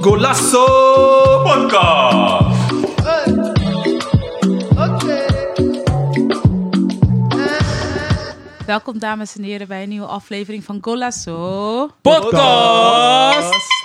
Golasso Podcast. Welkom dames en heren bij een nieuwe aflevering van Golasso. Podcast.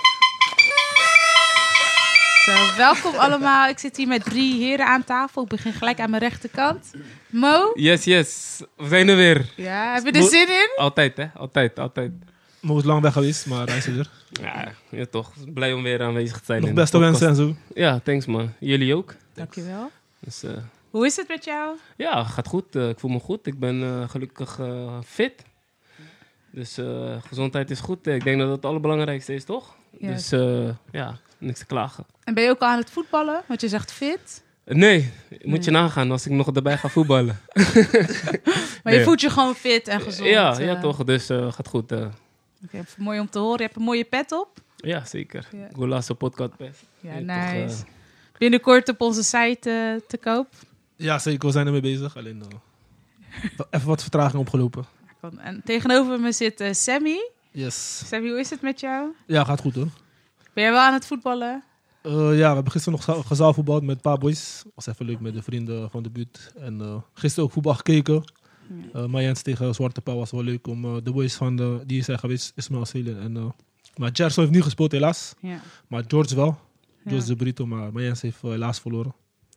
Welkom allemaal. Ik zit hier met drie heren aan tafel. Ik begin gelijk aan mijn rechterkant. Mo? Yes, yes. We zijn er weer. Ja, heb je er zin in? Altijd, hè? Altijd, altijd. Mo is lang weg geweest, maar hij is er. Ja, ja toch. Blij om weer aanwezig te zijn. Nog beste wensen en zo. Ja, thanks man. Jullie ook. Dankjewel. Dus, eh, Hoe is het met jou? ja, gaat goed. Eh, ik voel me goed. Ik ben eh, gelukkig fit. Dus eh, gezondheid is goed. Ik denk dat dat het allerbelangrijkste is, toch? Ja. Dus eh, ja, niks te klagen. En ben je ook al aan het voetballen? Want je zegt fit. Nee, moet je nagaan als ik nog erbij ga voetballen. Maar je Nee. voelt je gewoon fit en gezond. ja, eh. ja, toch. Dus eh, gaat goed. eh. Oké, mooi om te horen. Je hebt een mooie pet op. ja, zeker. Ja. Golasso podcast best. Ja, toch, nice. eh, Binnenkort op onze site eh, te koop. Ja, zeker. We zijn ermee bezig. Alleen eh, even wat vertraging opgelopen. En tegenover me zit eh, Sammy. Yes. Sammy, hoe is het met jou? Ja, gaat goed hoor. Ben jij wel aan het voetballen? Eh, ja, we hebben gisteren nog geza- gezaalvoetbald met een paar boys. Was even leuk met de vrienden van de buurt. En eh, gisteren ook voetbal gekeken. Uh, Mayens tegen Zwarte Pauw was wel leuk om eh, de boys van de, die zijn geweest, Ismail Selen. En, eh, maar Gerson heeft niet gespeeld helaas. Ja. Maar George wel. George Ja. de Brito, maar Mayens heeft helaas verloren.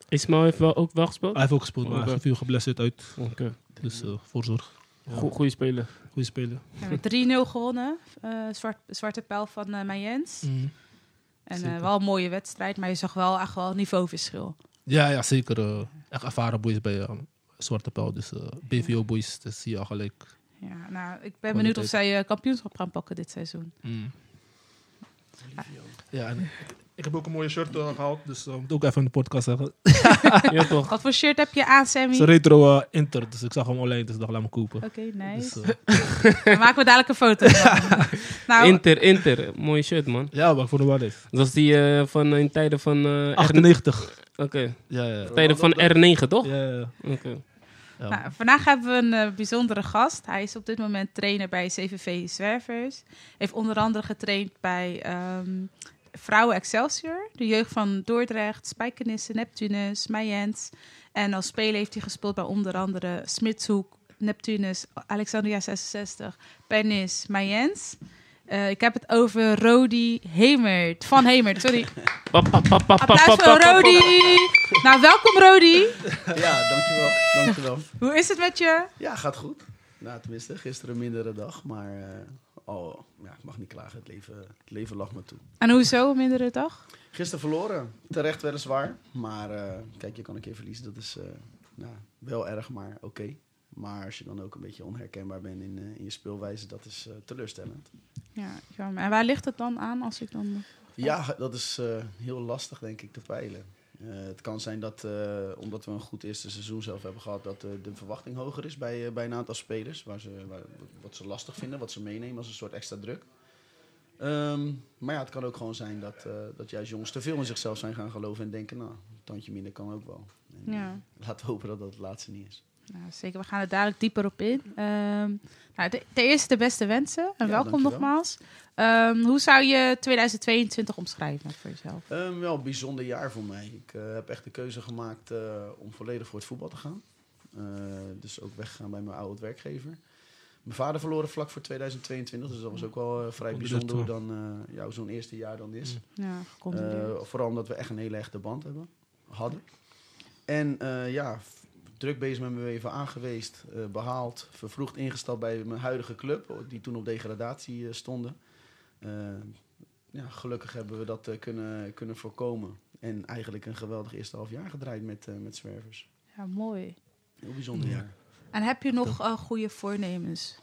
Ismael heeft wel, ook wel gespeeld? Hij heeft ook gespeeld, maar Oké. hij viel geblesseerd uit. Oké. Dus eh, voorzorg. Go- Goeie speler. Goeie speler. Ja, met 3-0 gewonnen. eh, zwart, zwarte pijl van eh Mayens. Mm. En eh, wel een mooie wedstrijd, maar je zag wel echt wel niveauverschil. Ja, ja zeker. eh, echt ervaren boys bij eh, Zwarte Pijl. Dus BVO boys, dat zie je al gelijk. Ja, nou, ik ben benieuwd of zij kampioenschap gaan pakken dit seizoen. Ja, en ik heb ook een mooie shirt eh, gehaald. Dus uh, moet ook even in de podcast zeggen. ja, toch? Wat voor shirt heb je aan, Sammy? Het is een retro eh, Inter, dus ik zag hem online. Dus ik dacht, laat me kopen. Oké, nice. Dus, eh, Dan maken we dadelijk een foto van. nou, Inter, Inter. Mooie shirt, man. ja, maar ik vond hem wel eens. Dat was die van in tijden van... eh, R- 98. Oké. Ja, ja. Tijden van R9, toch? Ja, ja. Oké. ja. nou, vandaag hebben we een bijzondere gast. Hij is op dit moment trainer bij CVV Zwervers. Heeft onder andere getraind bij ehm, Vrouwen Excelsior, de jeugd van Dordrecht, Spijkenisse, Neptunus, Mayens. En als speler heeft hij gespeeld bij onder andere Smitshoek, Neptunus, Alexandria 66, Pernis, Mayens. Eh, ik heb het over Rodi Hemert. Van Hemert, sorry. Applaus voor Rodi. Nou, welkom Rodi. Ja, dankjewel. dankjewel. Hoe is het met je? Ja, gaat goed. Nou, tenminste, gisteren een mindere dag, maar eh, oh, ja, ik mag niet klagen. Het leven, het leven lag me toe. En hoezo, een mindere dag? Gisteren verloren, terecht weliswaar. Maar eh, kijk, je kan een keer verliezen, dat is eh, nou, wel erg, maar oké. Maar als je dan ook een beetje onherkenbaar bent in, eh, in je speelwijze, dat is teleurstellend. Ja, jammer. En waar ligt het dan aan als ik dan... Ja, dat is heel lastig, denk ik, te peilen. Eh, het kan zijn dat, eh, omdat we een goed eerste seizoen zelf hebben gehad, dat eh, de verwachting hoger is bij, bij een aantal spelers. Waar ze, waar- wat ze lastig vinden, wat ze meenemen als een soort extra druk. Ehm, maar ja, het kan ook gewoon zijn dat, dat juist jongens te veel in zichzelf zijn gaan geloven en denken, nou, een tandje minder kan ook wel. En, Ja. laten we hopen dat dat het laatste niet is. Nou, zeker, we gaan er dadelijk dieper op in. Ehm nou, de, ten eerste de beste wensen en Ja, welkom dankjewel. nogmaals. Ehm, hoe zou je 2022 omschrijven voor jezelf? Ehm, wel een bijzonder jaar voor mij. Ik eh, heb echt de keuze gemaakt eh, om volledig voor het voetbal te gaan. Eh, dus ook weggegaan bij mijn oude werkgever. Mijn vader verloren vlak voor 2022, dus dat was ook wel vrij bijzonder hoe dan eh, ja, zo'n eerste jaar dan is. Ja, gecondoleerd. Eh, vooral omdat we echt een hele echte band hebben, hadden. En eh, ja, druk bezig met mijn WVA geweest, eh, behaald, vervroegd ingestapt bij mijn huidige club, die toen op degradatie stonden. Eh, ja, gelukkig hebben we dat eh, kunnen, kunnen voorkomen. En eigenlijk een geweldig eerste half jaar gedraaid met, eh, met zwervers. ja, mooi. Heel bijzonder Ja. jaar. En heb je nog eh, goede voornemens?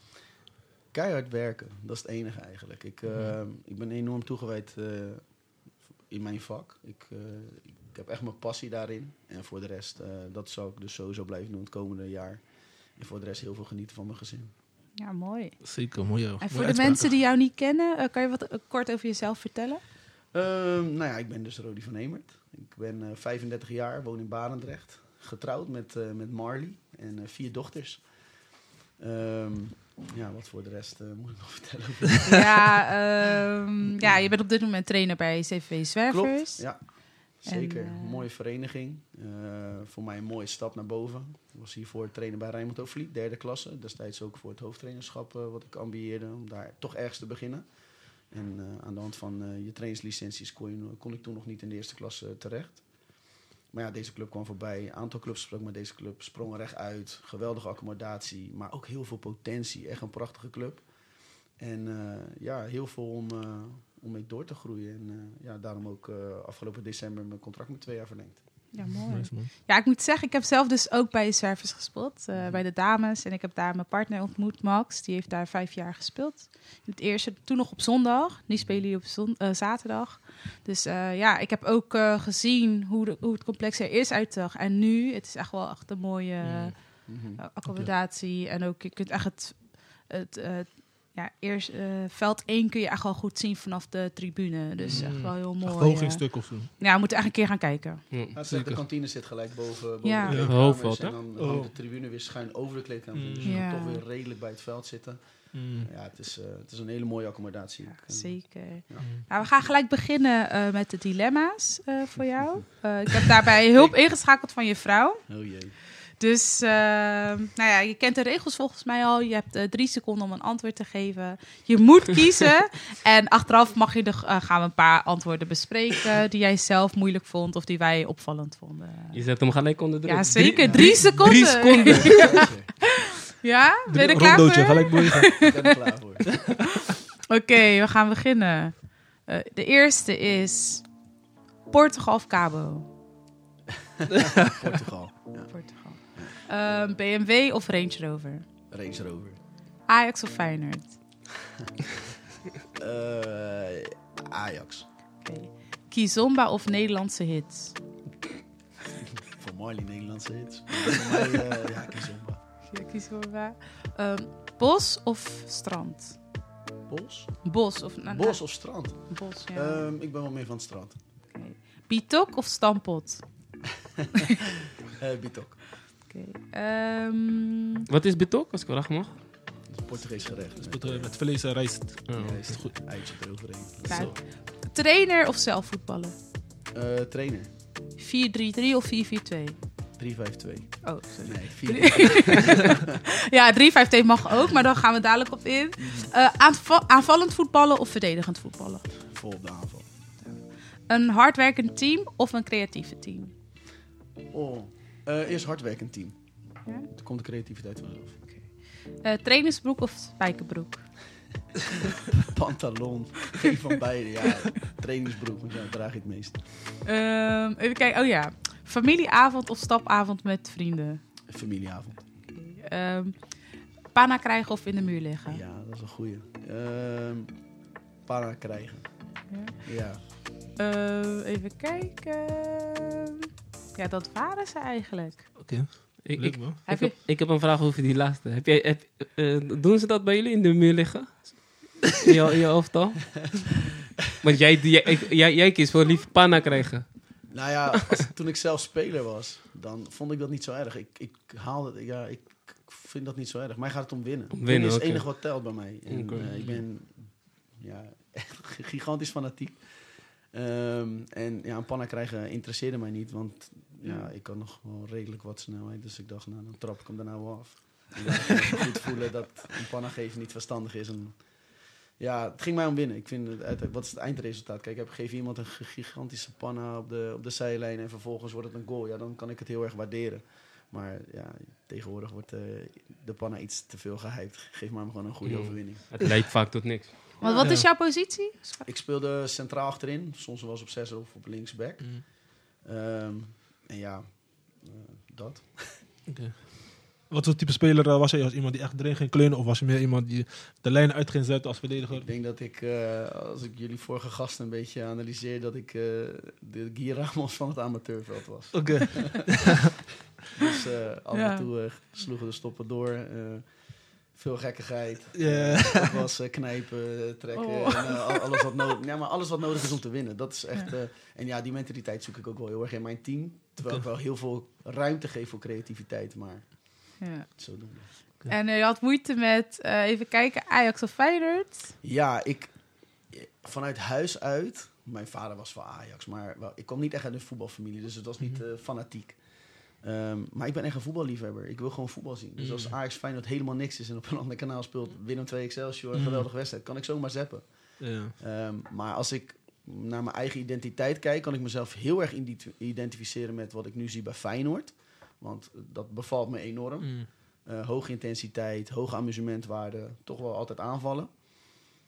Keihard werken, dat is het enige eigenlijk. Ik, ik ben enorm toegewijd eh, in mijn vak. Ik, eh, ik heb echt mijn passie daarin. En voor de rest, eh, dat zal ik dus sowieso blijven doen het komende jaar. En voor de rest heel veel genieten van mijn gezin. Ja, mooi. Zeker, mooie En voor de mensen die jou niet kennen, eh, kan je wat eh, kort over jezelf vertellen? Ehm, nou ja, ik ben dus Rodi van Hemert. Ik ben eh, 35 jaar, woon in Barendrecht. Getrouwd met, eh, met Marley en eh, vier dochters. Ehm, ja, wat voor de rest eh, moet ik nog vertellen? ja, ehm, ja, je bent op dit moment trainer bij CV Zwervers. Klopt, ja. Zeker. eh, mooie vereniging. Eh, voor mij een mooie stap naar boven. Ik was hiervoor trainer bij Rijnmond Overvliet, derde klasse. Destijds ook voor het hoofdtrainerschap eh, wat ik ambieerde, om daar toch ergens te beginnen. En aan de hand van je trainingslicenties kon, je, kon ik toen nog niet in de eerste klasse terecht. Maar ja, deze club kwam voorbij. Een aantal clubs sprak met deze club. Sprongen recht uit. Geweldige accommodatie. Maar ook heel veel potentie. Echt een prachtige club. En ja, heel veel om, om mee door te groeien. En eh, ja, daarom ook eh, afgelopen december mijn contract met twee jaar verlengd. Ja, mooi. Nice, man. Ja, ik moet zeggen, ik heb zelf dus ook bij Zwervers gespeeld. eh, bij de dames. En ik heb daar mijn partner ontmoet, Max. Die heeft daar vijf jaar gespeeld. Het eerste, toen nog op zondag. Nu spelen jullie op zon, zaterdag. Dus eh, ja, ik heb ook eh, gezien hoe, de, hoe het complex er is uitzag. En nu, het is echt wel echt een mooie Mhm. eh, accommodatie. En ook, je kunt echt het, het eh, ja, eerst, eh, veld 1 kun je echt wel goed zien vanaf de tribune. Dus echt wel heel mooi. hoog in eh. stuk of zo. Ja, we moeten echt een keer gaan kijken. Ja. Zeker. de kantine zit gelijk boven, boven Ja. de Ja. Hoofdveld? En dan Oh. de tribune weer schuin over de kleedkamer. Mm. Dus je Ja. kan toch weer redelijk bij het veld zitten. Mm. Ja, het is, eh, het is een hele mooie accommodatie. Ja, zeker. Ja. Nou, we gaan gelijk beginnen eh, met de dilemma's eh, voor jou. Eh, ik heb daarbij hulp ingeschakeld van je vrouw. Oh jee. Dus, eh, nou ja, je kent de regels volgens mij al. Je hebt eh, drie seconden om een antwoord te geven. Je moet kiezen. en achteraf mag je de, eh, gaan we een paar antwoorden bespreken die jij zelf moeilijk vond of die wij opvallend vonden. Je zet hem gelijk onder druk. Ja, zeker. ja. Drie seconden. drie seconden. ja? Ben je er klaar voor? gelijk boeien. Ik ben er klaar voor. Oké, we gaan beginnen. Eh, de eerste is Portugal of Cabo? Portugal. Ja. Portugal. Ehm, BMW of Range Rover? Range Rover. Ajax of Feyenoord? Eh, Ajax. Oké. Kizomba of Nederlandse hits? Voor Marley Nederlandse hits. Maar Voor mij, eh, ja, Kizomba. Ja, Kizomba. Ehm, bos of strand? Bos? Bos of... nou, Bos of strand? nou, Bos, ja. Ehm, ik ben wel meer van het strand. Oké. Bitok of stampot? Eh Bitok. Oké. Ehm, Wat is bitok, als ik vragen mag? Dat is een Portugees gerecht. Met, eh, met vlees en rijst. Juist. goed. Eitje eroverheen. Ja. Trainer of zelfvoetballen? 4-3-3 Eh, trainer. of 4-4-2? 352. Oh, sorry. Nee, 4. Ja, 3-5-2 mag ook, maar dan gaan we dadelijk op in. Eh, aanva- aanvallend voetballen of verdedigend voetballen? Vol op de aanval. Een hardwerkend team of een creatieve team? Oh. Eh, eerst hardwerkend team. Ja? Dan komt de creativiteit vanzelf. Eh, trainingsbroek of spijkerbroek? Pantalon. Geen van beide. Ja, trainingsbroek. Want ja, draag ik het meest. Ehm, even kijken, oh ja. Familieavond of stapavond met vrienden? Familieavond. Ehm pana krijgen of in de muur liggen? Ja, dat is een goeie. Ehm para krijgen. Ja. Ja. Eh, even kijken. Ja, dat waren ze eigenlijk. Oké, Ik, leuk ik, Heb ik heb een vraag over die laatste. Heb jij, heb, eh, doen ze dat bij jullie in de muur liggen? In je, in je elftal? Want jij, jij, jij, jij kiest voor liever panna krijgen. Nou ja, als, toen ik zelf speler was, dan vond ik dat niet zo erg. Ik, ik haalde, ja, ik vind dat niet zo erg. Mij gaat het om winnen. Om winnen, winnen, is het enige wat telt bij mij. En, eh, ik ben ja, echt gigantisch fanatiek. Ehm, en ja, een panna krijgen interesseerde mij niet, want ja, ik kan nog wel redelijk wat snelheid. Dus ik dacht, nou, dan trap ik hem daarna wel af. Ik goed voelen dat een panna geven niet verstandig is. En, ja, het ging mij om winnen. Ik vind, het, wat is het eindresultaat? Kijk, ik heb geef iemand een gigantische panna op de, op de zijlijn en vervolgens wordt het een goal. Ja, dan kan ik het heel erg waarderen. Maar ja, tegenwoordig wordt eh, de panna iets te veel gehyped. Geef maar gewoon een goede Mm. overwinning. Het leidt vaak tot niks. Want wat is jouw positie? Ik speelde centraal achterin, soms eens op zes of op linksback. Mm. Ehm, en ja, eh, dat. Wat voor type speler eh, was jij? Was iemand die echt erin ging kleunen? Of was je meer iemand die de lijnen uit ging zetten als verdediger? Ik denk dat ik, eh, als ik jullie vorige gasten een beetje analyseer, dat ik eh, de Guy Ramos van het amateurveld was. Oké. Dus eh, af Ja. en toe sloegen de stoppen door. Veel gekkigheid. Ja. Het was knijpen, trekken. Oh. En, eh, al- alles, wat nodig, ja, maar alles wat nodig is om te winnen. Dat is echt. eh, en ja, die mentaliteit zoek ik ook wel heel erg in mijn team. Terwijl ik wel heel veel ruimte geef voor creativiteit. Maar Ja. Zodoende. En eh, je had moeite met, even kijken, Ajax of Feyenoord? Ja, ik vanuit huis uit. Mijn vader was van Ajax, maar wel, ik kwam niet echt uit een voetbalfamilie, dus het was niet eh, fanatiek. Ehm, maar ik ben echt een voetballiefhebber. Ik wil gewoon voetbal zien. Dus als Ajax Feyenoord helemaal niks is en op een ander kanaal speelt Willem 2 Excelsior, een Mhm. geweldige wedstrijd, kan ik zomaar zappen. Ja. Ehm, maar als ik naar mijn eigen identiteit kijk, kan ik mezelf heel erg identificeren met wat ik nu zie bij Feyenoord. Want dat bevalt me enorm. Mm. Eh, hoge intensiteit, hoge amusementwaarde, toch wel altijd aanvallen.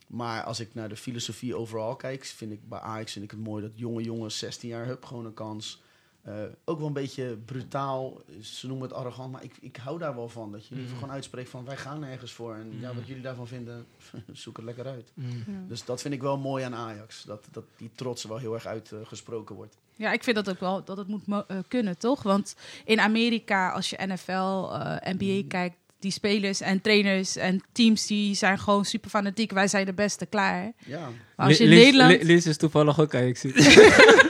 Maar als ik naar de filosofie overal kijk, vind ik bij Ajax vind ik het mooi dat jonge jongens, 16 jaar, hup, gewoon een kans. Eh, ook wel een beetje brutaal, ze noemen het arrogant, maar ik, ik hou daar wel van. Dat je liever Mhm. gewoon uitspreekt van wij gaan nergens voor. En ja, Mhm. wat jullie daarvan vinden, zoek het lekker uit. Mm. Dus dat vind ik wel mooi aan Ajax. Dat, dat die trots er wel heel erg uitgesproken wordt. Ja, ik vind dat ook wel dat het moet mo- eh, kunnen, toch? Want in Amerika, als je NFL, eh, NBA kijkt, die spelers en trainers en teams die zijn gewoon super fanatiek. Wij zijn de beste, klaar. Ja, Maar als je in Nederland... Li- Liz is toevallig ook Ajax.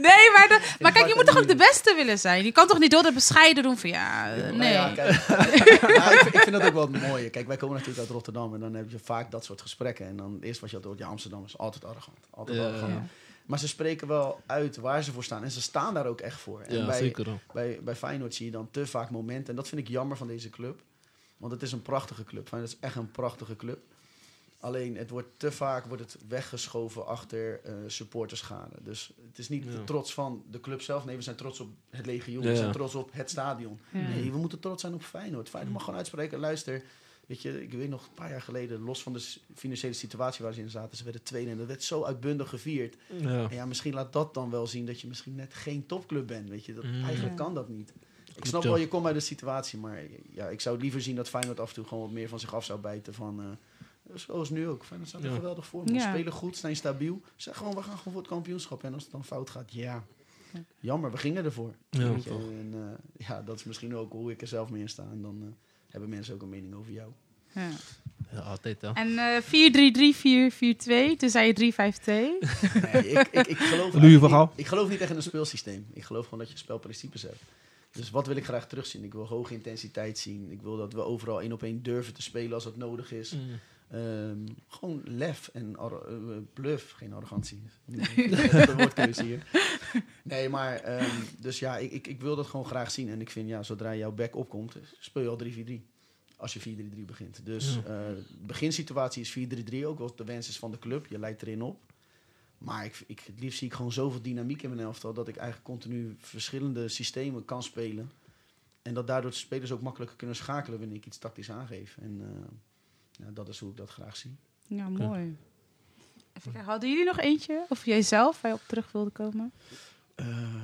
Nee, maar, de- maar kijk, je moet toch ook de beste willen zijn? Je kan toch niet door de bescheiden doen van ja, nee. ja, kijk, Ja, ik, vind, ik vind dat ook wel het mooie. Kijk, wij komen natuurlijk uit Rotterdam en dan heb je vaak dat soort gesprekken. En dan het eerste wat je altijd hoort, ja, Amsterdam is altijd arrogant. Altijd Ja. arrogant. Ja. Maar ze spreken wel uit waar ze voor staan. En ze staan daar ook echt voor. En Ja, bij, zeker. wel. bij, bij Feyenoord zie je dan te vaak momenten. En dat vind ik jammer van deze club. Want het is een prachtige club. Feyenoord is echt een prachtige club. Alleen het wordt te vaak wordt het weggeschoven achter eh supporterschade. Dus het is niet Ja. de trots van de club zelf. Nee, we zijn trots op het legioen. Ja, We zijn trots op het stadion. Ja. Nee, we moeten trots zijn op Feyenoord. Feyenoord mag gewoon uitspreken. Luister, weet je, ik weet nog een paar jaar geleden, los van de financiële situatie waar ze in zaten, ze werden tweede en dat werd zo uitbundig gevierd. Ja. En ja, misschien laat dat dan wel zien dat je misschien net geen topclub bent, weet je. Dat, Mm. Eigenlijk kan dat niet. Ik snap wel, je komt uit de situatie, maar ja, ik zou liever zien dat Feyenoord af en toe gewoon wat meer van zich af zou bijten van... eh, Zoals nu ook. Feyenoord staat er Ja. geweldig voor. Ja. Spelen goed, zijn stabiel. Zeg gewoon, we gaan gewoon voor het kampioenschap. En als het dan fout gaat, ja. Ja. Jammer, we gingen ervoor. Ja, en, eh, ja, dat is misschien ook hoe ik er zelf mee in sta. En dan eh, hebben mensen ook een mening over jou. Ja. Ja, altijd hè. En eh 4-3-3-4-4-2, toen zei je 3-5-2. Nee, ik, ik, ik, geloof niet, ik geloof niet echt in een speelsysteem. Ik geloof gewoon dat je spelprincipes hebt. Dus wat wil ik graag terugzien? Ik wil hoge intensiteit zien. Ik wil dat we overal één op één durven te spelen als dat nodig is. Mm. Ehm, gewoon lef en eh, bluff, geen arrogantie. de woordkeuze hier. Nee, maar ehm, dus ja, ik, ik, ik wil dat gewoon graag zien. En ik vind, ja, zodra jouw back opkomt, speel je al 3-4-3. Als je 4-3-3 begint. Dus Ja. eh, de beginsituatie is 4-3-3 ook, wat de wens is van de club. Je leidt erin op. Maar ik, ik, het liefst zie ik gewoon zoveel dynamiek in mijn elftal... dat ik eigenlijk continu verschillende systemen kan spelen. En dat daardoor de spelers ook makkelijker kunnen schakelen... wanneer ik iets tactisch aangeef. En eh, ja, dat is hoe ik dat graag zie. Ja, mooi. Even kijken, hadden jullie nog eentje? Of jij zelf, waar je op terug wilde komen? Ehm,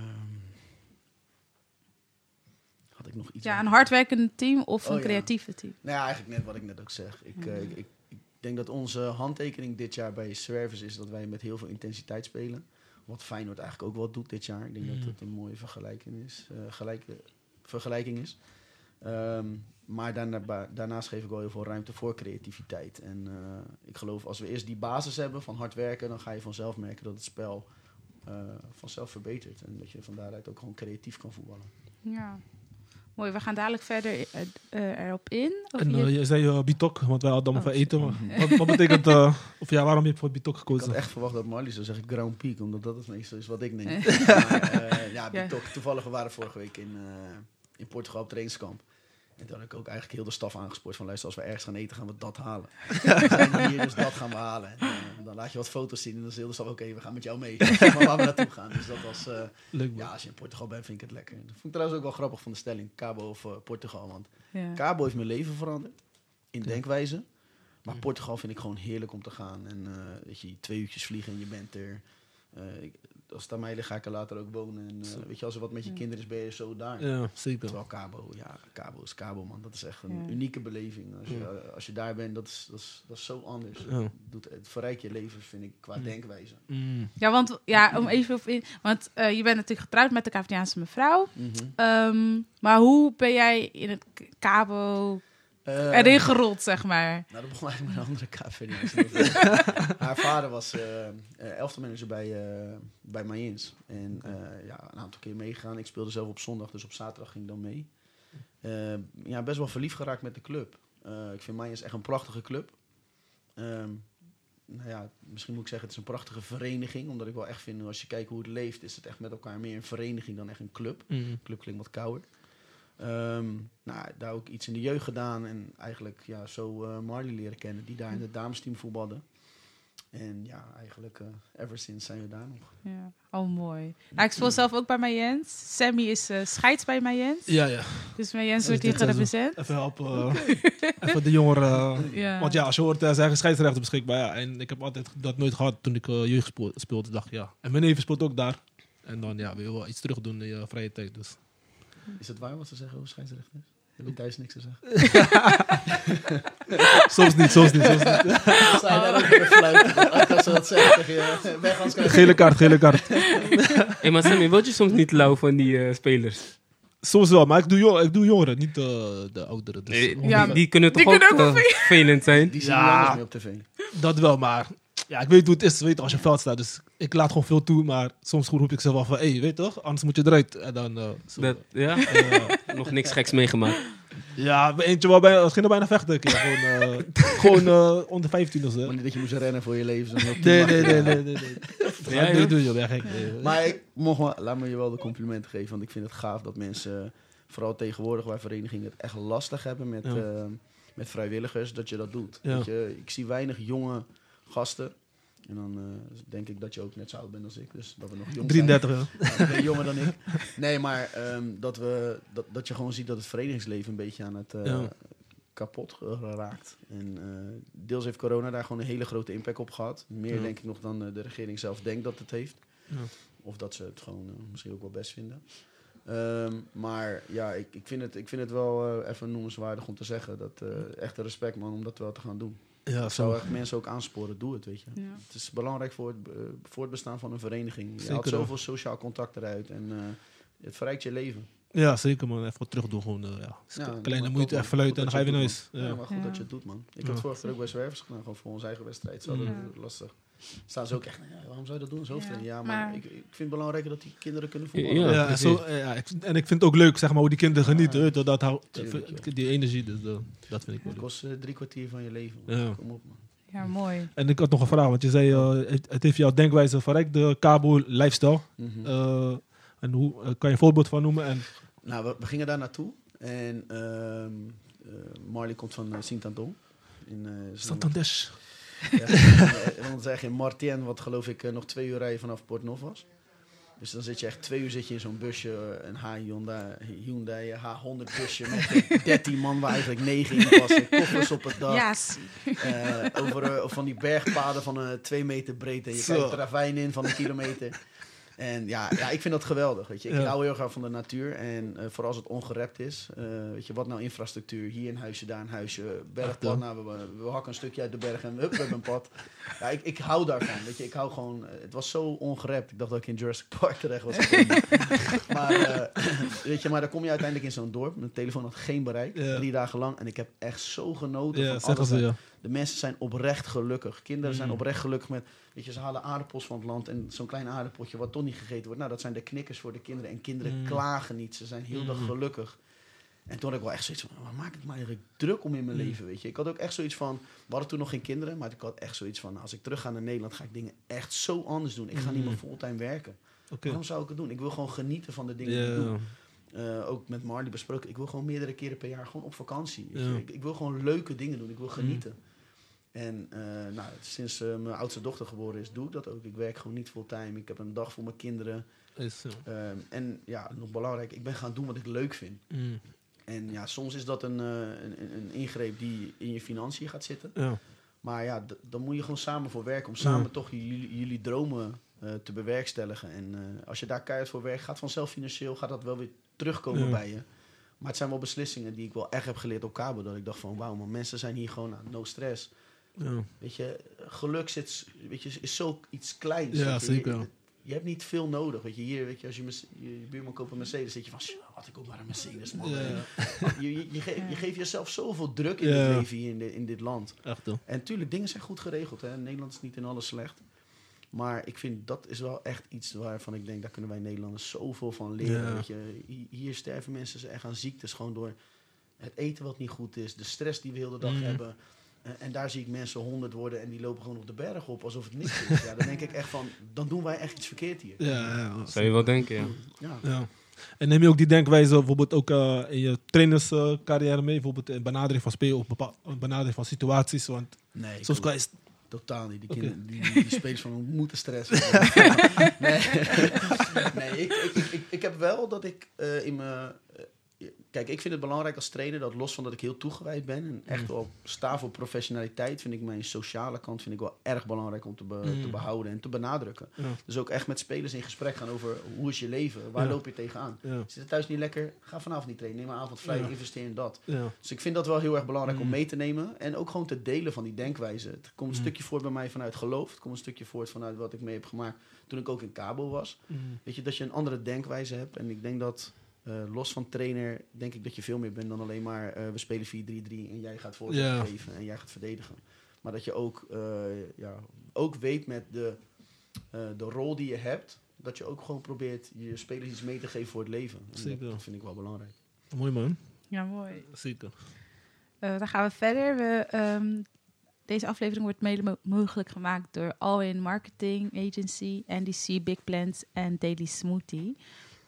had ik nog iets... Ja, een hardwerkend team of Oh, een ja. creatieve team? Nou ja, eigenlijk net wat ik net ook zeg. Ik, eh, ik, ik, ik denk dat onze handtekening dit jaar bij Service is dat wij met heel veel intensiteit spelen. Wat Feyenoord eigenlijk ook wel doet dit jaar. Ik denk Mhm. dat het een mooie vergelijking is. eh, gelijke, vergelijking is. Ehm, maar daarna, ba- daarnaast geef ik wel heel veel ruimte voor creativiteit. En eh, ik geloof als we eerst die basis hebben van hard werken, dan ga je vanzelf merken dat het spel eh, vanzelf verbetert. En dat je van daaruit ook gewoon creatief kan voetballen. Ja. Mooi, we gaan dadelijk verder eh, eh, erop in. Of En je- eh, je zei uh, bitok, want wij hadden allemaal Oh, van eten. Maar wat, wat betekent, eh, of ja, waarom heb je voor bitok Ik gekozen? had echt verwacht dat Marley zou zeggen Ground Peak, omdat dat het meestal is wat ik neem. maar, eh, ja, Ja. Bitok, toevallig we waren vorige week in, eh, in Portugal op trainingskamp. En toen had ik ook eigenlijk heel de staf aangespoord van luister, als we ergens gaan eten, gaan we dat halen. en hier dus dat gaan we halen. En, eh, dan laat je wat foto's zien en dan is heel de staf, oké, we gaan met jou mee. maar waar we naartoe gaan. Dus dat was, eh, Leuk man. ja, als je in Portugal bent, vind ik het lekker. Dat vond ik trouwens ook wel grappig van de stelling, Cabo of eh, Portugal. Want ja. Cabo heeft mijn leven veranderd. In Ja. denkwijze. Maar Portugal vind ik gewoon heerlijk om te gaan. En eh weet je, twee uurtjes vliegen en je bent er. Eh, ik- als het aan mij ligt, ga ik er later ook wonen. En eh, weet je, als er wat met je kinderen is, ben je zo daar. Ja, zeker. Terwijl Cabo, ja, Cabo is Cabo, man. Dat is echt een Ja. unieke beleving. Als je, Ja. eh, als je daar bent, dat is, dat is, dat is zo anders. Ja. Het, doet, het verrijkt je leven, vind ik, qua Ja. denkwijze. Mm. ja, want ja, om even op in. Want eh, je bent natuurlijk getrouwd met de Cavadiaanse mevrouw. Ehm, maar hoe ben jij in het Cabo Eh, erin gerold, zeg maar? Nou, dat begon eigenlijk met een andere KV. Haar vader was eh eh, elftalmanager bij, eh bij Mayins. En eh, ja, een aantal keer meegegaan. Ik speelde zelf op zondag, dus op zaterdag ging ik dan mee. ja, best wel verliefd geraakt met de club. Eh, ik vind Mayens echt een prachtige club. Ehm, nou ja, misschien moet ik zeggen, het is een prachtige vereniging. Omdat ik wel echt vind, als je kijkt hoe het leeft, is het echt met elkaar meer een vereniging dan echt een club. Mm. Club klinkt wat kouder. Ehm, nou, daar ook iets in de jeugd gedaan. En eigenlijk ja, zo eh, Marley leren kennen, die daar in het damesteam voetbalde. En ja, eigenlijk eh, ever since zijn we daar nog. Ja. Oh, mooi. Nou, ik speel zelf ook bij Mayens. Sammy is eh scheids bij Mayens. Ja, ja. Dus Mayens wordt hier gerepresent. Even helpen. eh, even de jongeren. Ja. Want ja, als je hoort, uh, zijn scheidsrechten beschikbaar. Ja. En ik heb altijd dat nooit gehad toen ik jeugd speelde. Dacht ja. En mijn neef speelt ook daar. En dan ja, wil je wel iets terug doen in je vrije tijd. Dus. Is het waar wat ze zeggen over scheidsrechters? Heb je thuis niks te zeggen? Soms niet, soms niet, soms niet. Als ze dat zeggen tegen als Gele kaart, gele kaart. Hé, maar Sammy, word je soms niet lauw van die eh, spelers? Soms wel, maar ik doe, jong, ik doe jongeren, niet eh, de ouderen. Dus, Nee, Ja, die, die kunnen toch die ook, kunnen ook eh, vervelend zijn? Die zien Ja. mee op tv. Dat wel, maar ja, ik weet hoe het is, weet als je veld staat. Dus ik laat gewoon veel toe, maar soms roep ik zelf wel van, hé, hey, weet je toch, anders moet je eruit. En dan, eh, zo. Dat, ja? Eh, Nog niks geks meegemaakt. ja, eentje wel bijna, het ging er bijna vechten. keer. Gewoon, eh, gewoon eh, onder 15 of zo. Wanneer dat je moest rennen voor je leven. zo Nee, nee, nee, nee, nee. nee. Ja, Ja, nee, doe je, ben gek. Nee. Maar ik mocht wel, laat me je wel de complimenten geven. Want ik vind het gaaf dat mensen, vooral tegenwoordig waar verenigingen het echt lastig hebben met, Ja. eh, met vrijwilligers, dat je dat doet. Ja. Weet je, ik zie weinig jonge gasten. En dan eh, denk ik dat je ook net zo oud bent als ik. Dus dat we nog jong 33, ja. zijn. Ja, ik ben jonger dan ik. Nee, maar ehm, dat, we, dat, dat je gewoon ziet dat het verenigingsleven een beetje aan het eh, Ja. kapot geraakt. En eh, deels heeft corona daar gewoon een hele grote impact op gehad. Meer Ja. denk ik nog dan de regering zelf denkt dat het heeft. Ja. Of dat ze het gewoon misschien ook wel best vinden. Ehm, maar ja, ik, ik, vind het, ik vind het wel even noemenswaardig om te zeggen. Dat echt een respect man om dat wel te gaan doen. Ja, Ik zou zo. echt mensen ook aansporen, doe het, weet je. Ja. Het is belangrijk voor het, eh, voor het bestaan van een vereniging. Je Zeker haalt wel. zoveel sociaal contact eruit en eh, het verrijkt je leven. Ja, zeker man. Even wat terug doen gewoon. eh, ja. Ja, Kleine moeite, even fluiten en dan ga je weer naar dat huis. Ja, Ja. maar goed Ja. dat je het doet, man. Ik heb Ja. het vorig jaar ook bij Zwervers gedaan, gewoon voor onze eigen wedstrijd. Ja. het lastig. Staan ze ook echt, ja, waarom zou je dat doen? Zo Ja, ja, maar, maar- ik, ik vind het belangrijker dat die kinderen kunnen voetballen. Ja, zo, ja, ik, en ik vind het ook leuk, zeg maar, hoe die kinderen genieten. Dat tuurlijk, joh. die energie, dus eh, dat vind ik wel Het kost eh, drie kwartier van je leven. Kom op, man. Ja, mooi. En ik had nog een vraag, want je zei, eh, het, het heeft jouw denkwijze verrijkt, de Cabo lifestyle. Mhm. Eh, en hoe kan je een voorbeeld van noemen? En, Nou, we, we gingen daar naartoe. En ehm eh, Marley komt van uh, Sint-Anton. In, Santander. Ja, en dan zeg je in Martien, wat geloof ik eh, nog twee uur rijden vanaf Port Nof was. Dus dan zit je echt twee uur zit je in zo'n busje, eh, een H Hyundai, Hyundai H100 busje met 13 man waar eigenlijk 9 in passen, koffers op het dak. Eh, over eh, van die bergpaden van een 2 meter breed en je Zo. kijkt de ravijn in van een kilometer. En ja, ja, ik vind dat geweldig. Weet je. Ik Ja. hou heel erg van de natuur. En eh, vooral als het ongerept is. eh, weet je, wat nou infrastructuur? Hier een huisje, daar een huisje. Bergpad. Nou, we, we hakken een stukje uit de berg en we hebben een pad. Ja, ik, ik hou daarvan. Weet je, ik hou gewoon... eh, het was zo ongerept. Ik dacht dat ik in Jurassic Park terecht was gekomen. maar, eh, weet je, maar dan kom je uiteindelijk in zo'n dorp. Mijn telefoon had geen bereik. Ja. Drie dagen lang. En ik heb echt zo genoten Ja, van alles. ze, daar. ja. De mensen zijn oprecht gelukkig. Kinderen zijn Mm. oprecht gelukkig met... Weet je, ze halen aardappels van het land en zo'n klein aardappeltje wat toch niet gegeten wordt. Nou, dat zijn de knikkers voor de kinderen. En kinderen Mm. klagen niet. Ze zijn heel dag Mm. gelukkig. En toen had ik wel echt zoiets van, waar maak ik me eigenlijk druk om in mijn Mm. leven, weet je. Ik had ook echt zoiets van, we hadden toen nog geen kinderen, maar ik had echt zoiets van, als ik terug ga naar Nederland, ga ik dingen echt zo anders doen. Ik ga niet Mm. meer fulltime werken. Oké. Waarom zou ik het doen? Ik wil gewoon genieten van de dingen die ik doe. Eh, ook met Marley besproken. Ik wil gewoon meerdere keren per jaar gewoon op vakantie. Ik, ik wil gewoon leuke dingen doen. Ik wil genieten. En eh, nou, sinds eh, mijn oudste dochter geboren is, doe ik dat ook. Ik werk gewoon niet fulltime. Ik heb een dag voor mijn kinderen. Is. Ehm, en ja, nog belangrijk, ik ben gaan doen wat ik leuk vind. Mm. En ja, soms is dat een, eh, een, een- een ingreep die in je financiën gaat zitten. Ja. Maar ja, dan moet je gewoon samen voor werken. Om samen Ja. toch jullie, jullie dromen eh, te bewerkstelligen. En eh, als je daar keihard voor werkt, gaat vanzelf financieel gaat dat wel weer terugkomen Ja. bij je. Maar het zijn wel beslissingen die ik wel echt heb geleerd op Cabo. Dat ik dacht van, wauw, maar mensen zijn hier gewoon aan, no stress. Ja. Weet je, geluk zit, weet je, is zo iets kleins. Ja, zeker. Je, je hebt niet veel nodig. Weet je, hier, weet je, als je, je buurman koopt een Mercedes, zit je van, "Shit, wat ik ook maar een Mercedes, man. Ja. Je, je, je, ge- je geeft jezelf zoveel druk in het leven hier in, dit- in dit land. Echt hoor. En tuurlijk, dingen zijn goed geregeld. Hè. Nederland is niet in alles slecht. Maar ik vind dat is wel echt iets waarvan ik denk, daar kunnen wij Nederlanders zoveel van leren. Weet je. Hi- Hier sterven mensen echt aan ziektes gewoon door het eten wat niet goed is, de stress die we heel de dag Mhm. hebben. En, en daar zie ik mensen honderd worden en die lopen gewoon op de berg op alsof het niks is. Ja, dan denk ik echt van, dan doen wij echt iets verkeerd hier. Ja, ja. Zou je wel denken, ja. Ja. Ja. En neem je ook die denkwijze bijvoorbeeld ook eh, in je trainerscarrière mee? Bijvoorbeeld in benadering van speel of benadering van situaties? Want Nee, ik soms kan je... Totaal niet. Die, kinderen, die, die spelers van moeten stressen. nee, nee ik, ik, ik, ik, ik heb wel dat ik eh, in mijn... kijk, ik vind het belangrijk als trainer dat los van dat ik heel toegewijd ben... en echt wel sta voor professionaliteit... vind ik mijn sociale kant vind ik wel erg belangrijk om te, be- Mm. te behouden en te benadrukken. Ja. Dus ook echt met spelers in gesprek gaan over hoe is je leven? Waar Ja. loop je tegenaan? Ja, Zit het thuis niet lekker? Ga vanavond niet trainen. Neem een avond vrij, investeer in dat. Dus ik vind dat wel heel erg belangrijk om Mm. mee te nemen. En ook gewoon te delen van die denkwijze. Het komt een Mm. stukje voort bij mij vanuit geloof. Het komt een stukje voort vanuit wat ik mee heb gemaakt toen ik ook in Cabo was. Mm. Weet je, dat je een andere denkwijze hebt. En ik denk dat, eh, los van trainer, denk ik dat je veel meer bent dan alleen maar... eh, we spelen 4-3-3 en jij gaat voorzet Ja. geven en jij gaat verdedigen. Maar dat je ook, eh, ja, ook weet met de, eh, de rol die je hebt... dat je ook gewoon probeert je spelers iets mee te geven voor het leven. En Zeker. Dat, dat vind ik wel belangrijk. Mooi man. Ja, mooi. Zeker. Eh, dan gaan we verder. We, ehm, deze aflevering wordt mede mo- mogelijk gemaakt door All In Marketing Agency, NDC Big Plans en Daily Smoothie.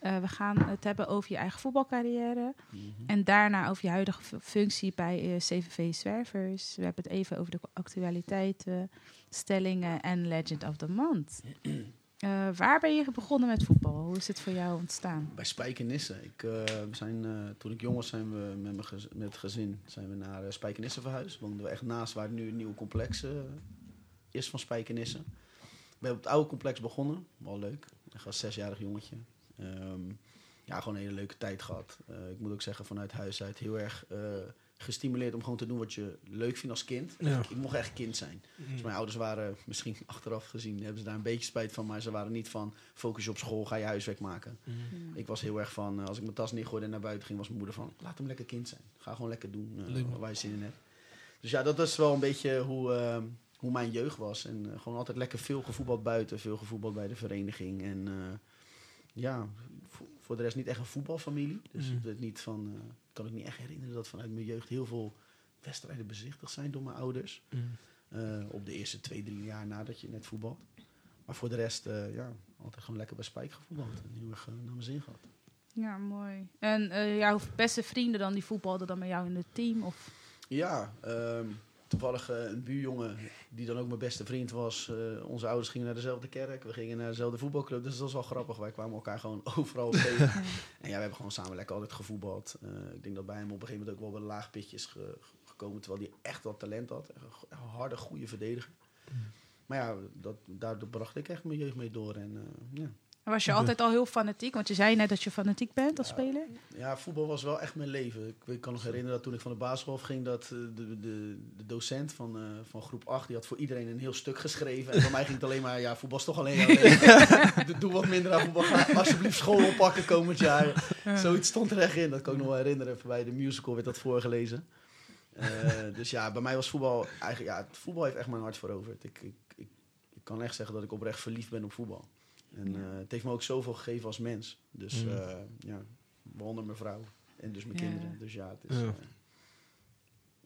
Eh, we gaan het hebben over je eigen voetbalcarrière Mhm. en daarna over je huidige fu- functie bij eh, CVV Zwervers. We hebben het even over de actualiteiten, stellingen en Legend of the Month. Eh, waar ben je begonnen met voetbal? Hoe is het voor jou ontstaan? Bij Spijkenisse. Ik, we zijn, toen ik jong was, zijn we met, mijn gez- met het gezin zijn we naar uh, Spijkenisse verhuisd. Woonden we echt naast waar nu een nieuwe complex is van Spijkenisse. We hebben op het oude complex begonnen. Wel leuk. Ik was zesjarig jongetje. Ehm, ja, gewoon een hele leuke tijd gehad. Eh, ik moet ook zeggen, vanuit huis uit heel erg eh, gestimuleerd om gewoon te doen wat je leuk vindt als kind. Ja. Ik mocht echt kind zijn. Dus mijn ouders waren, misschien achteraf gezien, hebben ze daar een beetje spijt van. Maar ze waren niet van, focus je op school, ga je huiswerk maken. Ik was heel erg van, eh, als ik mijn tas neergooide en naar buiten ging, was mijn moeder van, laat hem lekker kind zijn. Ga gewoon lekker doen eh, waar je zin in hebt. Dus ja, dat is wel een beetje hoe, eh, hoe mijn jeugd was. En gewoon altijd lekker veel gevoetbald buiten, veel gevoetbald bij de vereniging. En eh, ja, vo- voor de rest niet echt een voetbalfamilie. Dus het niet van, eh, kan ik niet echt herinneren dat vanuit mijn jeugd heel veel wedstrijden bezichtigd zijn door mijn ouders. Mm. Eh, op de eerste twee, drie jaar nadat je net voetbalt. Maar voor de rest, eh, ja, altijd gewoon lekker bij Spijk gevoetbald. En heel erg naar mijn zin gehad. Ja, mooi. En eh, jouw beste vrienden dan, die voetbalden dan met jou in het team? Of? Ja, ehm, toevallig eh, een buurjongen die dan ook mijn beste vriend was. Eh, onze ouders gingen naar dezelfde kerk, we gingen naar dezelfde voetbalclub. Dus dat was wel grappig. Wij kwamen elkaar gewoon overal tegen. En ja, we hebben gewoon samen lekker altijd gevoetbald. Eh, ik denk dat bij hem op een gegeven moment ook wel een laag pitje is ge- gekomen. Terwijl hij echt wel talent had. Een harde, goede verdediger. Maar ja, dat, daar bracht ik echt mijn jeugd mee door. En ja. Was je Oké. altijd al heel fanatiek? Want je zei net dat je fanatiek bent als Ja. speler. Ja, voetbal was wel echt mijn leven. Ik, kan nog herinneren dat toen ik van de basisschool ging, dat eh, de, de, de docent van, eh, van groep 8, die had voor iedereen een heel stuk geschreven. En voor mij ging het alleen maar, ja, voetbal is toch alleen leven. Doe- wat minder aan voetbal. Ga alsjeblieft school oppakken komend jaar. Zoiets stond er echt in. Dat kan ik nog wel herinneren. Bij de musical werd dat voorgelezen. Eh, dus ja, bij mij was voetbal eigenlijk, ja, voetbal heeft echt mijn hart veroverd. Ik, ik, ik, ik kan echt zeggen dat ik oprecht verliefd ben op voetbal. En eh, het heeft me ook zoveel gegeven als mens. Dus Mm. eh, ja, waaronder mijn vrouw en dus mijn Ja. kinderen. Dus ja, het is... Ja.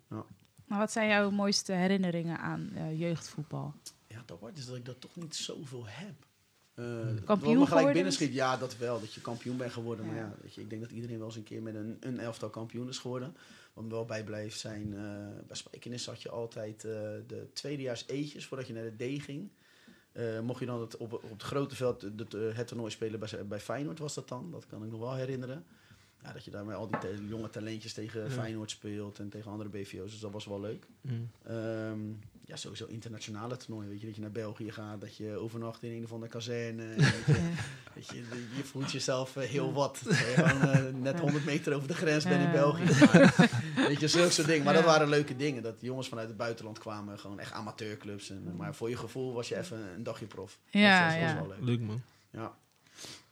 eh, Maar wat zijn jouw mooiste herinneringen aan eh, jeugdvoetbal? ja, het apart is dat ik dat toch niet zoveel heb. Eh Kampioen wat me gelijk geworden? binnenschiet, ja, dat wel. Dat je kampioen bent geworden. Maar Ja. ja, weet je, ik denk dat iedereen wel eens een keer met een, een elftal kampioen is geworden. Wat me wel bijblijft zijn, eh, bij Spijkenis had je altijd eh, de tweedejaars eetjes voordat je naar de D ging. Eh, mocht je dan het, op, op het grote veld de- het toernooi spelen bij, bij Feyenoord was dat dan. Dat kan ik nog wel herinneren. Ja, dat je daar met al die te- jonge talentjes tegen. Feyenoord speelt en tegen andere BVO's. Dus dat was wel leuk. Mm. Ehm, ja, sowieso internationale toernooien. Weet je, dat je naar België gaat, dat je overnacht in een of andere kazerne. en dat je, weet je, je voelt jezelf eh, heel wat. Dat je gewoon eh, net 100 meter over de grens bent in. België. Maar, weet je, zulke soort dingen. Maar dat waren leuke dingen. Dat jongens vanuit het buitenland kwamen, gewoon echt amateurclubs. En, maar voor je gevoel was je even een dagje prof. Ja, dat, was- ja. was wel leuk. Leuk man. Ja.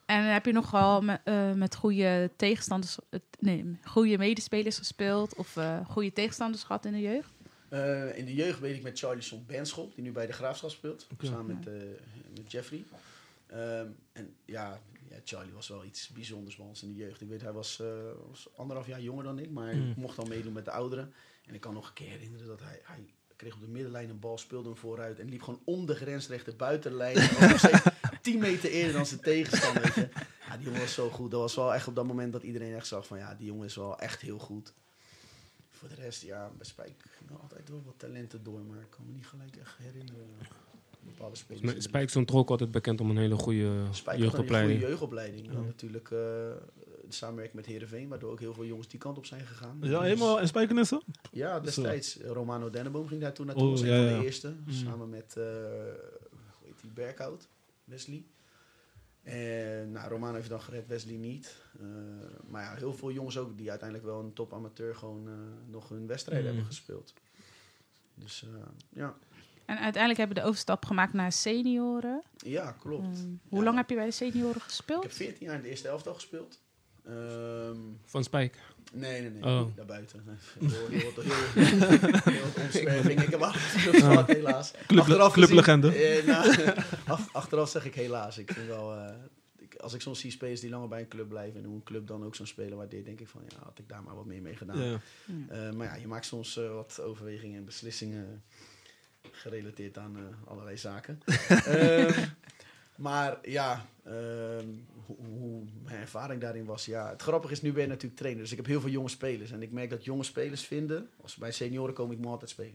En heb je nogal met, eh, met goede tegenstanders, nee, goede medespelers gespeeld? Of eh, goede tegenstanders gehad in de jeugd? Eh, in de jeugd weet ik met Charlison Benschop, die nu bij de Graafschap speelt. Samen met, eh, met Jeffrey. Ehm, en ja, ja, Charlie was wel iets bijzonders bij ons in de jeugd. Ik weet, hij was, eh, was anderhalf jaar jonger dan ik, maar Mm. ik mocht al meedoen met de ouderen. En ik kan nog een keer herinneren dat hij, hij kreeg op de middenlijn een bal, speelde hem vooruit en liep gewoon om de grensrechte buitenlijn. En was nog steeds 10 meter eerder dan zijn tegenstander. Ja, die jongen was zo goed. Dat was wel echt op dat moment dat iedereen echt zag van ja, die jongen is wel echt heel goed. Voor de rest, ja, bij Spijk gingen altijd wel wat talenten door, maar ik kan me niet gelijk echt herinneren. Bepaalde spelers. Spijk stond ook altijd bekend om een hele goede Spijk had een jeugdopleiding. goede jeugdopleiding. Dan Ja. natuurlijk eh, de samenwerking met Heerenveen, waardoor ook heel veel jongens die kant op zijn gegaan. Ja, Dus- helemaal in Spijkenissen? Ja, destijds. Romano Denneboom ging daar toen naartoe. Oh, was een van ja. de eerste. Mm. Samen met, eh hoe heet die, Berkhout, Wesley. En nou, Romano heeft dan gered, Wesley niet. Eh, maar ja, heel veel jongens ook die uiteindelijk wel een top amateur gewoon eh, nog hun wedstrijden Mm. hebben gespeeld. Dus eh, ja. En uiteindelijk hebben we de overstap gemaakt naar senioren. ja, klopt. Ehm, hoe Ja. lang heb je bij de senioren Ik gespeeld? heb 14 jaar in de eerste elftal gespeeld. Ehm, Van Spijk. Nee, nee, nee. Oh. Daarbuiten. Heel, heel, wat- heel, heel omzwerving. Ik heb achteraf gehad, helaas. Club- Achteraf clublegende. gezien, eh, nou, ach- achteraf zeg ik helaas. Ik vind wel... eh, ik, als ik soms zie spelers die langer bij een club blijven... en hoe een club dan ook zo'n speler waardeert... denk ik van, ja, had ik daar maar wat meer mee gedaan. Ja. Eh, maar ja, je maakt soms wat overwegingen en beslissingen... gerelateerd aan allerlei zaken. Maar ja, ehm, hoe, hoe mijn ervaring daarin was. Ja, het grappige is, nu ben je natuurlijk trainer. Dus ik heb heel veel jonge spelers. En ik merk dat jonge spelers vinden... als ze bij senioren komen, ik moet altijd spelen.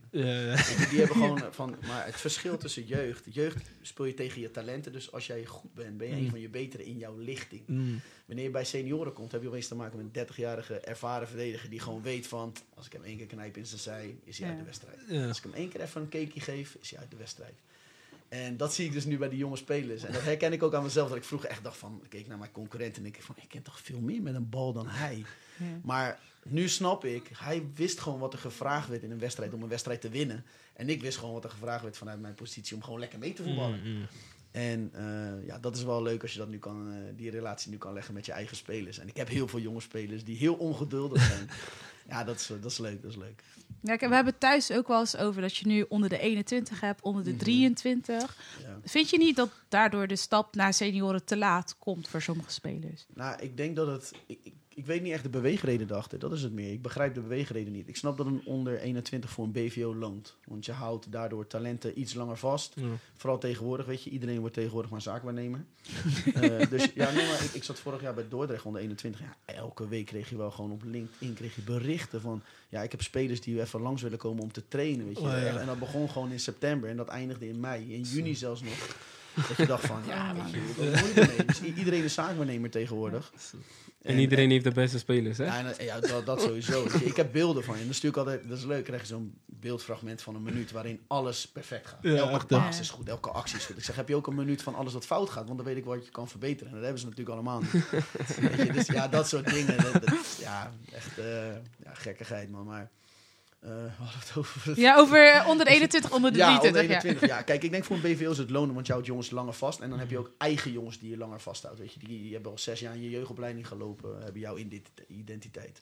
Die hebben gewoon van... Maar het verschil tussen jeugd... Jeugd speel je tegen je talenten. Dus als jij goed bent, ben je een Mm. van je betere in jouw lichting. Mm. Wanneer je bij senioren komt, heb je opeens te maken met een 30-jarige ervaren verdediger... die gewoon weet van... als ik hem één keer knijp in zijn zij, is hij Ja. uit de wedstrijd. Ja. Als ik hem één keer even een cakeje geef, is hij uit de wedstrijd. En dat zie ik dus nu bij die jonge spelers. En dat herken ik ook aan mezelf. Dat ik vroeger echt dacht van... Ik keek naar mijn concurrent en ik dacht van... Ik ken toch veel meer met een bal dan hij. Ja. Maar nu snap ik... Hij wist gewoon wat er gevraagd werd in een wedstrijd... om een wedstrijd te winnen. En ik wist gewoon wat er gevraagd werd vanuit mijn positie... om gewoon lekker mee te voetballen. Mm, mm. En eh, ja, dat is wel leuk als je dat nu kan, eh, die relatie nu kan leggen met je eigen spelers. En ik heb heel veel jonge spelers die heel ongeduldig zijn. ja, dat is, eh, dat is leuk, dat is leuk. Ja, we hebben thuis ook wel eens over dat je nu onder de 21 hebt, onder de Mhm. 23. Ja. Vind je niet dat daardoor de stap naar senioren te laat komt voor sommige spelers? Nou, ik denk dat het. Ik, ik, ik weet niet echt de beweegreden erachter. Dat is het meer. Ik begrijp de beweegreden niet. Ik snap dat een onder 21 voor een BVO loont. Want je houdt daardoor talenten iets langer vast. Ja. Vooral tegenwoordig, weet je. Iedereen wordt tegenwoordig maar zaakwaarnemer. Eh, dus ja, nee, maar ik, ik zat vorig jaar bij Dordrecht onder 21. Ja, elke week kreeg je wel gewoon op LinkedIn kreeg je berichten van... Ja, ik heb spelers die even langs willen komen om te trainen, weet je. Oh, ja. Echt, En dat begon gewoon in september en dat eindigde in mei. In juni zelfs nog. Dat je dacht van, ja, weet je, wat ermee? Dus iedereen is zaakwaarnemer tegenwoordig. En iedereen heeft de beste spelers, hè? Ja, eh, ja dat, dat sowieso. Ik heb beelden van je. En dan stuur ik altijd, dat is leuk, krijg je zo'n beeldfragment van een minuut waarin alles perfect gaat. Ja, elke paas is goed, elke actie is goed. Ik zeg, heb je ook een minuut van alles wat fout gaat? Want dan weet ik wat je kan verbeteren. En dat hebben ze natuurlijk allemaal niet. Weet je, dus ja, dat soort dingen. Dat, dat- ja, echt eh, ja, gekkigheid, man. Maar eh, we hadden het over... Ja, over eh, onder de 21, onder de Ja, 23. onder ja. 21. Ja. kijk, ik denk voor een BVO is het lonen, want je houdt jongens langer vast. En dan heb je ook eigen jongens die je langer vasthoudt. Weet je, die, die hebben al zes jaar in je jeugdopleiding gelopen, hebben jouw identiteit.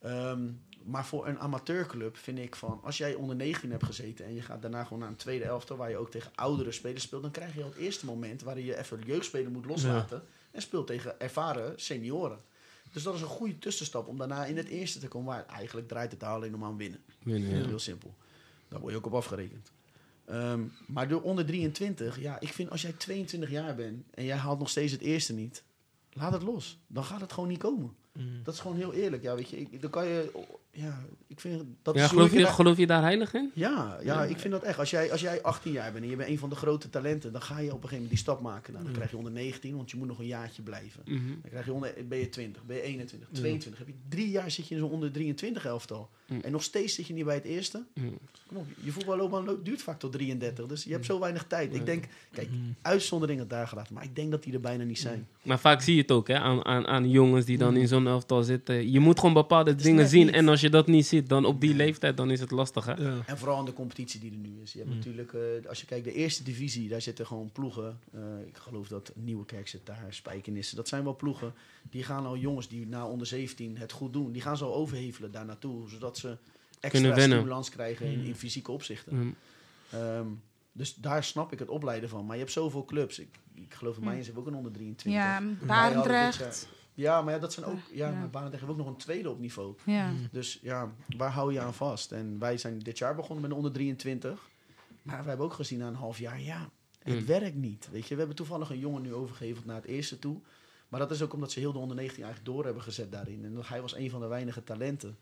Ehm, maar voor een amateurclub vind ik van, als jij onder 19 hebt gezeten en je gaat daarna gewoon naar een tweede elftal waar je ook tegen oudere spelers speelt, dan krijg je al het eerste moment waarin je even jeugdspeler moet loslaten en speelt tegen ervaren senioren. Dus dat is een goede tussenstap om daarna in het eerste te komen, waar eigenlijk draait het daar alleen om aan winnen. Winnen, ja. Heel simpel. Daar word je ook op afgerekend. Ehm, maar door onder 23, ja, ik vind als jij 22 jaar bent en jij haalt nog steeds het eerste niet, laat het los. Dan gaat het gewoon niet komen. Mm. Dat is gewoon heel eerlijk. Ja, weet je, ik, dan kan je, ja, ik vind dat Ja, is geloof, je, geloof je daar heilig in? ja, ja, ik vind dat echt. Als jij, als jij 18 jaar bent en je bent een van de grote talenten, dan ga je op een gegeven moment die stap maken. Nou, dan Mm. krijg je onder 19, want je moet nog een jaartje blijven. Mhm. Dan krijg je onder, ben je 20, ben je 21, Ja. 22. Heb je drie jaar zit je in zo'n onder 23 elftal. Mm. En nog steeds zit je niet bij het eerste. Mm. Kom op, je voetballoopbaan lo- duurt vaak tot 33. Dus je hebt zo weinig tijd. Ik denk, kijk, Mm. uitzonderingen daar gelaten. Maar ik denk dat die er bijna niet zijn. Maar vaak zie je het ook hè, aan, aan, aan jongens die dan Mm. in zo'n elftal zitten. Je moet gewoon bepaalde dingen zien. niet. En als je dat niet ziet, dan op die Nee. leeftijd, dan is het lastig. Hè? Ja. En vooral in de competitie die er nu is. Je hebt Mm. natuurlijk, eh, als je kijkt, de eerste divisie, daar zitten gewoon ploegen. Eh, ik geloof dat Nieuwekerk zit daar, Spijkenissen. Dat zijn wel ploegen. Die gaan al jongens die na onder 17 het goed doen. Die gaan ze al overhevelen daar naartoe. Zodat ze extra Kunnen wennen. stimulans krijgen in, Mm. in fysieke opzichten. Mm. Ehm, Dus daar snap ik het opleiden van. Maar je hebt zoveel clubs. Ik, ik geloof dat Hm. Mayens heeft ook een onder 23. Ja, Barendrecht. Ja, maar ja, dat zijn ook. Ja, Ja. maar Barendrecht heeft ook nog een tweede op niveau. Ja. Dus ja, waar hou je aan vast? En wij zijn dit jaar begonnen met de onder 23. Maar we hebben ook gezien na een half jaar, ja, het Mm. werkt niet. Weet je, we hebben toevallig een jongen nu overgeheveld naar het eerste toe. Maar dat is ook omdat ze heel de onder 19 eigenlijk door hebben gezet daarin. En dat hij was een van de weinige talenten.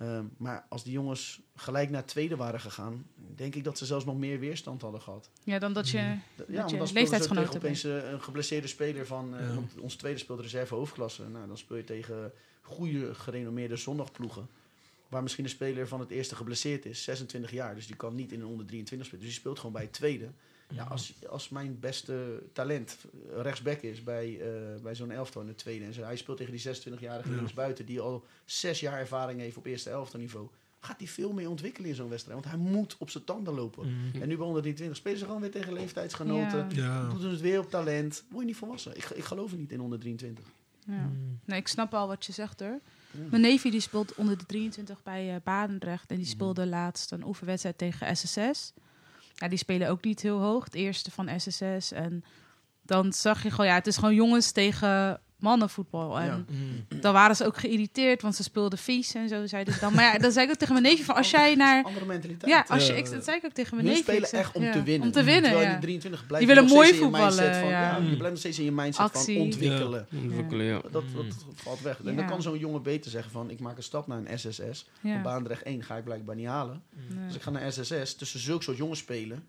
Ehm, maar als die jongens gelijk naar het tweede waren gegaan, denk ik dat ze zelfs nog meer weerstand hadden gehad. ja, dan dat je... Ja, Dat want je leeftijdsgenoten opeens eh, een geblesseerde speler van... eh, Ja. onze tweede speelt reserve hoofdklasse. Nou, dan speel je tegen goede, gerenommeerde zondagploegen. Waar misschien de speler van het eerste geblesseerd is, 26 jaar. Dus die kan niet in een onder 23 spelen. Dus die speelt gewoon bij het tweede. Ja, als, als mijn beste talent rechtsback is bij, eh, bij zo'n elftal in het tweede... en hij speelt tegen die 26-jarige Ja. linksbuiten... die al zes jaar ervaring heeft op eerste elftal niveau... gaat hij veel meer ontwikkelen in zo'n wedstrijd. Want hij moet op zijn tanden lopen. Mm. En nu bij onder 23 spelen ze gewoon weer tegen leeftijdsgenoten. Ja. Ja. Doen het weer op talent. Word je niet volwassen. Ik, ik geloof er niet in onder 23. Ja. Mm. Nee, ik snap al wat je zegt hoor. Ja. Mijn neefje die speelt onder de 23 bij eh Barendrecht. En die Mhm. speelde laatst een oefenwedstrijd tegen SSS. Ja, die spelen ook niet heel hoog. Het eerste van SSS. En dan zag je gewoon, ja, het is gewoon jongens tegen mannenvoetbal. En Ja. Mm. dan waren ze ook geïrriteerd, want ze speelden vies en zo, zeiden ze dan. Maar ja, dan zei ik ook tegen mijn neefje van, als jij naar... Andere mentaliteit. Ja, als je, ik, dat zei ik ook tegen mijn neefje. spelen echt om ja, te winnen. Om te winnen, Terwijl ja. die 23 blijft Die willen mooi in je mindset voetballen, Van, ja. ja. je blijft nog steeds in je mindset Actie. van ontwikkelen. Ontwikkelen, ja. Dat, dat valt weg. En Ja. dan kan zo'n jongen beter zeggen van... ik maak een stap naar een SSS. Op Ja. Baandrecht 1 ga ik blijkbaar niet halen. Nee. Dus ik ga naar SSS. Tussen zulke soort jongens spelen.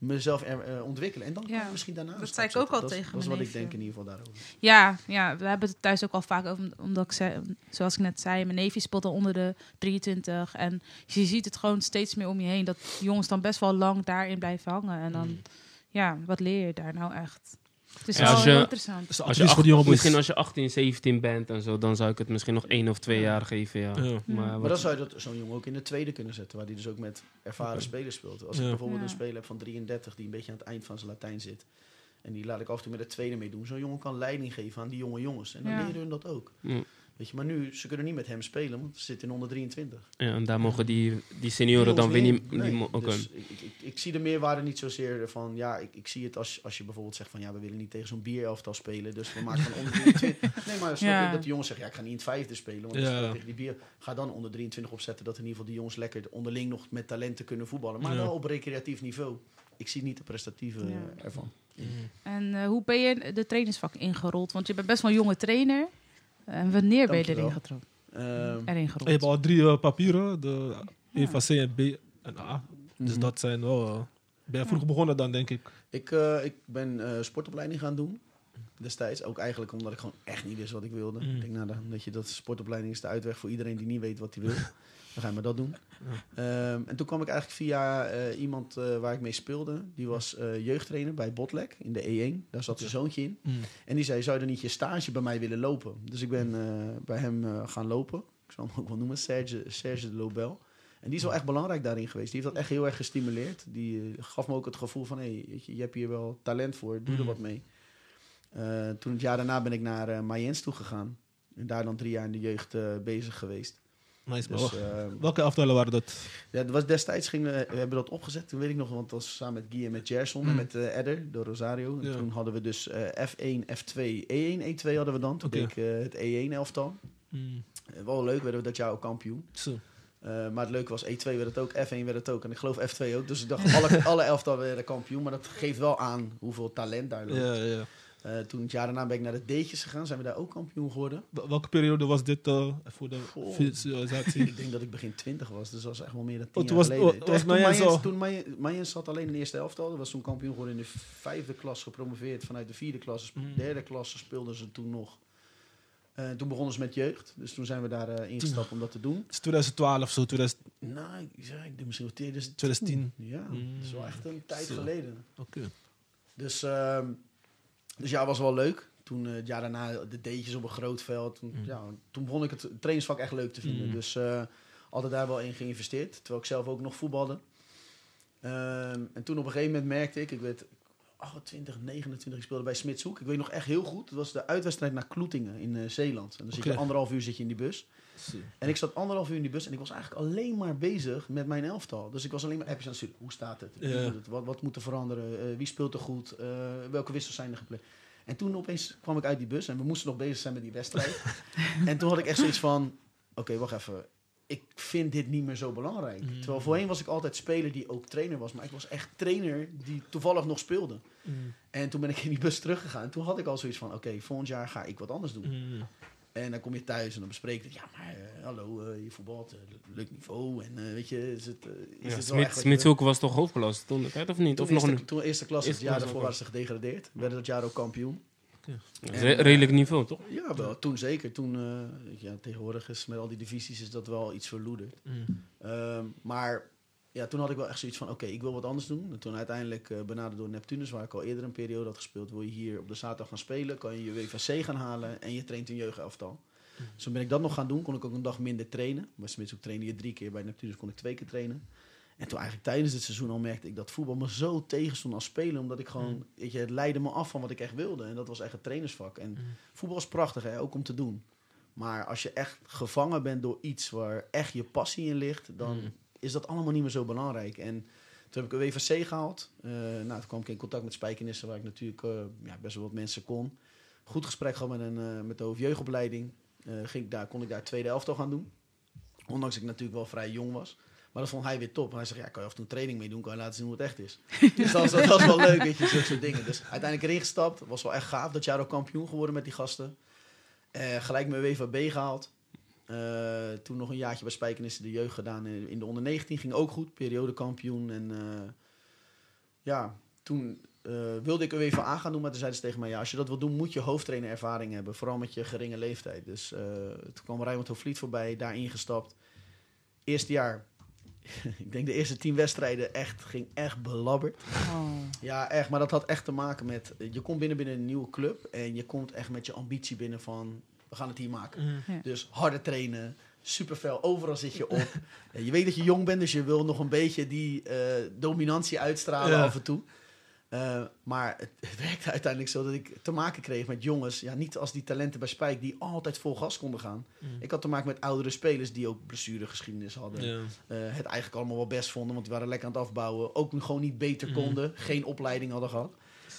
Mezelf er, eh, ontwikkelen. En dan kan Ja. je misschien daarna Dat zei ik ook al dat, tegen Dat is wat ik denk in ieder geval daarover. Ja, ja, we hebben het thuis ook al vaak over, omdat ik zei, zoals ik net zei, mijn neefje speelt al onder de 23 en je ziet het gewoon steeds meer om je heen dat jongens dan best wel lang daarin blijven hangen en dan, Mm. ja, wat leer je daar nou echt? Het is Ja, als je- interessant. Dus Als je acht- misschien als je 18, 17 bent en zo, dan zou ik het misschien nog één of twee jaar geven, ja. Ja. Maar, Maar dan zou je dat zo'n jongen ook in de tweede kunnen zetten, waar die dus ook met ervaren spelers speelt. Als ik bijvoorbeeld Ja. een speler heb van 33 die een beetje aan het eind van zijn Latijn zit. En die laat ik af en toe met de tweede meedoen. Zo'n jongen kan leiding geven aan die jonge jongens. En dan Ja. leren hun dat ook. Mm. Weet je, maar nu, ze kunnen niet met hem spelen, want ze zitten in onder 23. ja, en daar mogen die, die senioren dan weer niet... die Nee, dus ik, ik, ik, ik zie de meerwaarde niet zozeer van... Ja, ik, ik zie het als, als je bijvoorbeeld zegt van... Ja, we willen niet tegen zo'n bierelftal spelen. Dus we maken van onder 23... Nee, maar snap Ja. je dat die jongens zeggen... Ja, ik ga niet in het vijfde spelen. Want Ja. tegen die bier... Ga dan onder 23 opzetten. Dat in ieder geval die jongens lekker onderling nog met talenten kunnen voetballen. Maar Ja. wel op recreatief niveau. Ik zie niet de prestatieve Ja. ervan. En eh, hoe ben je de trainingsvak ingerold? Want je bent best wel een jonge trainer. En wanneer ben je erin getrokken? Ehm, Erin Je gerold? hebt al drie eh, papieren, de Ja. EVA C en B en A. Dus mhm. dat zijn wel... eh, ben je vroeg begonnen dan, denk ik. Ik, eh, ik ben eh, sportopleiding gaan doen. Destijds. Ook eigenlijk omdat ik gewoon echt niet wist wat ik wilde. Mm. Ik denk, nou, dan, dat je dat sportopleiding is de uitweg voor iedereen die niet weet wat hij wil. dan ga je maar dat doen. Ehm, en toen kwam ik eigenlijk via eh, iemand eh, waar ik mee speelde. Die was eh, jeugdtrainer bij Botlek in de E1. Daar zat zijn zoontje in. Mm. En die zei, zou je dan niet je stage bij mij willen lopen? Dus ik ben eh, bij hem gaan lopen. Ik zal hem ook wel noemen, Serge, Serge de Lobel. En die is wel echt belangrijk daarin geweest. Die heeft dat echt heel erg gestimuleerd. Die gaf me ook het gevoel van, hé, hey, je, je hebt hier wel talent voor, doe er Mm. wat mee. Toen het jaar daarna ben ik naar Mayens toe gegaan. En daar dan drie jaar in de jeugd bezig geweest. Nice, Dus, wacht. eh, Welke elftallen waren dat? ja, dat was destijds gingen we, we hebben dat opgezet. Toen weet ik nog, want dat was samen met Guy en met Gerson en Mm. met eh Edder, de Rosario. En Ja. toen hadden we dus eh, F1, F2, E1, E2 hadden we dan. Toen deed ik eh, het E1 elftal. Mm. Eh, wel leuk, werden we dat jaar ook kampioen. Zo. Maar het leuke was, E2 werd het ook, F1 werd het ook. En ik geloof F2 ook. Dus ik dacht, alle, alle elftal werden kampioen. Maar dat geeft wel aan hoeveel talent daar loopt. Ja, ja. Eh, toen het jaar daarna ben ik naar de D'tjes gegaan. Zijn we daar ook kampioen geworden. Wel- Welke periode was dit eh, voor de visualisatie? Ik denk dat ik begin 20 was. Dus dat was echt wel meer dan 10 Oh, toen jaar was- geleden. was Toen echt toen Mayens Mayens- al- Toen Mayens- Mayens zat alleen in de eerste elftal. Dat was toen kampioen geworden in de vijfde klas gepromoveerd. Vanuit de vierde klas. Mm. Derde klasse speelden ze toen nog. Eh, toen begonnen ze met jeugd. Dus toen zijn we daar eh, ingestapt om dat te doen. Het is 2012 zo, 2000, Nou, ik denk misschien wel 2010. 2010. Ja, Mm. dat is wel echt een tijd Zo. geleden. Oké. Dus, ehm, dus ja, was wel leuk. Toen eh, het jaar daarna de D'tjes op een groot veld. Toen, Mm. ja, toen begon ik het trainingsvak echt leuk te vinden. Mm. Dus eh, altijd daar wel in geïnvesteerd. Terwijl ik zelf ook nog voetbalde. Ehm, en toen op een gegeven moment merkte ik, ik werd 28, 29. Ik speelde bij Smitshoek. Ik weet nog echt heel goed. Het was de uitwedstrijd naar Kloetingen in eh, Zeeland. En dan zit je anderhalf uur zit je in die bus. En ik zat anderhalf uur in die bus en ik was eigenlijk alleen maar bezig met mijn elftal. Dus ik was alleen maar appjes aan het sturen. Hoe staat het? Ja. Wat, wat moet er veranderen? Eh, wie speelt er goed? Eh, welke wissels zijn er gepland? En toen opeens kwam ik uit die bus en we moesten nog bezig zijn met die wedstrijd. en toen had ik echt zoiets van, oké, wacht even. Ik vind dit niet meer zo belangrijk. Mm. Terwijl voorheen was ik altijd speler die ook trainer was. Maar ik was echt trainer die toevallig nog speelde. Mm. En toen ben ik in die bus teruggegaan. En toen had ik al zoiets van, oké, volgend jaar ga ik wat anders doen. Mm. En dan kom je thuis en dan bespreek je het. Ja, maar eh, hallo, eh, je voetbalt, eh, leuk niveau. En weet je, is het, is Ja, het wel Smit, Smitshoek was toch hoofdklasse toen, de tijd, of niet? Toen, Of nog een toen eerste klas, Eerste het jaar daarvoor waren ze gedegradeerd. Werden dat jaar ook kampioen. ja, re- redelijk niveau, toch? Ja, wel, toen zeker. Toen, ja, tegenwoordig is met al die divisies is dat wel iets verloederd. Mm. Ehm, maar ja, toen had ik wel echt zoiets van, oké, ik wil wat anders doen. En toen uiteindelijk eh, benaderd door Neptunus, waar ik al eerder een periode had gespeeld. Wil je hier op de zaterdag gaan spelen, kan je je WVC gaan halen en je traint een jeugdelftal. Dus toen ben ik dat nog gaan doen, kon ik ook een dag minder trainen. Bij Smits ook trainde je drie keer, bij Neptunus kon ik twee keer trainen. En toen eigenlijk tijdens het seizoen al merkte ik dat voetbal me zo tegenstond als speler. Omdat ik gewoon, weet je, het leidde me af van wat ik echt wilde. En dat was echt het trainersvak. En voetbal is prachtig, hè, ook om te doen. Maar als je echt gevangen bent door iets waar echt je passie in ligt, dan. Is dat allemaal niet meer zo belangrijk. En toen heb ik een WVC gehaald. Eh, nou, toen kwam ik in contact met Spijkenissen, waar ik natuurlijk eh, ja, best wel wat mensen kon. Goed gesprek gehad met, een, eh, met de hoofdjeugdopleiding. Ging ik daar, kon ik daar tweede elftal gaan doen. Ondanks dat ik natuurlijk wel vrij jong was. Maar dat vond hij weer top. En hij zegt, ja, kan je af en toe training mee doen, kan je laten zien hoe het echt is. dus dat was, dat was wel leuk, weet je, zulke soort dingen. Dus uiteindelijk erin gestapt. Was wel echt gaaf. Dat jaar ook kampioen geworden met die gasten. Gelijk mijn WVB gehaald. Eh, toen nog een jaartje bij Spijkenissen de jeugd gedaan in, de onder 19. Ging ook goed, periodekampioen. En eh, ja, toen eh, wilde ik UEFA gaan doen, maar toen zeiden ze tegen mij... ja, als je dat wil doen, moet je hoofdtrainerervaring hebben. Vooral met je geringe leeftijd. Dus toen kwam Rijmond Hoofdvliet voorbij, daar ingestapt. Eerste jaar, ik denk de eerste tien wedstrijden, echt, ging echt belabberd. Oh. Ja, echt. Maar dat had echt te maken met... Je komt binnen binnen een nieuwe club... en je komt echt met je ambitie binnen van... we gaan het hier maken. Mm. Ja. Dus harder trainen, super fel, overal zit je op. Je weet dat je jong bent, dus je wil nog een beetje die eh, dominantie uitstralen Ja. af en toe. Eh, maar het, het werkte uiteindelijk zo dat ik te maken kreeg met jongens, ja, niet als die talenten bij Spijk, die altijd vol gas konden gaan. Mm. Ik had te maken met oudere spelers die ook blessuregeschiedenis hadden. Eh, het eigenlijk allemaal wel best vonden, want die waren lekker aan het afbouwen. Ook gewoon niet beter Mm. konden, geen opleiding hadden gehad.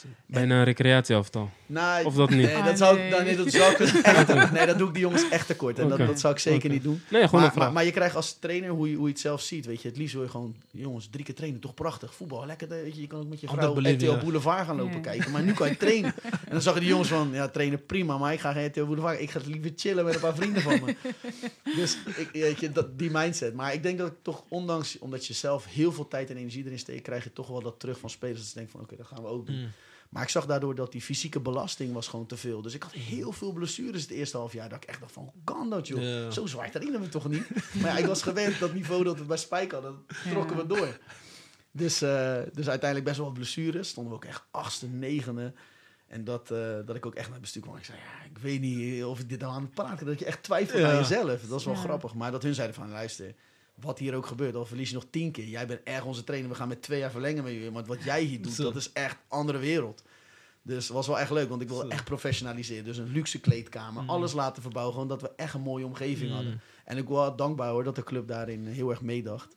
Bijna een recreatieaftal. Nou, Of dat niet? Nee, Ah, dat zou, nee. ik- nee, dat zou ik echt, nee, dat doe ik die jongens echt tekort. En Oké. dat, dat zou ik zeker Oké. niet doen. Nee, gewoon een Maar, vraag. maar, maar je krijgt als trainer hoe je, hoe je het zelf ziet. Weet je, het liefst wil je gewoon, jongens, drie keer trainen, toch prachtig. Voetbal, lekker. Weet je, je kan ook met je vrouw RTL ja. Boulevard gaan lopen Ja. kijken. Maar nu kan je trainen. En dan zag je die jongens van, ja, trainen prima, maar ik ga geen RTL Boulevard. Ik ga liever chillen met een paar vrienden van me. Dus ik, weet je, dat, die mindset. Maar ik denk dat ik toch, ondanks, omdat je zelf heel veel tijd en energie erin steekt, krijg je toch wel dat terug van spelers. Dat ze denken van, oké, dat gaan we ook doen. Mm. Maar ik zag daardoor dat die fysieke belasting was gewoon te veel. Dus ik had heel veel blessures het eerste half jaar. Dat ik echt dacht van, hoe kan dat joh? Ja. Zo zwaar trainen we toch niet? maar ja, ik was gewend dat niveau dat we bij Spijk hadden, dat trokken Ja. we door. Dus, eh, dus uiteindelijk best wel wat blessures. Stonden we ook echt achtste, negende. En dat, eh, dat ik ook echt naar het bestuur kwam. Ik zei, ja, ik weet niet of ik dit nou aan het praten. Dat je echt twijfelt Ja. aan jezelf. Dat is wel Ja. grappig. Maar dat hun zeiden van, luister, wat hier ook gebeurt, al verlies je nog tien keer. Jij bent erg onze trainer. We gaan met twee jaar verlengen met je. Maar wat jij hier doet, Zo. dat is echt andere wereld. Dus het was wel echt leuk, want ik wilde echt professionaliseren. Dus een luxe kleedkamer, Mm. alles laten verbouwen. Gewoon dat we echt een mooie omgeving Mm. hadden. En ik was wel dankbaar hoor, dat de club daarin heel erg meedacht.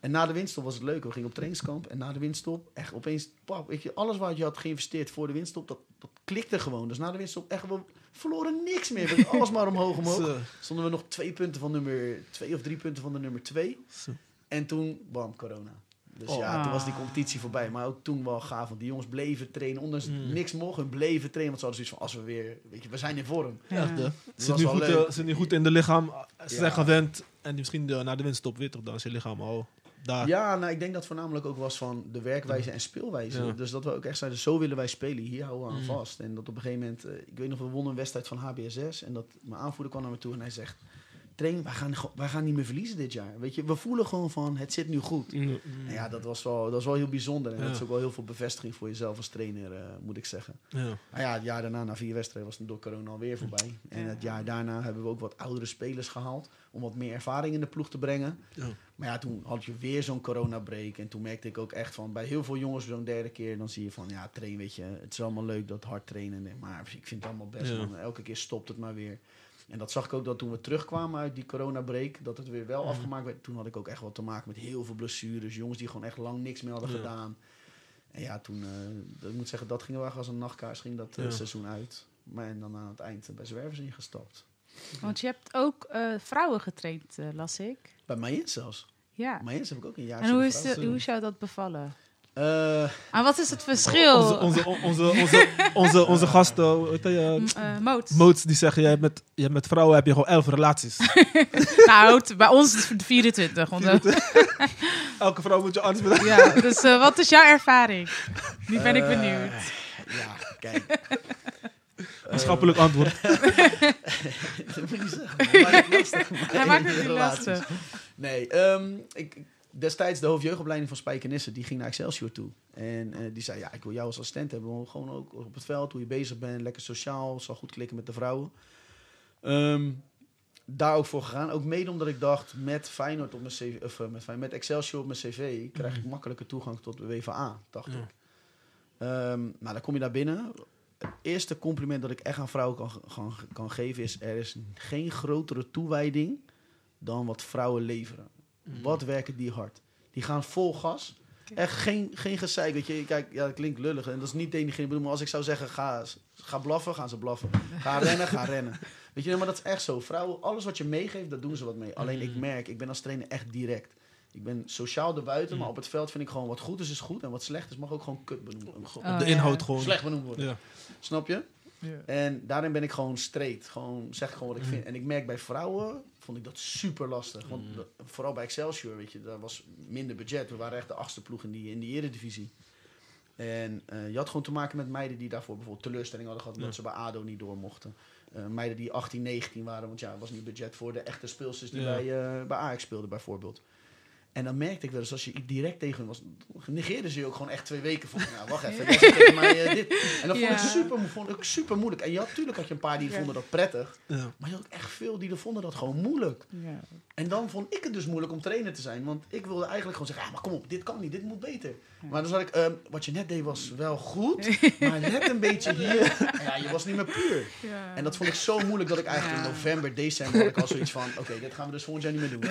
En na de winststop was het leuk. We gingen op trainingskamp. En na de winststop, echt opeens, pap, weet je, alles wat je had geïnvesteerd voor de winststop, dat, dat klikte gewoon. Dus na de winststop, echt, we verloren niks meer. We alles maar omhoog, omhoog. Zo. Stonden we nog twee punten van nummer twee of drie punten van de nummer twee. Zo. En toen, bam, corona. Dus Oh. ja, toen was die competitie voorbij. Maar ook toen wel gaaf, want die jongens bleven trainen. Ondanks Mm. niks mocht, hun bleven trainen. Want ze hadden zoiets van, als we weer, weet je, we zijn in vorm. Ja, Dat Zit was nu, goed, eh, nu goed in de lichaam. Ze Ja. zijn gewend. En misschien de, na de winststop weer toch, dan is je lichaam al daar. Ja, nou, ik denk dat het voornamelijk ook was van de werkwijze en speelwijze. Ja. Dus dat we ook echt zeiden, zo willen wij spelen. Hier houden we aan Mm. vast. En dat op een gegeven moment, eh, ik weet nog, we wonnen een wedstrijd van HBSS. En dat mijn aanvoerder kwam naar me toe en hij zegt... Train, wij gaan, wij gaan niet meer verliezen dit jaar. Weet je, we voelen gewoon van, het zit nu goed. Mm. En ja, dat was, wel, dat was wel heel bijzonder. En Ja. dat is ook wel heel veel bevestiging voor jezelf als trainer, eh, moet ik zeggen. Ja. Nou ja, het jaar daarna, na vier wedstrijden, was het door corona alweer voorbij. En het jaar daarna hebben we ook wat oudere spelers gehaald. Om wat meer ervaring in de ploeg te brengen. Ja. Maar ja, toen had je weer zo'n coronabreak. En toen merkte ik ook echt van, bij heel veel jongens zo'n derde keer, dan zie je van, ja, train, weet je, het is allemaal leuk dat hard trainen. Maar ik vind het allemaal best, Ja. man. Elke keer stopt het maar weer. En dat zag ik ook dat toen we terugkwamen uit die coronabreak, dat het weer wel afgemaakt werd. Toen had ik ook echt wat te maken met heel veel blessures. Jongens die gewoon echt lang niks meer hadden Ja. gedaan. En ja, toen, eh, ik moet zeggen, dat ging wel als een nachtkaars, ging dat eh, seizoen uit. Maar en dan aan het eind bij Zwervers ingestapt. Want je hebt ook eh, vrouwen getraind, eh, las ik. Bij Mayens zelfs. Ja. Mayens heb ik ook een jaar En hoe is, de, hoe is jou dat bevallen? Eh, Maar wat is het verschil? Onze, onze, onze, onze, onze, onze gasten, eh, eh, Moot. Moots, die zeggen, jij hebt met, hebt met vrouwen heb je gewoon elf relaties. Nou, bij ons is het 24. want, eh, Elke vrouw moet je anders bedanken. ja, dus eh, wat is jouw ervaring? Nu ben ik eh, benieuwd. Ja, kijk. Maatschappelijk antwoord. dat moet je niet zeggen. man. Maak het lastig. Hij maakt het niet Relaties. lastig. Nee, ehm, ik, destijds de hoofdjeugdopleiding van Spijkenisse, die ging naar Excelsior toe. En eh, die zei, ja, ik wil jou als assistent hebben. Gewoon ook op het veld, hoe je bezig bent, lekker sociaal, zal goed klikken met de vrouwen. Ehm, daar ook voor gegaan. Ook mede omdat ik dacht, met Feyenoord op mijn CV, of eh, met, met Excelsior op mijn cv, krijg ik makkelijker toegang tot de WVA, dacht Ja. ik. Ehm, nou, dan kom je daar binnen. Het eerste compliment dat ik echt aan vrouwen kan, kan, kan geven is... er is geen grotere toewijding dan wat vrouwen leveren. Wat werken die hard? Die gaan vol gas. Echt geen, geen gezeik. Weet je, kijk, ja, dat klinkt lullig. En dat is niet denigrerend bedoeld. Maar als ik zou zeggen, ga, ga blaffen, gaan ze blaffen. Ga rennen, ga rennen. Weet je, maar dat is echt zo. Vrouwen, alles wat je meegeeft, daar doen ze wat mee. Alleen ik merk, ik ben als trainer echt direct. Ik ben sociaal erbuiten, maar op het veld vind ik gewoon wat goed is, is goed. En wat slecht is, mag ook gewoon kut benoemd worden. Op Oh, de ja. inhoud gewoon. Slecht benoemd worden. Ja. Snap je? En daarin ben ik gewoon straight. Gewoon zeg gewoon wat ik vind. En ik merk bij vrouwen, vond ik dat super lastig. Want dat- vooral bij Excelsior, weet je, daar was minder budget. We waren echt de achtste ploeg in die, in die eredivisie. En eh, je had gewoon te maken met meiden die daarvoor bijvoorbeeld teleurstelling hadden gehad... omdat Ja. ze bij ADO niet door mochten. Eh, meiden die 18, 19 waren, want ja, er was niet budget voor de echte speelsters die Ja. bij, eh, bij Ajax speelden bijvoorbeeld. En dan merkte ik wel eens, als je direct tegen hen was, negeerden ze je ook gewoon echt twee weken. Van, nou, wacht even, tegen mij eh, dit. En dat vond, ik Ja. super, vond ik super moeilijk. En je had, natuurlijk had je een paar die Ja. vonden dat prettig. Ja. Maar je had ook echt veel die vonden dat gewoon moeilijk. Ja. En dan vond ik het dus moeilijk om trainer te zijn. Want ik wilde eigenlijk gewoon zeggen, ah, maar kom op, dit kan niet, dit moet beter. Maar dan zat ik, ehm, wat je net deed was wel goed, maar net een beetje hier. En ja, je was niet meer puur. Ja. En dat vond ik zo moeilijk dat ik eigenlijk Ja. in november, december had ik al zoiets van, oké, dit gaan we dus volgend jaar niet meer doen.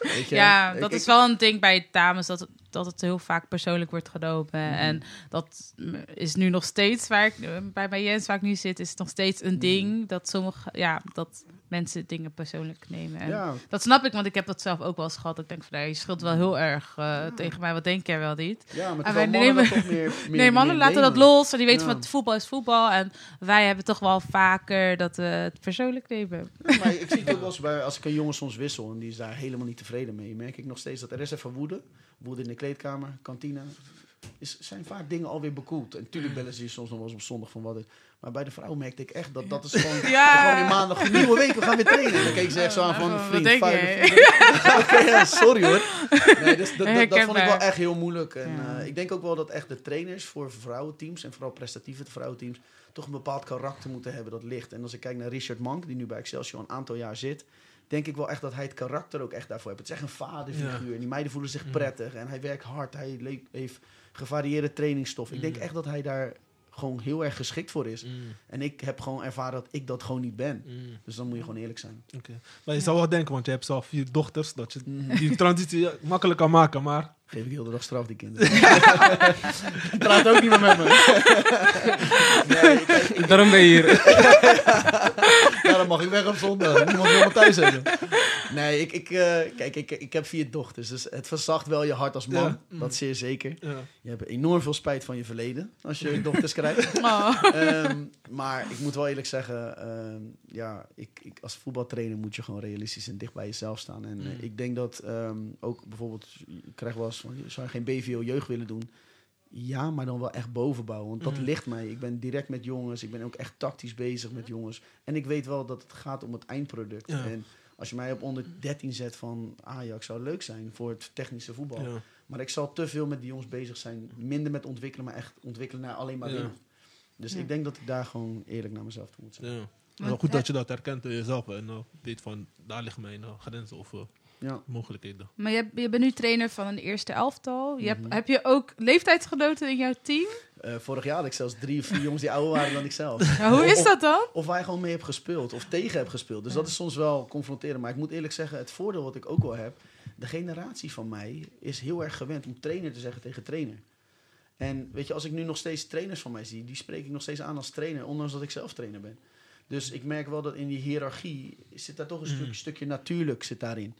Weet je? Ja, Ik- dat ik- is wel een ding bij dames, dat, het- dat het heel vaak persoonlijk wordt genomen. Mhm. En dat is nu nog steeds, waar ik, bij, bij Jens waar ik nu zit, is het nog steeds Mhm. een ding dat sommige, ja, dat mensen dingen persoonlijk nemen. En Ja, Dat snap ik, want ik heb dat zelf ook wel eens gehad. Ik denk van, nee, je scheelt wel heel erg eh, tegen mij. Wat denk jij wel niet? ja, maar wij nemen- dat toch meer, meer nee, mannen meer laten dat nemen. los. En die weten van, voetbal is voetbal. En wij hebben toch wel vaker dat we het persoonlijk nemen. Maar ik zie het ook wel eens bij, als ik een jongen soms wissel en die is daar helemaal niet tevreden mee, merk ik nog steeds dat er is even woede. Woede in de kleedkamer, kantine. Is, zijn vaak dingen alweer bekoeld. En natuurlijk bellen ze je soms nog wel eens op zondag van wat. het- Maar bij de vrouw merkte ik echt dat dat is gewoon. Ja. Gewoon weer maandag, een nieuwe week, we gaan weer trainen. En dan keek ze echt zo aan van Wat vriend. Oké, ja, sorry hoor. Nee, dus dat, dat, dat vond ik wel echt heel moeilijk. En Ja. eh, ik denk ook wel dat echt de trainers voor vrouwenteams en vooral prestatieve vrouwenteams toch een bepaald karakter moeten hebben dat ligt. En als ik kijk naar Richard Mank, die nu bij Excelsior een aantal jaar zit, denk ik wel echt dat hij het karakter ook echt daarvoor heeft. Het is echt een vaderfiguur. En die meiden voelen zich prettig en hij werkt hard. Hij heeft gevarieerde trainingsstof. Ik denk echt dat hij daar gewoon heel erg geschikt voor is. Mm, En ik heb gewoon ervaren dat ik dat gewoon niet ben. mm, Dus dan moet je gewoon eerlijk zijn. oké. Maar je zou wel denken, want je hebt zelf vier dochters, dat je die transitie makkelijk kan maken. Maar Geef ik heel de dag straf die kinderen. Die praat ook niet meer met me. nee, kijk, ik, Daarom ben je hier. ja, dan mag ik weg op zondag. Niemand wil me thuis hebben. Nee, ik, ik, eh, kijk, ik, ik heb vier dochters. Dus het verzacht wel je hart als man. Ja. Mm. Dat zeer zeker. ja. Je hebt enorm veel spijt van je verleden als je dochters krijgt. Oh. Ehm, maar ik moet wel eerlijk zeggen, ehm, ja, ik, ik, als voetbaltrainer moet je gewoon realistisch en dicht bij jezelf staan. En eh, Mm. ik denk dat ehm, ook bijvoorbeeld, je krijgt wel eens zou je geen BVO-jeugd willen doen? Ja, maar dan wel echt bovenbouwen. Want dat Mm. ligt mij. Ik ben direct met jongens. Ik ben ook echt tactisch bezig met jongens. En ik weet wel dat het gaat om het eindproduct. Ja. En als je mij op onder 13 zet van Ajax, zou leuk zijn voor het technische voetbal. Ja. Maar ik zal te veel met die jongens bezig zijn. Minder met ontwikkelen, maar echt ontwikkelen naar alleen maar Ja. winnen. Dus Ja. ik denk dat ik daar gewoon eerlijk naar mezelf toe moet zijn. Ja. Wel goed dat je dat herkent in jezelf en uh, weet van daar liggen mijn uh, grenzen of uh, Ja. mogelijkheden. Maar je, je bent nu trainer van een eerste elftal. Je hebt, Mhm. heb je ook leeftijdsgenoten in jouw team? Eh, vorig jaar had ik zelfs drie of vier jongens die ouder waren dan ik zelf. Ja, hoe is dat dan? Of waar je gewoon mee hebt gespeeld. Of tegen hebt gespeeld. Dus dat is soms wel confronterend. Maar ik moet eerlijk zeggen, het voordeel wat ik ook wel heb. De generatie van mij is heel erg gewend om trainer te zeggen tegen trainer. En weet je, als ik nu nog steeds trainers van mij zie, die spreek ik nog steeds aan als trainer, ondanks dat ik zelf trainer ben. Dus ik merk wel dat in die hiërarchie zit daar toch een stuk- stukje natuurlijk zit daarin.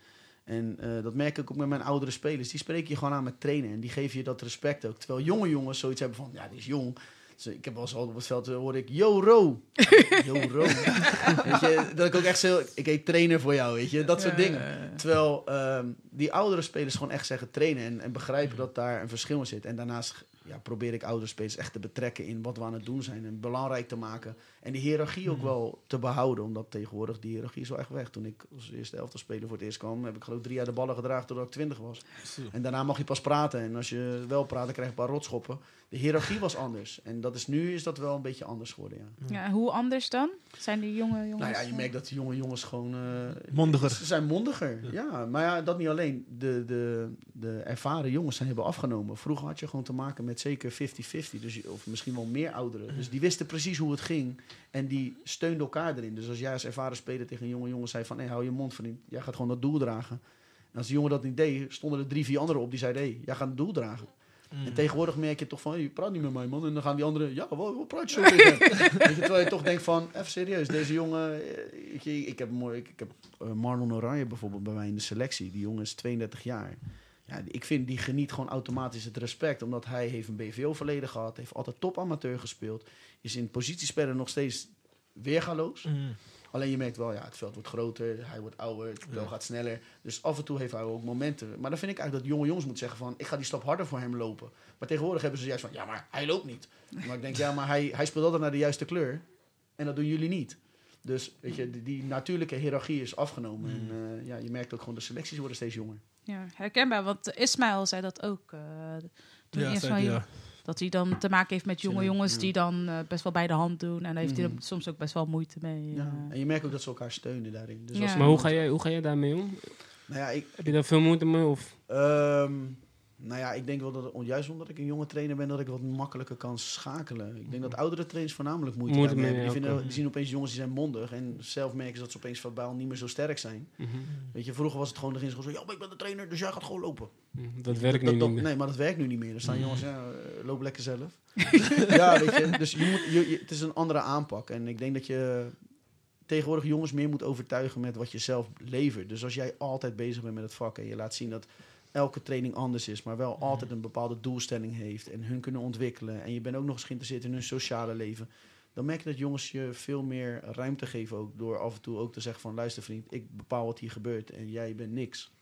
En eh, dat merk ik ook met mijn oudere spelers. Die spreek je gewoon aan met trainen. En die geven je dat respect ook. Terwijl jonge jongens zoiets hebben van, ja, die is jong. Dus ik heb wel eens al op het veld eh, hoor ik, yo Ro. yo Ro. weet je, dat ik ook echt zo, ik heet trainer voor jou, weet je. Dat soort dingen. Terwijl ehm, die oudere spelers gewoon echt zeggen trainen en, en begrijpen dat daar een verschil in zit. En daarnaast ja, probeer ik oudere spelers echt te betrekken in wat we aan het doen zijn en belangrijk te maken. En die hiërarchie ook wel te behouden, omdat tegenwoordig die hiërarchie is wel echt weg. Toen ik als eerste elftal speler voor het eerst kwam, heb ik geloof ik drie jaar de ballen gedragen totdat ik twintig was. En daarna mag je pas praten. En als je wel praat, dan krijg je een paar rotschoppen. De hiërarchie was anders. En dat is, nu is dat wel een beetje anders geworden, ja. Ja, hoe anders dan? Zijn die jonge jongens? Nou ja, je merkt dat de jonge jongens gewoon... eh, Mondiger. Ze zijn mondiger, ja. Maar ja, dat niet alleen. De, de, de ervaren jongens zijn hebben afgenomen. Vroeger had je gewoon te maken met zeker 50-50. Dus, of misschien wel meer ouderen. Dus die wisten precies hoe het ging. En die steunden elkaar erin. Dus als jij als ervaren speler tegen een jonge jongen zei van... Hé, hou je mond vriend. Jij gaat gewoon dat doel dragen. En als die jongen dat niet deed, stonden er drie, vier anderen op die zeiden... Hé, jij gaat het doel dragen. En tegenwoordig merk je toch van, je praat niet met mij man. En dan gaan die anderen, ja, wat, wat praat je zo tegen terwijl je toch denkt van, even serieus, deze jongen... eh, ik heb, mooi, ik, ik heb eh, Marlon Oranje bijvoorbeeld bij mij in de selectie. Die jongen is 32 jaar. Ja, ik vind, die geniet gewoon automatisch het respect. Omdat hij heeft een BVO-verleden gehad. Heeft altijd top amateur gespeeld. Is in positiespellen nog steeds weergaloos. Alleen je merkt wel, ja, het veld wordt groter, hij wordt ouder, het spel gaat sneller. Dus af en toe heeft hij ook momenten. Maar dan vind ik eigenlijk dat jonge jongens moeten zeggen van, ik ga die stap harder voor hem lopen. Maar tegenwoordig hebben ze juist van, ja, maar hij loopt niet. Maar ik denk, ja, maar hij, hij speelt altijd naar de juiste kleur. En dat doen jullie niet. Dus weet je, die, die natuurlijke hiërarchie is afgenomen. En eh, ja, je merkt ook gewoon, de selecties worden steeds jonger. Ja, herkenbaar, want Ismaël zei dat ook. eh, toen Ja, eerst zei van, ja. Dat hij dan te maken heeft met jonge jongens ja. die dan eh, best wel bij de hand doen. En daar heeft hij dan soms ook best wel moeite mee. Ja. eh. En je merkt ook dat ze elkaar steunen daarin. Dus Ja. als Maar hoe ga, jij, hoe ga jij daarmee om? Nou ja, ik, Heb je daar veel moeite mee? Of? Ehm, nou ja, ik denk wel dat, het- juist omdat ik een jonge trainer ben, dat ik wat makkelijker kan schakelen. Ik denk dat oudere trainers voornamelijk moeite, hebben. Die, vinden, die zien opeens jongens die zijn mondig en zelf merken ze dat ze opeens verbaal niet meer zo sterk zijn. Mhm. Weet je, vroeger was het gewoon, dan gewoon zo, ja, maar ik ben de trainer, dus jij gaat gewoon lopen. Mhm, Dat werkt nu Dat- niet meer. Nee, maar dat werkt nu niet meer. Er staan jongens, ja, eh, loop lekker zelf. ja, weet je, dus je moet, je, je- het is een andere aanpak. En ik denk dat je tegenwoordig jongens meer moet overtuigen met wat je zelf levert. Dus als jij altijd bezig bent met het vak en je laat zien dat elke training anders is, maar wel altijd een bepaalde doelstelling heeft en hun kunnen ontwikkelen. En je bent ook nog eens geïnteresseerd in hun sociale leven. Dan merk je dat jongens je veel meer ruimte geven ook. Door af en toe ook te zeggen van luister vriend, ik bepaal wat hier gebeurt en jij bent niks.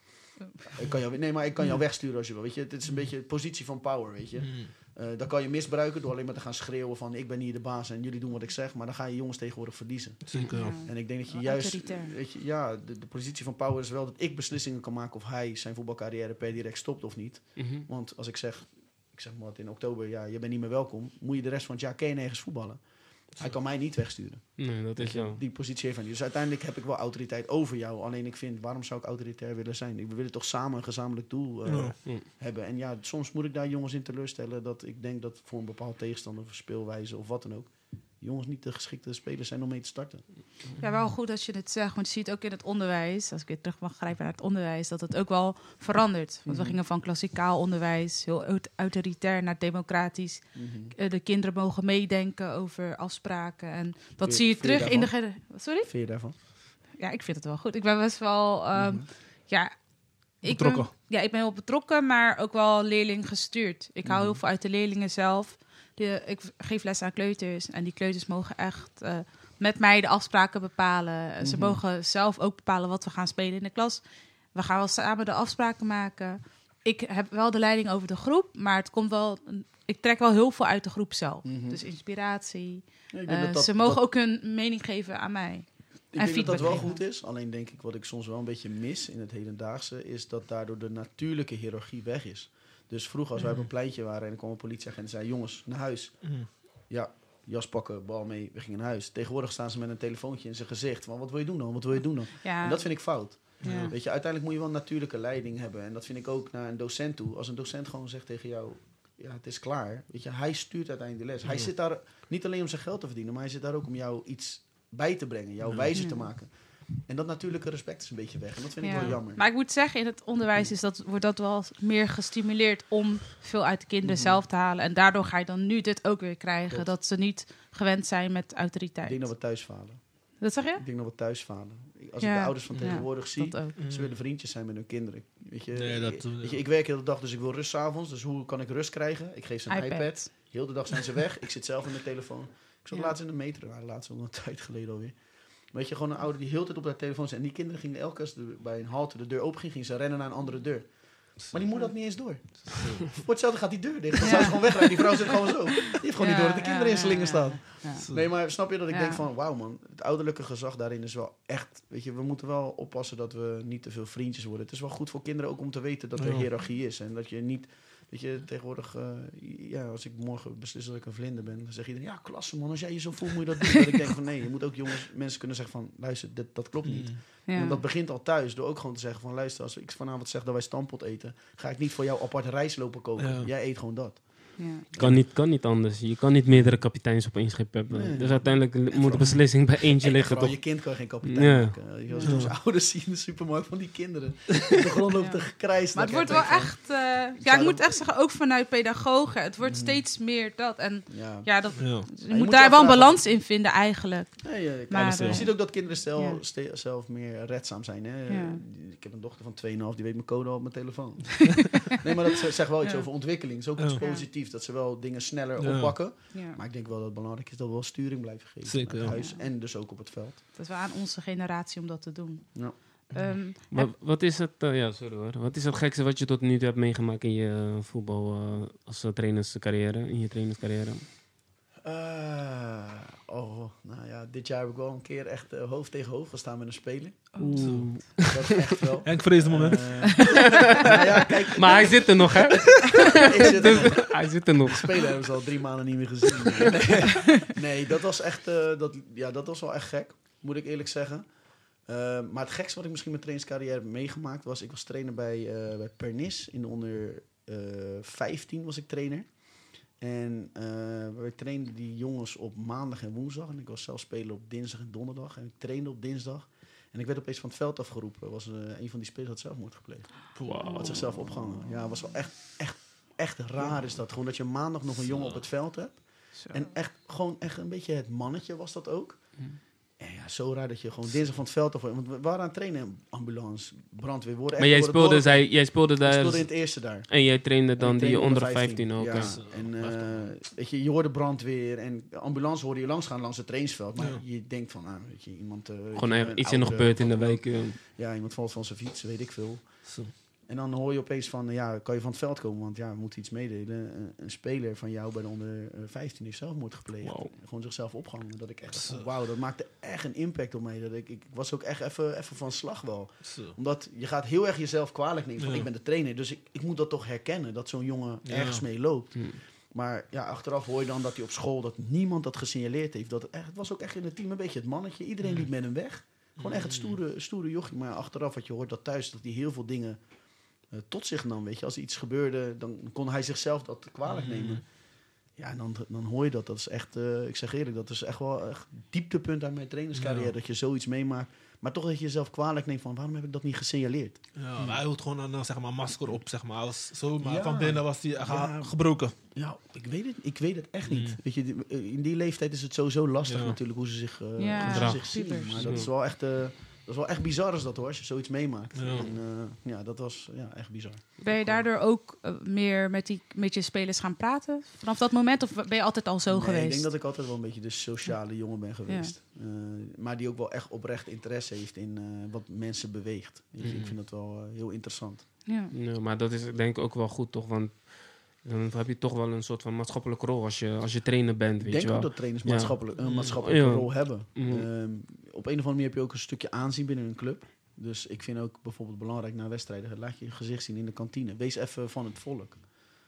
Ik kan jou, nee, maar ik kan jou wegsturen als je wil. Weet je, het is een beetje de positie van power, weet je. Eh dat kan je misbruiken door alleen maar te gaan schreeuwen van ik ben hier de baas en jullie doen wat ik zeg. Maar dan ga je jongens tegenwoordig verliezen. Zeker. ja. En ik denk dat je Wel juist, weet je, ja, de, de positie van power is wel dat ik beslissingen kan maken of hij zijn voetbalcarrière per direct stopt of niet. Mhm. Want als ik zeg, ik zeg maar wat in oktober, ja, je bent niet meer welkom, moet je de rest van het jaar je nergens voetballen. Hij kan mij niet wegsturen. Nee, dat is zo. Die positie heeft hij niet. Dus uiteindelijk heb ik wel autoriteit over jou. Alleen ik vind, waarom zou ik autoritair willen zijn? We willen toch samen een gezamenlijk doel eh. Ja. hebben. En ja, soms moet ik daar jongens in teleurstellen dat ik denk dat voor een bepaald tegenstander of speelwijze of wat dan ook, jongens niet de geschikte spelers zijn om mee te starten. Ja, wel goed als je het zegt, want je ziet ook in het onderwijs, als ik weer terug mag grijpen naar het onderwijs, dat het ook wel verandert. Want we Mhm. gingen van klassikaal onderwijs, heel aut- autoritair, naar democratisch. Eh, de kinderen mogen meedenken over afspraken. En dat zie je terug in de... Sorry? Vind je daarvan? Ja, ik vind het wel goed. Ik ben best wel... ehm, Mhm. Ja, ik Betrokken. Ben, ja, ik ben heel betrokken, maar ook wel leerling gestuurd. Ik hou Mhm. heel veel uit de leerlingen zelf. De, ik geef les aan kleuters en die kleuters mogen echt eh, met mij de afspraken bepalen. En Ze Mhm. mogen zelf ook bepalen wat we gaan spelen in de klas. We gaan wel samen de afspraken maken. Ik heb wel de leiding over de groep, maar het komt wel. Ik trek wel heel veel uit de groep zelf. Mhm. Dus inspiratie. Ja, Eh, dat ze mogen dat- ook hun mening geven aan mij. Ik en denk dat dat wel goed is. Alleen denk ik wat ik soms wel een beetje mis in het hedendaagse... is dat daardoor de natuurlijke hiërarchie weg is. Dus vroeger als wij op een pleintje waren en er kwam een politieagent en zei... jongens, naar huis. Mhm. Ja, jas pakken, bal mee, we gingen naar huis. Tegenwoordig staan ze met een telefoontje in zijn gezicht. Van, wat wil je doen dan? Wat wil je doen dan? Ja, En dat vind ik fout. Ja. Weet je, uiteindelijk moet je wel een natuurlijke leiding hebben. En dat vind ik ook naar een docent toe. Als een docent gewoon zegt tegen jou, ja, het is klaar. Weet je, hij stuurt uiteindelijk de les. Hij zit daar niet alleen om zijn geld te verdienen, maar hij zit daar ook om jou iets bij te brengen, jou wijzer te maken. En dat natuurlijke respect is een beetje weg. En dat vind ik Ja. wel jammer. Maar ik moet zeggen, in het onderwijs is dat, wordt dat wel meer gestimuleerd om veel uit de kinderen Mhm. zelf te halen. En daardoor ga je dan nu dit ook weer krijgen. Klopt. Dat ze niet gewend zijn met ik autoriteit. denk dat we thuis falen. Dat zeg je? Ik denk dat we thuis falen. Als Ja, ik de ouders van ja, tegenwoordig zie, ze willen vriendjes zijn met hun kinderen. Weet je, Nee, dat- weet je, ik werk de hele dag, dus ik wil rust 's avonds. Dus hoe kan ik rust krijgen? Ik geef ze een iPad. iPad. Heel de dag zijn ze weg. Ik zit zelf in mijn telefoon. Ik zat Ja. laatst in de metro, laatst al een tijd geleden alweer. Weet je, gewoon een ouder die heel de tijd op haar telefoon zit. En die kinderen gingen elke keer bij een halte de deur open ging, gingen ze rennen naar een andere deur. Maar die moeder had niet eens door. Voor hetzelfde gaat die deur dicht. Dan zou ze gewoon wegrijden. Die vrouw zit gewoon zo. Die heeft gewoon niet door dat de kinderen in slingen staan. Nee, maar snap je dat ik denk van, wauw man, het ouderlijke gezag daarin is wel echt, weet je, we moeten wel oppassen dat we niet te veel vriendjes worden. Het is wel goed voor kinderen ook om te weten dat er hiërarchie is en dat je niet, weet je, tegenwoordig, eh, ja, als ik morgen beslis dat ik een vlinder ben, dan zegt iedereen, ja, klasse man, als jij je zo voelt moet je dat doen. dat ik denk van, nee, je moet ook jongens, mensen kunnen zeggen van, luister, dit, dat klopt niet. Ja. En dat begint al thuis door ook gewoon te zeggen van, luister, als ik vanavond zeg dat wij stampot eten, ga ik niet voor jou apart rijst lopen koken. Ja. Jij eet gewoon dat. Ja. Kan niet, kan niet anders. Je kan niet meerdere kapiteins op één schip hebben. Nee. Dus uiteindelijk moet de beslissing bij eentje En liggen, toch? je kind kan geen kapitein Ja. maken. Je, Als je onze ouders zien in de supermarkt van die kinderen. op de grond lopen Ja. te gekrijsd. Maar het wordt wel echt... eh, ja, ik moet echt zeggen, ook vanuit pedagogen. Het wordt Mhm. steeds meer dat. En Ja. ja, dat, Ja. je je moet daar wel een balans in vinden eigenlijk. Nee, Maar, alles, je eh, ziet ook dat kinderen ja. zelf meer redzaam zijn. Hè? Ja. Ik heb een dochter van 2,5, die weet mijn code al op mijn telefoon. nee, maar dat zegt wel iets Ja. over ontwikkeling. Het is ook Ja. iets positiefs, dat ze wel dingen sneller Ja. oppakken. Ja. Maar ik denk wel dat het belangrijk is dat we wel sturing blijven geven. Zeker, naar huis en dus ook op het veld. Het is wel aan onze generatie om dat te doen. Ja. Ehm, Wat, wat is het, eh, ja, sorry hoor. Wat is het gekste wat je tot nu toe hebt meegemaakt in je voetbal eh, als eh, trainerscarrière, in je trainerscarrière? Eh, oh, nou ja, dit jaar heb ik wel een keer echt eh, hoofd tegen hoofd gestaan met een speler. Oeh. Dat is echt wel. Moment. Eh, nou ja, kijk, Maar hij zit er nog, hè? ik zit er nog. hij zit er nog. Spelen hebben ze al drie maanden niet meer gezien. Nee, nee dat was echt, eh, dat, ja, dat was wel echt gek, moet ik eerlijk zeggen. Eh, maar het gekste wat ik misschien met trainingscarrière heb meegemaakt was, ik was trainer bij, eh, bij Pernis. In de onder eh 15 was ik trainer. En eh we trainden die jongens op maandag en woensdag. En ik was zelf speler op dinsdag en donderdag. En ik trainde op dinsdag. En ik werd opeens van het veld afgeroepen. Was, eh, een van die spelers had zelfmoord gepleegd. Had zichzelf opgehangen. Ja, was wel echt, echt, echt raar is dat. Gewoon dat je maandag nog een jongen op het veld hebt. zo. En echt, gewoon echt een beetje het mannetje was dat ook. Hm. En ja, zo raar dat je gewoon dinsdag van het veld af... Want we waren aan het trainen, ambulance, brandweer. Worden Maar jij speelde, zij, jij speelde Ik daar speelde in het eerste daar. en jij trainde dan die onder 15 ook. Ja, en eh, weet je, je hoorde brandweer en de ambulance hoorde je langs gaan langs het trainingsveld. Maar Ja. je denkt van, ah, weet je, iemand... eh, Gewoon je, iets in nog gebeurd in de week. eh. Ja, iemand valt van zijn fiets, weet ik veel. Zo. En dan hoor je opeens van, eh, ja, kan je van het veld komen? Want ja, we moeten iets meedelen. Een, een speler van jou bij de onder eh, 15 heeft zelfmoord gepleegd. Gewoon zichzelf opgehangen. Dat ik echt dacht Zo. wauw, dat maakte echt een impact op mij. Dat ik, ik was ook echt even, even van slag wel. Omdat je gaat heel erg jezelf kwalijk nemen. Van, Ja. Ik ben de trainer, dus ik, ik moet dat toch herkennen. Dat zo'n jongen Ja. ergens mee loopt. Hm. Maar ja, achteraf hoor je dan dat hij op school, dat niemand dat gesignaleerd heeft. Dat het, echt, het was ook echt in het team een beetje het mannetje. Iedereen liep met hem weg. Gewoon echt het stoere, stoere jochie. Maar achteraf wat je hoort dat thuis, dat hij heel veel dingen eh, tot zich nam. Weet je, als er iets gebeurde, dan kon hij zichzelf dat kwalijk nemen. Ja, en dan, dan hoor je dat. Dat is echt, eh, ik zeg eerlijk, dat is echt wel echt dieptepunt uit mijn trainerscarrière. Ja. Dat je zoiets meemaakt. Maar toch dat je jezelf kwalijk neemt van, waarom heb ik dat niet gesignaleerd? Ja, maar hij hield gewoon een eh, zeg maar, masker op, zeg maar. Was zo, maar Ja. van binnen was hij Ja. gebroken. Ja, ik weet het, ik weet het echt niet. Mm. Weet je, eh, in die leeftijd is het sowieso lastig Ja. natuurlijk hoe ze zich, eh, Ja, hoe ze zich zien. Maar dat is wel echt, eh, is wel echt bizar als dat hoor, als je zoiets meemaakt. Ja. En, eh, ja, dat was ja, echt bizar. Ben je daardoor ook eh, meer met, die, met je spelers gaan praten vanaf dat moment? Of ben je altijd al zo Nee, geweest? Ik denk dat ik altijd wel een beetje de sociale jongen ben geweest. Eh, maar die ook wel echt oprecht interesse heeft in eh, wat mensen beweegt. Ik vind dat wel heel interessant. Ja. Ja, maar dat is denk ik ook wel goed, toch? Want dan heb je toch wel een soort van maatschappelijke rol als je, als je trainer bent, Ik weet denk je wel. ook dat trainers Ja. maatschappelijk, een Mm. maatschappelijke Ja. rol hebben. Mhm. Ehm, op een of andere manier heb je ook een stukje aanzien binnen een club. Dus ik vind ook bijvoorbeeld belangrijk na wedstrijden, laat je je gezicht zien in de kantine. Wees even van het volk.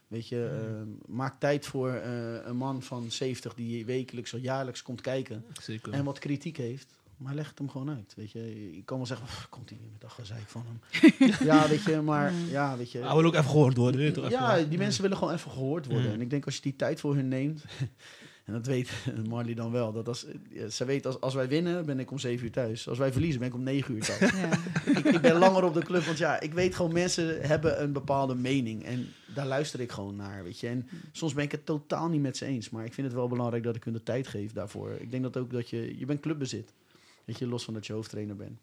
Weet je, ehm, maak tijd voor eh, een man van 70 die wekelijks of jaarlijks komt kijken Zeker. en wat kritiek heeft. Maar legt het hem gewoon uit. Weet je, je kan wel zeggen, "Pff, komt hij weer met dat gezeik van hem. ja, weet je, maar ja, weet je. Hij wil ook even gehoord worden. weet je toch? Ja, die mensen willen gewoon even gehoord worden. Mm. En ik denk als je die tijd voor hun neemt. En dat weet Marley dan wel. Dat als, ja, ze weet, als, als wij winnen, ben ik om 7 uur thuis. Als wij verliezen, ben ik om 9 uur thuis. Ja. ik, ik ben langer op de club, want ja, ik weet gewoon, mensen hebben een bepaalde mening. En daar luister ik gewoon naar, weet je. En soms ben ik het totaal niet met ze eens. Maar ik vind het wel belangrijk dat ik hun de tijd geef daarvoor. Ik denk dat ook dat je, je bent clubbezit. Weet je, los van dat je hoofdtrainer bent.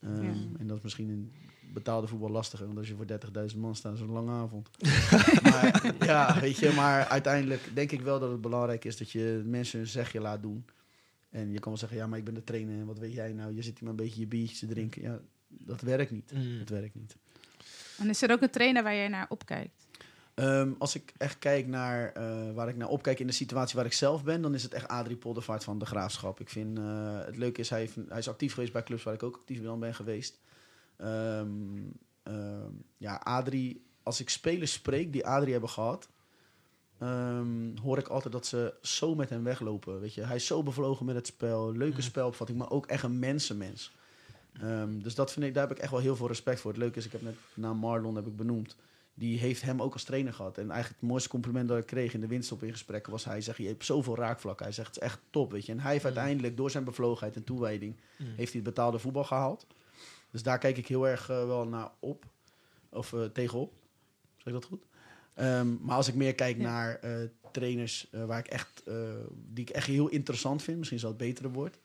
Ehm, Ja. En dat is misschien in betaalde voetbal lastiger. Want als je voor 30.000 man staat, is het een lange avond. maar, ja, weet je, maar uiteindelijk denk ik wel dat het belangrijk is dat je mensen een zegje laat doen. En je kan wel zeggen, ja, maar ik ben de trainer en wat weet jij nou? Je zit hier maar een beetje je biertjes te drinken. Ja, dat werkt niet. Mm. Dat werkt niet. En is er ook een trainer waar jij naar opkijkt? Ehm, als ik echt kijk naar eh, waar ik naar opkijk in de situatie waar ik zelf ben, dan is het echt Adrie Poldervaart van de Graafschap. Ik vind eh, het leuke is, hij, heeft- hij is actief geweest bij clubs waar ik ook actief dan ben geweest. Ehm, ehm, ja, Adrie, als ik spelers spreek die Adrie hebben gehad, hoor ik altijd dat ze zo met hem weglopen. Weet je? Hij is zo bevlogen met het spel, leuke spelopvatting, maar ook echt een mensenmens. Dus dat vind ik, daar heb ik echt wel heel veel respect voor. Het leuke is, ik heb net naam Marlon heb ik benoemd die heeft hem ook als trainer gehad. En eigenlijk het mooiste compliment dat ik kreeg in de winststop in gesprekken was... hij zegt, je hebt zoveel raakvlakken. Hij zegt, het is echt top, weet je. En hij heeft uiteindelijk door zijn bevlogenheid en toewijding... heeft hij het betaalde voetbal gehaald. Dus daar kijk ik heel erg eh, wel naar op. Of eh, tegenop. Zeg ik dat goed? Ehm, maar als ik meer kijk naar eh, trainers waar ik echt, die ik echt heel interessant vind... misschien is dat het betere woord...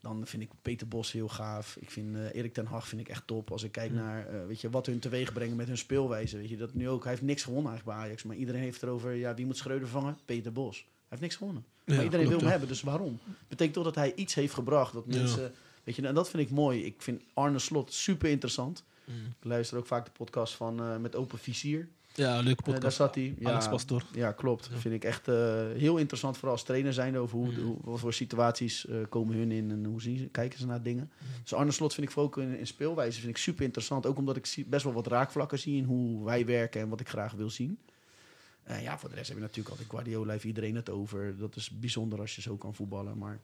Dan vind ik Peter Bos heel gaaf. Ik vind eh, Erik ten Hag vind ik echt top. Als ik kijk naar eh, weet je, wat hun teweeg brengen met hun speelwijze. Weet je, dat nu ook. Hij heeft niks gewonnen eigenlijk bij Ajax. Maar iedereen heeft erover, ja, wie moet Schreuder vangen? Peter Bos. Hij heeft niks gewonnen. Ja, maar iedereen wil hem hebben, dus waarom? Betekent toch dat hij iets heeft gebracht. Dat mensen, weet je, en dat vind ik mooi. Ik vind Arne Slot super interessant. Mm. Ik luister ook vaak de podcast van eh, met Open Vizier. Ja, leuke Eh, daar podcast. zat hij. Ja, Alex Pastoor. Ja, klopt. Ja. Vind ik echt eh, heel interessant, vooral als trainer zijn over hoe, hoe- wat voor situaties eh, komen hun in en hoe zien ze, kijken ze naar dingen. Dus Arne Slot vind ik voor ook in, in speelwijze vind ik super interessant. Ook omdat ik zie, best wel wat raakvlakken zie in hoe wij werken en wat ik graag wil zien. Eh, ja, voor de rest heb je natuurlijk altijd Guardiola, heeft iedereen het over. Dat is bijzonder als je zo kan voetballen. Maar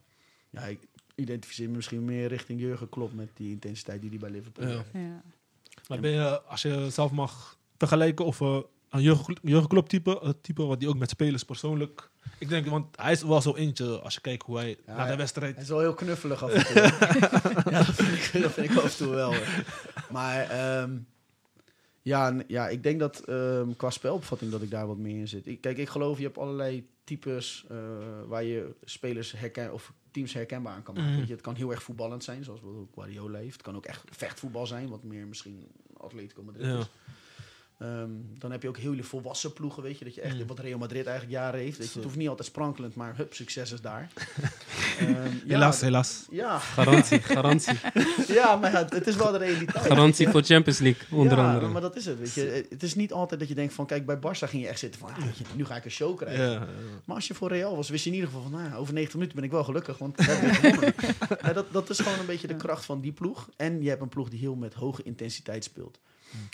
ja, ik identificeer me misschien meer richting Jurgen Klopp met die intensiteit die hij bij Liverpool Ja. heeft. Ja. Maar ben je, als je zelf mag vergelijken of eh, een Klopp type, het type wat die ook met spelers persoonlijk... Ik denk, want hij is wel zo eentje als je kijkt hoe hij Ja, naar de wedstrijd... Hij is wel heel knuffelig af en toe. ja, dat vind, ik, dat vind ik af en toe wel. hoor. Maar ehm, ja, ja, ik denk dat ehm, qua spelopvatting dat ik daar wat meer in zit. Ik, kijk, ik geloof je hebt allerlei types eh, waar je spelers herken of teams herkenbaar aan kan maken. Weet je, het kan heel erg voetballend zijn, zoals bijvoorbeeld Guardiola heeft. Het kan ook echt vechtvoetbal zijn, wat meer misschien Atletico Madrid Ja. is. Ehm, dan heb je ook hele volwassen ploegen, weet je, dat je echt Mm. wat Real Madrid eigenlijk jaren heeft. Weet je, het hoeft niet altijd sprankelend, maar hup, succes is daar. Ehm, ja, Helaas, helaas. Ja, Garantie, garantie. ja, maar ja, het is wel de realiteit. Garantie voor Champions League, onder ja, andere. maar dat is het, weet je. Het is niet altijd dat je denkt van, kijk, bij Barça ging je echt zitten van, ah, weet je, nu ga ik een show krijgen. Ja, Maar als je voor Real was, wist je in ieder geval van, nou, ja, over 90 minuten ben ik wel gelukkig, want dat, dat is gewoon een beetje de kracht van die ploeg. En je hebt een ploeg die heel met hoge intensiteit speelt.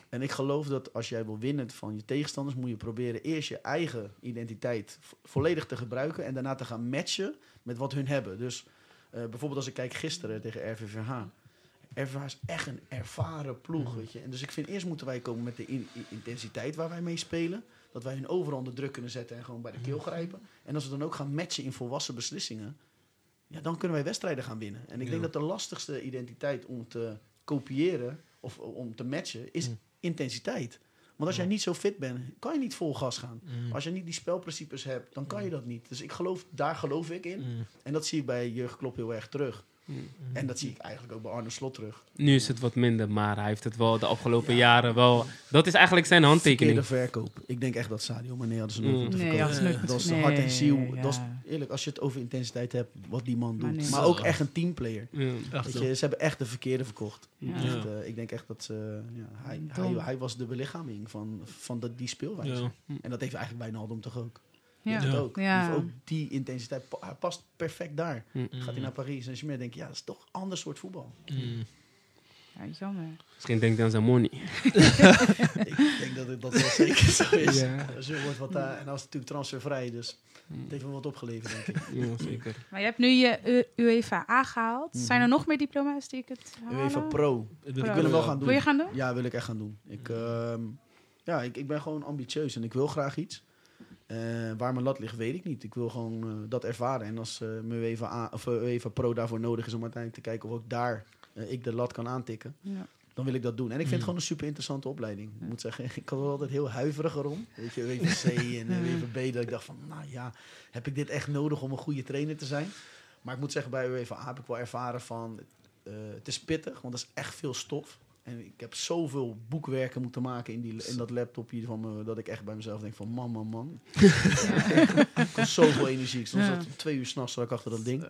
En ik geloof dat als jij wil winnen van je tegenstanders, moet je proberen eerst je eigen identiteit vo- volledig te gebruiken en daarna te gaan matchen met wat hun hebben. Dus eh, bijvoorbeeld als ik kijk gisteren tegen RVVH. RVVH is echt een ervaren ploeg, weet je. En dus ik vind eerst moeten wij komen met de in- intensiteit waar wij mee spelen. Dat wij hun overal onder druk kunnen zetten en gewoon bij de keel grijpen. En als we dan ook gaan matchen in volwassen beslissingen, ja, dan kunnen wij wedstrijden gaan winnen. En ik denk Ja. dat de lastigste identiteit om te kopiëren of om te matchen is Mm. intensiteit. Want als jij niet zo fit bent, kan je niet vol gas gaan. Mm. Als je niet die spelprincipes hebt, dan kan je dat niet. Dus ik geloof, daar geloof ik in. Mm. En dat zie ik bij Jurgen Klopp heel erg terug. Mm. En dat zie ik eigenlijk ook bij Arne Slot terug. Nu is het wat minder, maar hij heeft het wel de afgelopen jaren wel... Dat is eigenlijk zijn handtekening. Verkeerde verkoop. Ik denk echt dat Sadio Mane hadden ze nooit Mm. moeten Nee, verkopen. had ze nooit Dat is moeten- hart en nee, ziel. ja. Dat is, eerlijk, als je het over intensiteit hebt, wat die man doet. Maar Maar, nee. ook echt een teamplayer. Weet je, ze hebben echt de verkeerde verkocht. Ja. Echt, eh, ik denk echt dat ze, ja, hij, hij, hij was de belichaming van, van dat, die speelwijze. Ja. En dat heeft eigenlijk bijna Aldum toch ook. Ja. Ook. Ja. heeft ook die intensiteit. Pa- Hij past perfect daar. Mm. Gaat hij naar Paris en als je meer denkt, ja, dat is toch een ander soort voetbal. Mm. Ja, jammer. Misschien denkt hij aan zijn money. ik denk dat het dat wel zeker zo is. Ja. Zo wordt wat daar, en dat is natuurlijk transfervrij, dus het heeft wel wat opgeleverd, denk ik. Ja, zeker. Maar je hebt nu je UEFA A gehaald. Mhm. Zijn er nog meer diploma's die ik het halen? UEFA Pro. Ik Pro. wil hem wel gaan doen. Wil je gaan doen? Ja, wil ik echt gaan doen. Ik, ehm, ja, ik, ik ben gewoon ambitieus en ik wil graag iets. Eh, waar mijn lat ligt, weet ik niet. Ik wil gewoon eh, dat ervaren. En als eh mijn UEFA, A, of, UEFA Pro daarvoor nodig is om uiteindelijk te kijken of ook daar ik de lat kan aantikken, Ja. dan wil ik dat doen. En ik vind het gewoon een super interessante opleiding. Ik moet zeggen, ik was er altijd heel huiverig erom. Weet je, WVC en eh, WVB, dat ik dacht van, nou ja, heb ik dit echt nodig om een goede trainer te zijn? Maar ik moet zeggen, bij UEFA heb ik wel ervaren van, eh, het is pittig, want dat is echt veel stof. En ik heb zoveel boekwerken moeten maken in, die, in dat laptopje van me, dat ik echt bij mezelf denk van, man, man, man. ik had zoveel energie. Ik stond Ja. tot twee uur s'nachts achter dat ding.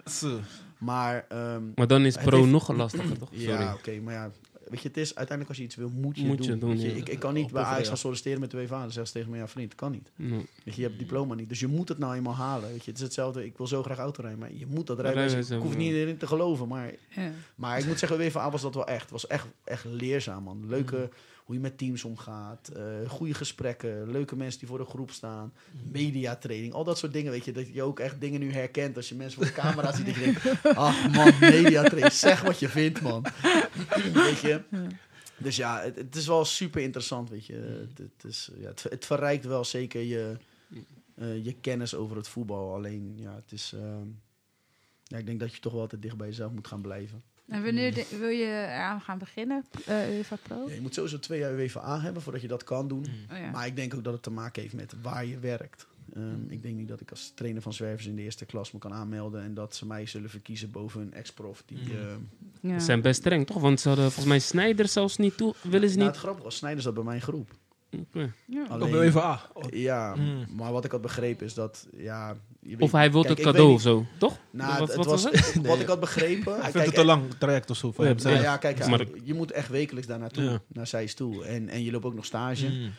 Maar ehm, Maar dan is pro heeft- nog lastiger, toch? Sorry. ja, oké, maar ja, weet je, het is uiteindelijk als je iets wil, moet je Moet het je doen. je, ja. ik, ik kan niet Op bij Ajax ja. gaan solliciteren met de WVA. Dan zeggen ze tegen me, ja vriend, kan niet. Nee. Weet je, je hebt het diploma niet. Dus je moet het nou eenmaal halen. Weet je, het is hetzelfde, ik wil zo graag auto rijden, maar je moet dat rijden. Ik hoef niet erin te geloven, maar, Ja. maar ik moet zeggen, WVA was dat wel echt. Het was echt, echt leerzaam, man. Leuke, hoe je met teams omgaat, eh, goede gesprekken, leuke mensen die voor de groep staan, mediatraining, al dat soort dingen, weet je, dat je ook echt dingen nu herkent als je mensen voor de camera ziet, dat je denkt, ach man, mediatraining, zeg wat je vindt, man. weet je. Dus ja, het, het is wel super interessant, weet je. Het, het is, ja, het, het verrijkt wel zeker je, eh, je kennis over het voetbal. Alleen, ja, het is... ehm, ja, ik denk dat je toch wel altijd dicht bij jezelf moet gaan blijven. En wanneer de- wil je eraan gaan beginnen, eh UEFA Pro? Ja, je moet sowieso twee jaar WVA hebben voordat je dat kan doen. Oh, ja. Maar ik denk ook dat het te maken heeft met waar je werkt. Ehm, ik denk niet dat ik als trainer van zwervers in de eerste klas me kan aanmelden... en dat ze mij zullen verkiezen boven een ex-prof die... Ja. Ze zijn best streng, toch? Want ze hadden volgens mij Snyder zelfs niet toe. Willen ze nou, niet? het grappige was, Snijders zat bij mijn groep. Oké. Ja. Alleen- WVA. Ja, Mm. maar wat ik had begrepen is dat... Ja, je Of hij wil het cadeau of zo, toch? Nou, Wat- het, wat was, was wat ik had begrepen. Hij kijk, vindt het te lang traject of zo voor Ja. Nou kijk, Maar- je moet echt wekelijks daar naartoe, Ja. naar Zeist toe. En, en je loopt ook nog stage. Mm.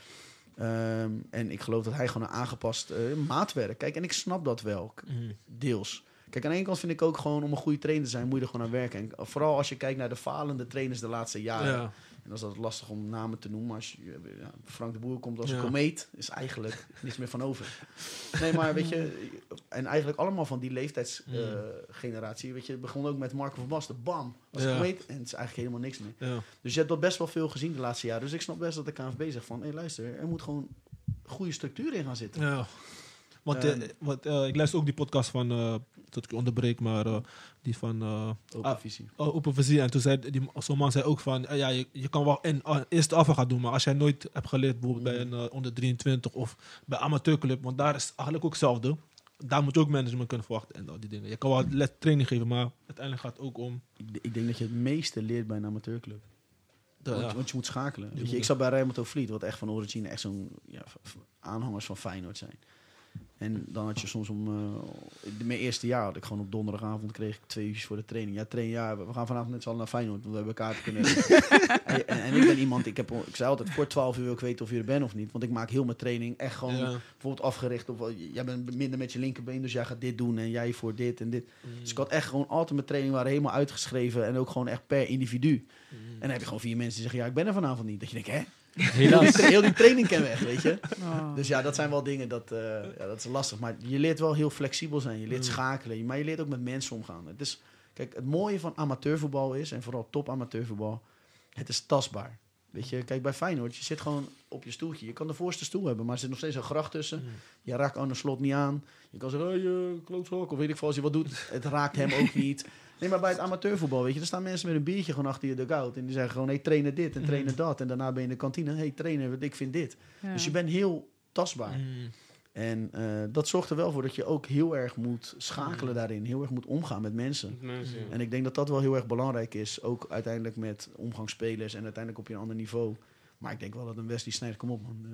Ehm, en ik geloof dat hij gewoon een aangepast eh, maatwerk. Kijk, en ik snap dat wel, Mm. deels. Kijk, aan de ene kant vind ik ook gewoon om een goede trainer te zijn, moet je er gewoon aan werken. En vooral als je kijkt naar de falende trainers de laatste jaren. Ja. En dan is dat lastig om namen te noemen. Als je, ja, Frank de Boer komt als Ja. komeet, is eigenlijk niets meer van over. Nee, maar weet je, en eigenlijk allemaal van die leeftijdsgeneratie. weet je, het begon ook met Marco van Basten. Bam, als Ja. komeet. En het is eigenlijk helemaal niks meer. Dus je hebt dat best wel veel gezien de laatste jaren. Dus ik snap best dat de KNVB zegt van... hé luister, er moet gewoon goede structuur in gaan zitten. Ja. Want eh, wat, eh, ik luister ook die podcast van, eh dat ik je onderbreek, maar eh, die van eh Open Ah. visie. oh, Open Visie. En toen zei die, zo'n man zei ook van, eh, ja, je, je kan wel in, uh, eerste afval gaan doen, maar als jij nooit hebt geleerd, bijvoorbeeld bij een eh, onder 23 of bij amateurclub, want daar is eigenlijk ook hetzelfde. Daar moet je ook management kunnen verwachten en al die dingen. Je kan wel let training geven, maar uiteindelijk gaat het ook om... Ik, ik denk dat je het meeste leert bij een amateurclub. Want, ja. want je moet schakelen. Je, ik zat bij Rijnmond Vliet, wat echt van origine echt zo'n ja, aanhangers van Feyenoord zijn. En dan had je soms om... eh, in mijn eerste jaar had ik gewoon op donderdagavond kreeg ik twee uurtjes voor de training. Ja, train, ja, we gaan vanavond met z'n allen naar Feyenoord, want we hebben kaarten kunnen en, en, ik ben iemand, ik, heb, ik zei altijd, voor 12 uur wil ik weten of je er bent of niet. Want ik maak heel mijn training echt gewoon Ja. bijvoorbeeld afgericht op... eh, Jij bent minder met je linkerbeen, dus jij gaat dit doen en jij voor dit en dit. Mm. Dus ik had echt gewoon altijd mijn training waren helemaal uitgeschreven en ook gewoon echt per individu. Mm. En dan heb je gewoon vier mensen die zeggen, ja, ik ben er vanavond niet. Dat je denkt, hè? Helaas. Heel die training ken weg, weet je? Oh. Dus ja, dat zijn wel dingen, dat, eh, ja, dat is lastig. Maar je leert wel heel flexibel zijn. Je leert schakelen, maar je leert ook met mensen omgaan. Het is, kijk, het mooie van amateurvoetbal is, en vooral top amateurvoetbal, het is tastbaar. Weet je, kijk, bij Feyenoord, je zit gewoon op je stoeltje. Je kan de voorste stoel hebben, maar er zit nog steeds een gracht tussen. Je raakt aan de slot niet aan. Je kan zeggen, hey, eh, klootzak, of weet ik veel, als je wat doet. Het raakt hem ook niet. Nee, maar bij het amateurvoetbal, weet je, er staan mensen met een biertje gewoon achter je dugout. En die zeggen gewoon, hey, trainen dit en trainen dat. En daarna ben je in de kantine, hey, trainer, ik vind dit. Ja. Dus je bent heel tastbaar. Mm. En eh, dat zorgt er wel voor dat je ook heel erg moet schakelen daarin. Heel erg moet omgaan met mensen. Mensen, ja. En ik denk dat dat wel heel erg belangrijk is. Ook uiteindelijk met omgangsspelers en uiteindelijk op je een ander niveau. Maar ik denk wel dat een Wesley Sneijder, kom op man.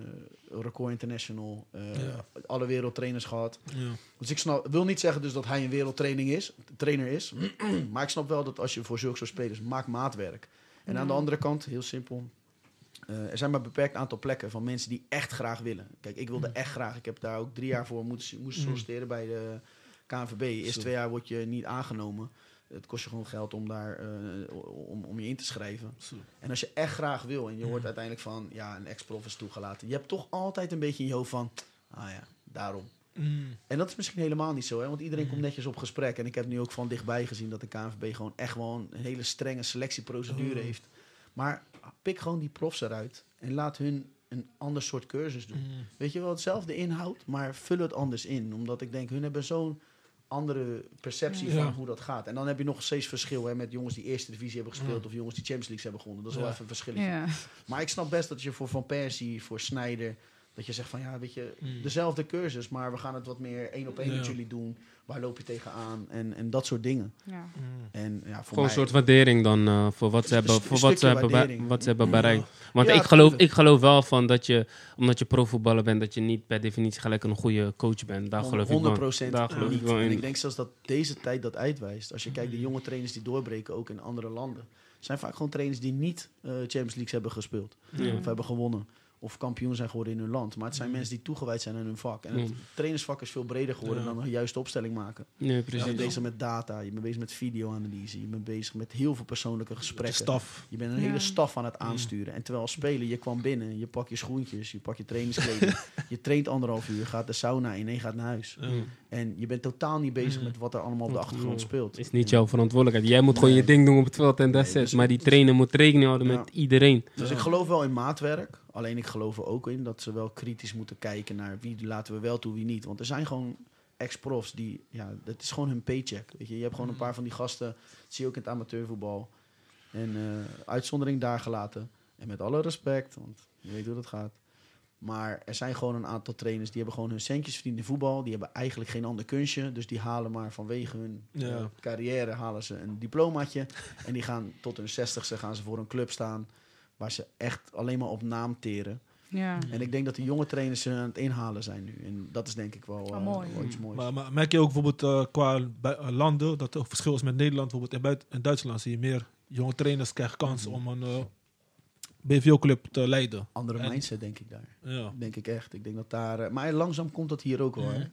eh, record international. eh, Ja. Alle wereldtrainers gehad. Ja. Dus ik snap, wil niet zeggen dus dat hij een wereldtraining is, trainer is. maar ik snap wel dat als je voor zulke soort spelers maakt maatwerk. En aan de andere kant, heel simpel. Eh, er zijn maar een beperkt aantal plekken van mensen die echt graag willen. Kijk, ik wilde echt graag. Ik heb daar ook drie jaar voor moeten, moesten solliciteren bij de KNVB. Eerst twee jaar word je niet aangenomen. het kost je gewoon geld om daar eh, om, om je in te schrijven. En als je echt graag wil en je hoort uiteindelijk van ja, een ex-prof is toegelaten. Je hebt toch altijd een beetje in je hoofd van, ah ja, daarom. Mm. En dat is misschien helemaal niet zo, hè? want iedereen komt netjes op gesprek. En ik heb nu ook van dichtbij gezien dat de KNVB gewoon echt gewoon een hele strenge selectieprocedure Oh. heeft. Maar pik gewoon die profs eruit en laat hun een ander soort cursus doen. Mm. Weet je wel, hetzelfde inhoud, maar vul het anders in. Omdat ik denk, hun hebben zo'n andere perceptie Ja. van hoe dat gaat. En dan heb je nog steeds verschil hè, met jongens die eerste divisie hebben gespeeld... Ja. of jongens die Champions League hebben gewonnen. Dat is wel even een verschilletje. Ja. Maar ik snap best dat je voor Van Persie, voor Snijder... dat je zegt van, ja, weet je, Mm. dezelfde cursus... maar we gaan het wat meer één op één Ja. met jullie doen. Waar loop je tegenaan? En, en dat soort dingen. Ja. Mm. En ja, voor Gewoon een mij... soort waardering dan eh, voor wat ze Een hebben, voor een wat ze hebben, bij- wat ze hebben bereikt. Want Ja, ik, geloof, ik geloof wel van dat je, omdat je profvoetballer bent, dat je niet per definitie gelijk een goede coach bent. Daar geloof ik wel. 100% Daar geloof ik niet. wel En ik denk zelfs dat deze tijd dat uitwijst. Als je kijkt, de jonge trainers die doorbreken, ook in andere landen, zijn vaak gewoon trainers die niet eh, Champions League hebben gespeeld. Ja. Of hebben gewonnen. Of kampioen zijn geworden in hun land. Maar het zijn mensen die toegewijd zijn aan hun vak. En het Ja. trainersvak is veel breder geworden Ja. dan een juiste opstelling maken. Nee, Je precies. bent bezig met data, je bent bezig met videoanalyse, je bent bezig met heel veel persoonlijke gesprekken. staf. Je bent een Ja. hele staf aan het aansturen. En terwijl als speler, je kwam binnen, je pakt je schoentjes, je pakt je trainingskleding, je traint anderhalf uur, gaat de sauna in en je gaat naar huis. Ja. En je bent totaal niet bezig Mm. met wat er allemaal op de achtergrond speelt. is niet jouw verantwoordelijkheid. Jij moet gewoon je ding doen op het veld en that's Nee, dus- Maar die trainer moet rekening houden Ja. met iedereen. Dus Ja. ik geloof wel in maatwerk. Alleen ik geloof er ook in dat ze wel kritisch moeten kijken naar wie laten we wel toe, wie niet. Want er zijn gewoon ex-profs die, ja, dat is gewoon hun paycheck. Weet je, je hebt gewoon een paar van die gasten, dat zie je ook in het amateurvoetbal. En eh, uitzondering daar gelaten. En met alle respect, want je weet hoe dat gaat. Maar er zijn gewoon een aantal trainers die hebben gewoon hun centjes verdiend in voetbal. Die hebben eigenlijk geen ander kunstje. Dus die halen maar vanwege hun Ja. eh, carrière halen ze een diplomaatje. en die gaan tot hun zestigste gaan ze voor een club staan. Waar ze echt alleen maar op naam teren. Ja. En ik denk dat de jonge trainers ze aan het inhalen zijn nu. En dat is denk ik wel, Oh, eh, mooi. wel iets moois. Maar, maar merk je ook bijvoorbeeld eh, qua eh, landen dat er verschil is met Nederland? Bijvoorbeeld in, buiten, in Duitsland zie je meer jonge trainers krijgen kans Mhm. om een eh, BVO-club te leiden. Andere en- mindset denk ik daar. Ja. Denk ik echt. Ik denk dat daar... maar langzaam komt dat hier ook wel, hè. Mhm.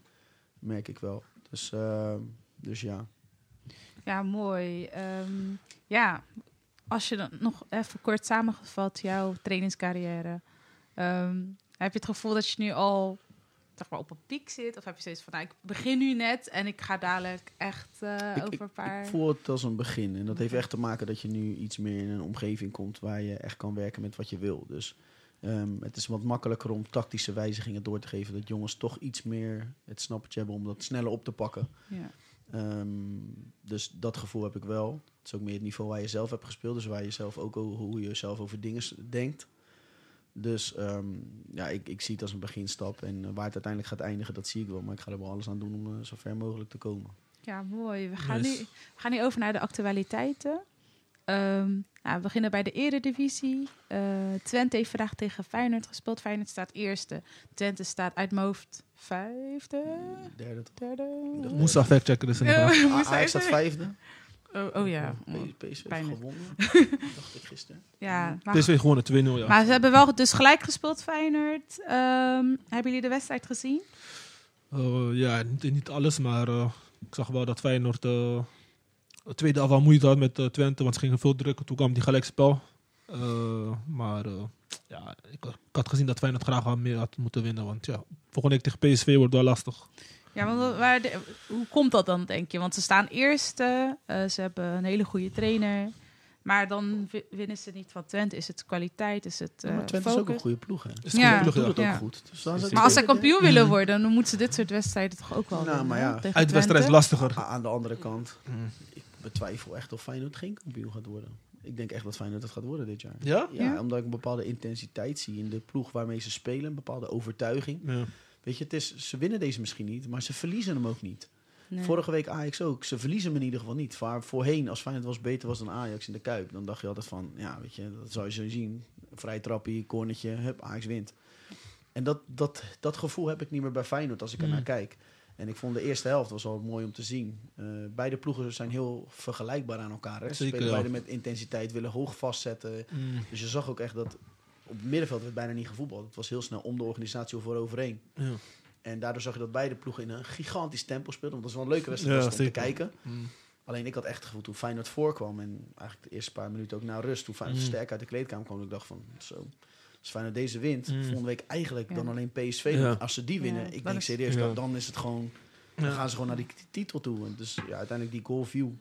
Merk ik wel. Dus, eh, dus ja. Ja, mooi. Ehm, ja, als je dan nog even kort samengevat jouw trainingscarrière. ehm, heb je het gevoel dat je nu al zeg maar, op een piek zit? Of heb je steeds van, nou, ik begin nu net en ik ga dadelijk echt eh, Ik- over een paar... Ik voel het als een begin. En dat heeft echt te maken dat je nu iets meer in een omgeving komt waar je echt kan werken met wat je wil. Dus ehm, het is wat makkelijker om tactische wijzigingen door te geven. Dat jongens toch iets meer het snappertje hebben om dat sneller op te pakken. Ja. Ehm, dus dat gevoel heb ik wel. Het is ook meer het niveau waar je zelf hebt gespeeld. Dus waar je zelf ook hoe je zelf over dingen denkt. Dus ehm, ja, ik, ik zie het als een beginstap. En eh, waar het uiteindelijk gaat eindigen, dat zie ik wel. Maar ik ga er wel alles aan doen om eh, zo ver mogelijk te komen. Ja, mooi. We gaan, Nice. nu, we gaan nu over naar de actualiteiten. Ehm, nou, we beginnen bij de eredivisie. Eh Twente heeft vandaag tegen Feyenoord gespeeld. Feyenoord staat eerste. Twente staat uit mijn hoofd vijfde, Derde toch? derde. Moest factchecken dus inderdaad. Ja, Ah, moest Ajax staat vijfde. Oh, oh ja. PSV heeft gewonnen. dacht ik gisteren. ja maar, PSV gewonnen 2-0, ja. maar ze hebben wel dus gelijk gespeeld, Feyenoord. Ehm, hebben jullie de wedstrijd gezien? Eh, ja, niet, niet alles, maar eh, ik zag wel dat Feyenoord uh, het tweede af wel moeite had met eh, Twente, want ze gingen veel drukken. Toen kwam die gelijkspel. Eh, maar eh, ja, ik, ik had gezien dat Feyenoord graag wel meer had moeten winnen, want ja, volgende week tegen PSV wordt wel lastig. Ja, want wat- waar de- hoe komt dat dan, denk je? Want ze staan eerste, eh, ze hebben een hele goede trainer. Maar dan wi- winnen ze niet van Twente. Is het kwaliteit? Is het Ja, eh maar Twente is ook een goede ploeg, hè? Is Ja. ploeg, Doet ja. het ook Ja. goed. Dus dan is het Maar als tweede, kampioen ik. willen worden, dan moeten ze dit soort wedstrijden toch ook wel Nou, maar ja, Uitwedstrijd is lastiger. Aan de andere kant, Mm. Betwijfel echt of Feyenoord geen kampioen gaat worden. Ik denk echt dat Feyenoord het gaat worden dit jaar. Ja? Ja, Ja? omdat ik een bepaalde intensiteit zie in de ploeg waarmee ze spelen. Een bepaalde overtuiging. Ja. Weet je, het is, ze winnen deze misschien niet, maar ze verliezen hem ook niet. Nee. Vorige week Ajax ook. Ze verliezen hem in ieder geval niet. Waar voorheen, als Feyenoord was beter was dan Ajax in de Kuip, dan dacht je altijd van, ja, weet je, dat zou je zo zien. Vrij trappie, cornetje, hup, Ajax wint. En dat, dat, dat gevoel heb ik niet meer bij Feyenoord als ik er Mm. naar kijk. En ik vond de eerste helft was al mooi om te zien. Eh, beide ploegen zijn heel vergelijkbaar aan elkaar. Hè? Ze Zeker, spelen beide met intensiteit, willen hoog vastzetten. Mm. Dus je zag ook echt dat op het middenveld werd bijna niet gevoetbald. Het was heel snel om de organisatie voor overheen. Ja. En daardoor zag je dat beide ploegen in een gigantisch tempo speelden. Want dat is wel een leuke wedstrijd Ja, om te kijken. Mm. Alleen ik had echt het gevoel toen Feyenoord voorkwam en eigenlijk de eerste paar minuten ook na rust, toen Feyenoord Mm. sterk uit de kleedkamer kwam, ik dacht van zo. Als Feyenoord deze wint, Mm. volgende week eigenlijk Ja. dan alleen PSV. Als ze die winnen, Ja, ik dat denk serieus, Ja. dan, dan is het gewoon, dan Ja. gaan ze gewoon naar die titel toe. En Dus ja, uiteindelijk die goal viel,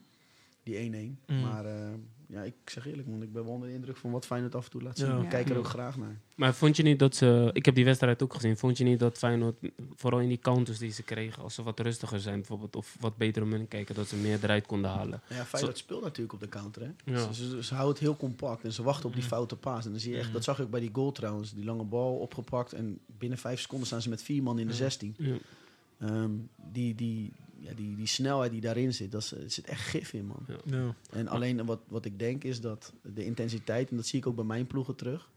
die 1-1. Mm. Maar eh, ja, ik zeg eerlijk man, ik ben wel onder de indruk van wat Feyenoord af en toe laat zien. Ja. Ik kijk er ook graag naar. Maar vond je niet dat ze... Ik heb die wedstrijd ook gezien. Vond je niet dat Feyenoord, vooral in die counters die ze kregen... als ze wat rustiger zijn bijvoorbeeld... of wat beter om hun kijken, dat ze meer eruit konden halen? Ja, Feyenoord speelt natuurlijk op de counter. Hè? Ja. Ze, ze, ze houden het heel compact en ze wachten op die foute paas. En dan zie je echt, dat zag ik ook bij die goal trouwens. Die lange bal opgepakt en binnen vijf seconden staan ze met vier man in de 16. Ja. Ehm, die, die, ja, die, die snelheid die daarin zit, dat is, er zit echt gif in, man. Ja. En alleen wat, wat ik denk is dat de intensiteit, en dat zie ik ook bij mijn ploegen terug.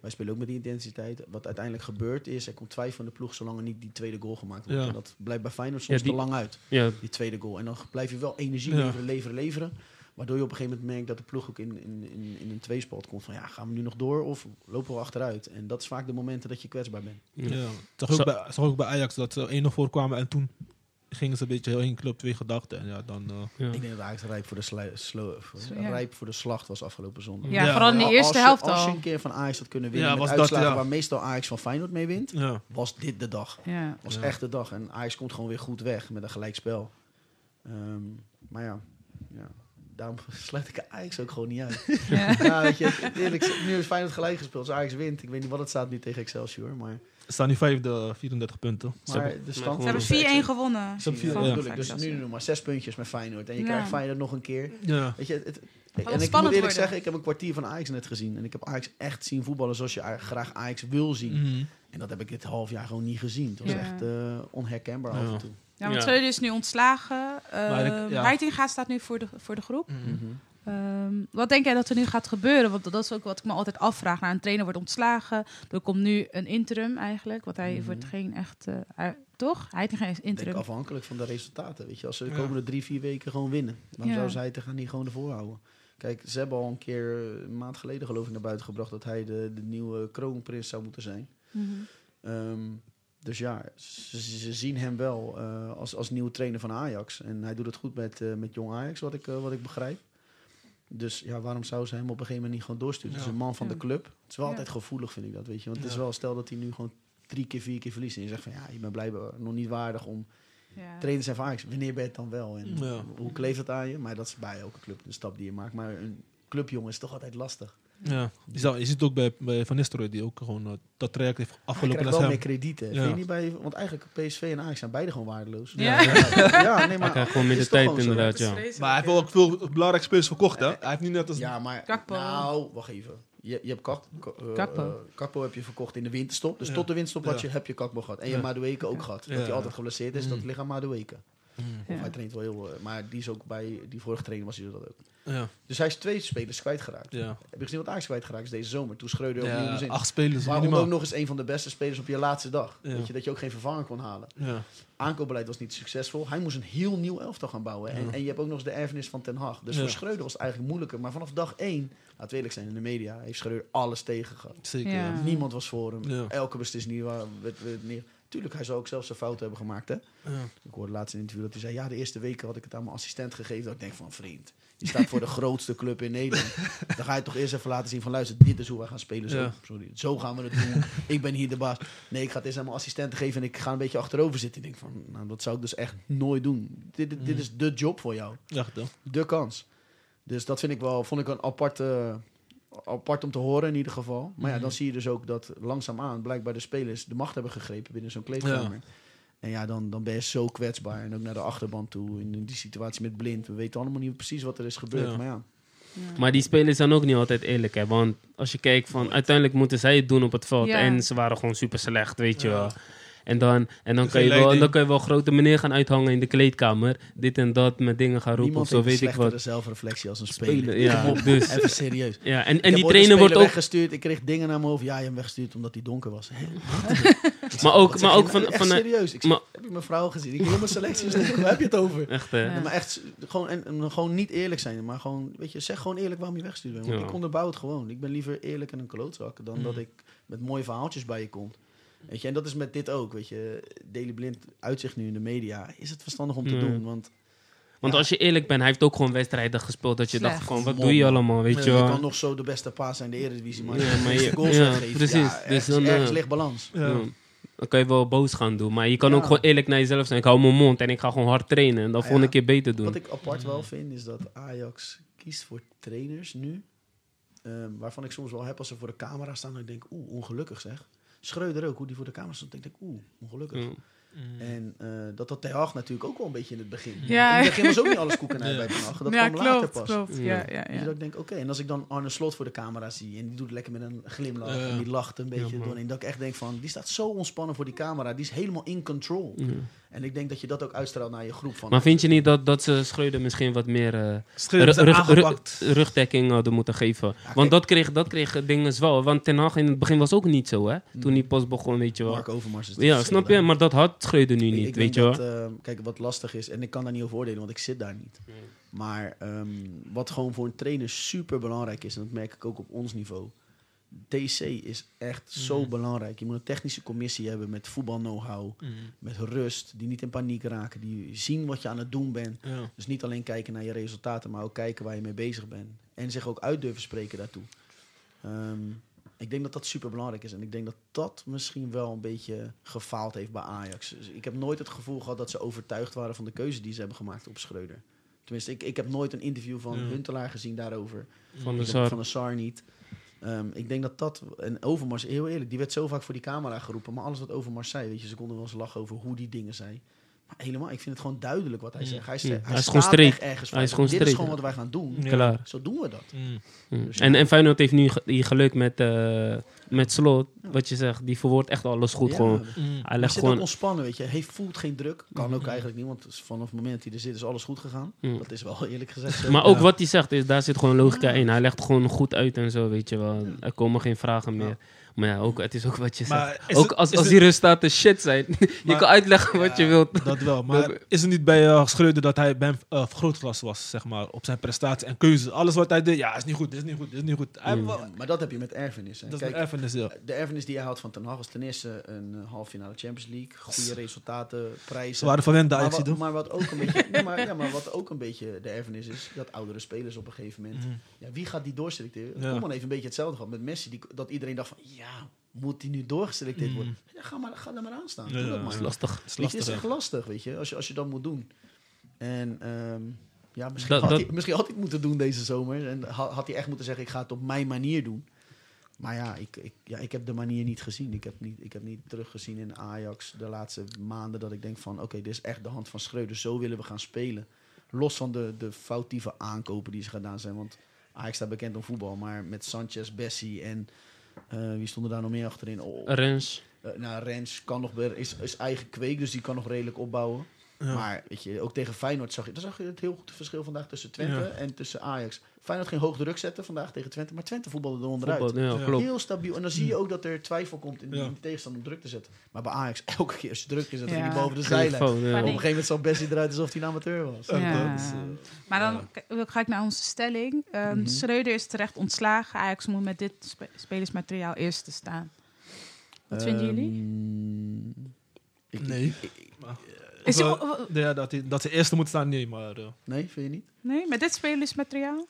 Wij spelen ook met die intensiteit. Wat uiteindelijk gebeurt is, er komt twijfel van de ploeg zolang er niet die tweede goal gemaakt wordt. Ja. En dat blijft bij Feyenoord soms Ja, die- te lang uit Ja, die tweede goal. En dan blijf je wel energie Ja. leveren, leveren, leveren. Waardoor je op een gegeven moment merkt dat de ploeg ook in, in, in, in een tweespalt komt. Van ja, gaan we nu nog door of lopen we achteruit? En dat is vaak de momenten dat je kwetsbaar bent. ja. Ja. Zag ook, bij, zag ook bij Ajax dat ze 1-0 voorkwamen en toen gingen ze een beetje heel één club, twee gedachten. En ja, dan... eh, Ja. Ik denk dat Ajax rijp voor de, slu- voor- Zo, ja. rijp voor de slacht was afgelopen zondag. Ja, Ja, vooral in de Al- eerste als je, helft Als je al. een keer van Ajax had kunnen winnen Ja, met dat, uitslagen ja. waar meestal Ajax van Feyenoord mee wint, ja. was dit de dag. Ja. was Ja. echt de dag. En Ajax komt gewoon weer goed weg met een gelijkspel. Ehm maar ja, ja, daarom sluit ik Ajax ook gewoon niet uit. Ja. ja, weet je, eerlijk, nu is Feyenoord gelijk gespeeld. Als Ajax wint, ik weet niet wat het staat nu tegen Excelsior, maar, staan nu vijfde, 34 punten. Ze maar hebben- de stand... Ze hebben Gewoon- 4-1 gewonnen. Ze hebben vier- Van ja. bedoel ik. Dus Excelsior. nu nog maar zes puntjes met Feyenoord. En je Ja. krijgt Feyenoord nog een keer. Ja. Weet je, het, en ik spannend moet eerlijk worden. zeggen, ik heb een kwartier van Ajax net gezien. En ik heb Ajax echt zien voetballen zoals je a- graag Ajax wil zien. Mhm. En dat heb ik dit half jaar gewoon niet gezien. Het was Ja. echt eh, onherkenbaar af Ja. en toe. Ja, want Ja. Schreuder is nu ontslagen. Maar ik- Uh, ja. Heitinga staat nu voor de, voor de groep. Mhm. Ehm, wat denk jij dat er nu gaat gebeuren? Want dat is ook wat ik me altijd afvraag. Nou, een trainer wordt ontslagen. Er komt nu een interim eigenlijk. Want hij Mhm. wordt geen echt... eh, hij- toch? Is Ik denk interim. afhankelijk van de resultaten. Weet je, als ze de Ja. komende drie, vier weken gewoon winnen, dan Ja. zou zij te gaan niet gewoon ervoor houden. Kijk, ze hebben al een keer eh, een maand geleden geloof ik naar buiten gebracht dat hij de, de nieuwe kroonprins zou moeten zijn. Mhm. Ehm, dus ja, ze, ze zien hem wel eh, als, als nieuwe trainer van Ajax. En hij doet het goed met, eh, met jong Ajax, wat ik, wat ik begrijp. Dus ja, waarom zou ze hem op een gegeven moment niet gewoon doorsturen? Het is een man van Ja. de club. Het is wel Ja. altijd gevoelig, vind ik dat, weet je. Want het is wel, stel dat hij nu gewoon drie keer, vier keer verliest. En je zegt van, ja, je bent blijkbaar nog niet waardig om Ja. trainers zijn van Ajax. Wanneer ben je het dan wel? En Ja. hoe kleeft het aan je? Maar dat is bij elke club de stap die je maakt. Maar een clubjongen is toch altijd lastig. Ja. Je, je ziet het ook bij, bij Van Nistelrooy, die ook gewoon eh, dat traject heeft Hij afgelopen krijgt als wel meer kredieten. Ja. Vind je niet bij, want eigenlijk PSV en Ajax zijn beide gewoon waardeloos. Ja. ja, ja, nee, Hij maar krijgt gewoon minder tijd inderdaad, ja. Maar hij heeft wel ook veel belangrijke spelers verkocht, hè? Hij heeft niet net als... Ja, maar Kakpo. nou, wacht even. Je, je hebt Kak, Ka- eh, Kakpo. eh, Kakpo heb je verkocht in de winterstop. Dus Ja. tot de winterstop had Ja. je, heb je Kakpo gehad. En je Madueke ook gehad. Dat Ja. hij altijd geblesseerd is. Dat Mm. ligt aan Madueke. Ja. Of hij traint wel heel... eh, maar die is ook bij... Die vorige trainer was hij dat ook. Ja. Dus hij is twee spelers kwijtgeraakt. Ja. Heb je gezien wat Ajax kwijtgeraakt is deze zomer? Toen Schreuder opnieuw ja was in. acht spelers, Waarom ook nog eens een van de beste spelers op je laatste dag. Ja. Weet je, dat je ook geen vervanger kon halen. Ja. Aankoopbeleid was niet succesvol. Hij moest een heel nieuw elftal gaan bouwen. En, Ja. en je hebt ook nog eens de erfenis van Ten Hag. Dus Ja. voor Schreuder was het eigenlijk moeilijker. Maar vanaf dag één, laten we eerlijk zijn, in de media heeft Schreuder alles tegen gehad. Zeker. Niemand was voor hem. Ja. Elke beslissing die wa- werd, werd neer. Tuurlijk, hij zou ook zelfs zijn fouten hebben gemaakt. Hè? Ja. Ik hoorde laatst in een interview dat hij zei... ja, de eerste weken had ik het aan mijn assistent gegeven. Dat ik denk van, vriend, je staat voor de grootste club in Nederland. Dan ga je toch eerst even laten zien van... luister, dit is hoe wij gaan spelen. Zo, Ja. sorry, zo gaan we het doen. ik ben hier de baas. Nee, ik ga het eerst aan mijn assistenten geven... en ik ga een beetje achterover zitten. Ik denk van, nou, dat zou ik dus echt nooit doen. Dit, dit, dit Mm. is de job voor jou. Hè? De kans. Dus dat vind ik wel, vond ik een aparte, apart om te horen in ieder geval. Maar ja, Mhm. dan zie je dus ook dat langzaamaan blijkbaar de spelers de macht hebben gegrepen binnen zo'n kleedkamer. En ja, dan, dan ben je zo kwetsbaar. En ook naar de achterban toe. In die situatie met blind. We weten allemaal niet precies wat er is gebeurd. Ja. Maar ja, Maar die spelers zijn ook niet altijd eerlijk, hè. Want als je kijkt van... Uiteindelijk moeten zij het doen op het veld. Ja. En ze waren gewoon super slecht, weet je Ja. wel. En dan, en dan, kan je wel, dan kan je wel grote meneer gaan uithangen in de kleedkamer. Dit en dat, met dingen gaan roepen niemand of zo, weet ik slechtere wat. zelfreflectie als een speler. Ja, op, dus- Even serieus. Ja, en, en die trainer wordt ook... weggestuurd. Ik kreeg dingen naar mijn hoofd. Ja, je hebt weggestuurd omdat hij donker was. Hè? Maar ook, maar ook van... van serieus. Ik zeg, maar- heb je mijn vrouw gezien? Ik wil mijn selectie. Dus waar heb je het over? echt, hè. Ja. Ja, maar echt, gewoon, en, en gewoon niet eerlijk zijn. Maar gewoon, weet je, zeg gewoon eerlijk waarom je wegstuurt bent. Want Ja. ik onderbouw het gewoon. Ik ben liever eerlijk en een klootzak dan Mm. dat ik met mooie verhaaltjes bij je kom. Weet je, en dat is met dit ook, weet je. Daily Blind uitzicht nu in de media. Is het verstandig om te Ja. doen? Want Want Ja. als je eerlijk bent, hij heeft ook gewoon wedstrijden gespeeld dat je Slecht. dacht van, wat Mom, doe je allemaal, weet Je je wel. kan nog zo de beste paas zijn in de Eredivisie, maar Ja, je maar je- goals ja, precies. ja, Dus ergens, dan, ergens eh, ligt balans. Ja. Ja. Dan kan je wel boos gaan doen. Maar je kan Ja. ook gewoon eerlijk naar jezelf zijn. Ik hou mijn mond en ik ga gewoon hard trainen. En dan Ah, volgende ja. keer beter doen. Wat ik apart wel vind, is dat Ajax kiest voor trainers nu. ehm, waarvan ik soms wel heb als ze voor de camera staan. Dan denk ik, oeh, ongelukkig zeg. Schreuder ook, hoe die voor de camera stond. denk ik, oeh, ongelukkig. Ja. En eh, dat dat Ten Hag natuurlijk ook wel een beetje in het begin. Ja. In het begin was ook niet alles koek en ei Ja. bij Ten Hag. Dat ja, kwam later pas. klopt. Ja. Ja, ja, ja. dat ik denk, oké, en als ik dan Arne Slot voor de camera zie en die doet lekker met een glimlach en die lacht een beetje doorheen, dat ik echt denk van, die staat zo ontspannen voor die camera, die is helemaal in control. Ja. En ik denk dat je dat ook uitstraalt naar je groep. Van, Maar vind je niet dat, dat ze Schreuder misschien wat meer eh, zijn rug- rug- aangepakt. rugdekking hadden moeten geven? Want dat kreeg, dat kreeg dingen wel. Want Ten Hag in het begin was ook niet zo, hè? Toen hij pas begon, weet je wel. Mark Overmars is Ja, snap je? Maar dat had Schreuder nu Ik- niet, ik weet denk je wel. dat, eh, kijk, wat lastig is, en ik kan daar niet over oordelen, want ik zit daar niet. Maar ehm, wat gewoon voor een trainer super belangrijk is, en dat merk ik ook op ons niveau. TC is echt zo Mhm. belangrijk. Je moet een technische commissie hebben met voetbal know-how, Mm. met rust, die niet in paniek raken, die zien wat je aan het doen bent. Ja. Dus niet alleen kijken naar je resultaten, maar ook kijken waar je mee bezig bent. En zich ook uit durven spreken daartoe. Ehm, ik denk dat dat super belangrijk is. En ik denk dat dat misschien wel een beetje gefaald heeft bij Ajax. Dus ik heb nooit het gevoel gehad dat ze overtuigd waren van de keuze die ze hebben gemaakt op Schreuder. Tenminste, ik, ik heb nooit een interview van Ja. Huntelaar gezien daarover. Van de Sar. Van de SAR niet. Ehm, ik denk dat dat... En Overmars, heel eerlijk, die werd zo vaak voor die camera geroepen. Maar alles wat Overmars zei, weet je, ze konden wel eens lachen over hoe die dingen zei. Maar helemaal, ik vind het gewoon duidelijk wat hij Mm. zegt. Hij, Ja, sta- hij hij is gewoon echt ergens Hij is gewoon Dit is gewoon wat wij gaan doen. Ja. Klaar. Zo doen we dat. Mm. Mm. Dus En, ja. en Feyenoord heeft nu hier geluk met, eh, met Slot. Wat je zegt, die verwoordt echt alles goed. Ja, Gewoon. Mm. Hij Hij legt zit gewoon... ook ontspannen, weet je. Hij voelt geen druk. Kan ook eigenlijk niet, want vanaf het moment dat hij er zit is alles goed gegaan. Mm. Dat is wel eerlijk gezegd zo. Maar ook Ja. wat hij zegt, is, daar zit gewoon logica Ja. in. Hij legt gewoon goed uit en zo, weet je wel. Ja. Er komen geen vragen meer. Maar ja, ook, het is ook wat je zegt. Maar Ook het- als, als het- die resultaten shit zijn. je Maar- kan uitleggen wat je wilt. Dat wel. Maar is het niet bij uh, Schreuder dat hij bij een uh, vergrootglas was, zeg maar, op zijn prestatie en keuze? Alles wat hij deed, ja, is niet goed, is niet goed, is niet goed. Hij Mm. Ja, maar dat heb je met erfenis. Hè. dat is Kijk, erfenis, ja. de erfenis die hij houdt van Ten Hag is ten eerste een uh, halve finale Champions League. Goede resultaten, prijzen. Ze waren verwend, de maar, Ajax wat, maar, wat ook een beetje, nee, maar, ja, maar wat ook een beetje de erfenis is, dat oudere spelers op een gegeven moment. Mhm. Ja, wie gaat die doorselecteren? Ja. Koeman heeft een beetje hetzelfde gehad met Messi. Die, dat iedereen dacht van, ja, moet die nu doorgeselecteerd Mhm. worden? Ja, ga, maar, ga er maar aan staan. Ja, dat maar. is lastig. Is het is echt lastig, weet je, als je, als je dat moet doen. En ehm, ja, misschien, Dat- had dat- Hij, misschien had hij het moeten doen deze zomer. En ha- had hij echt moeten zeggen, ik ga het op mijn manier doen. Maar ja ik, ik, ja, ik heb de manier niet gezien. Ik heb niet, ik heb niet teruggezien in Ajax de laatste maanden dat ik denk van... oké, dit is echt de hand van Schreuder. Zo willen we gaan spelen. Los van de, de foutieve aankopen die ze gedaan zijn. Want Ajax staat bekend om voetbal. Maar met Sanchez, Bessie en... eh, wie stonden daar nog meer achterin? Oh, Rens. eh, nou, Rens kan nog, weer- is, is eigen kweek, dus die kan nog redelijk opbouwen. Ja. Maar weet je, ook tegen Feyenoord zag je, zag je het heel goed verschil vandaag tussen Twente Ja. en tussen Ajax. Feyenoord ging hoog druk zetten vandaag tegen Twente, maar Twente voetbalde er onderuit. Voetbal, ja, Ja. klopt. Heel stabiel. En dan zie je ook dat er twijfel komt in de, Ja. in de tegenstander om druk te zetten. Maar bij Ajax, elke keer als je druk is, dan Ja. ging hij boven de zijlijn. Op een gegeven moment zag Bessie eruit alsof hij een amateur was. Dat is, eh, Maar dan ga ik naar onze stelling. Ehm Mhm. Schreuder is terecht ontslagen. Ajax moet met dit spe- spelersmateriaal eerst te staan. Wat vinden jullie? ehm, ik- Nee. ik- ik- Is eh, ja, dat, hij, dat ze eerste moet staan, nee, maar uh, nee, vind je niet? nee, met dit spelersmateriaal?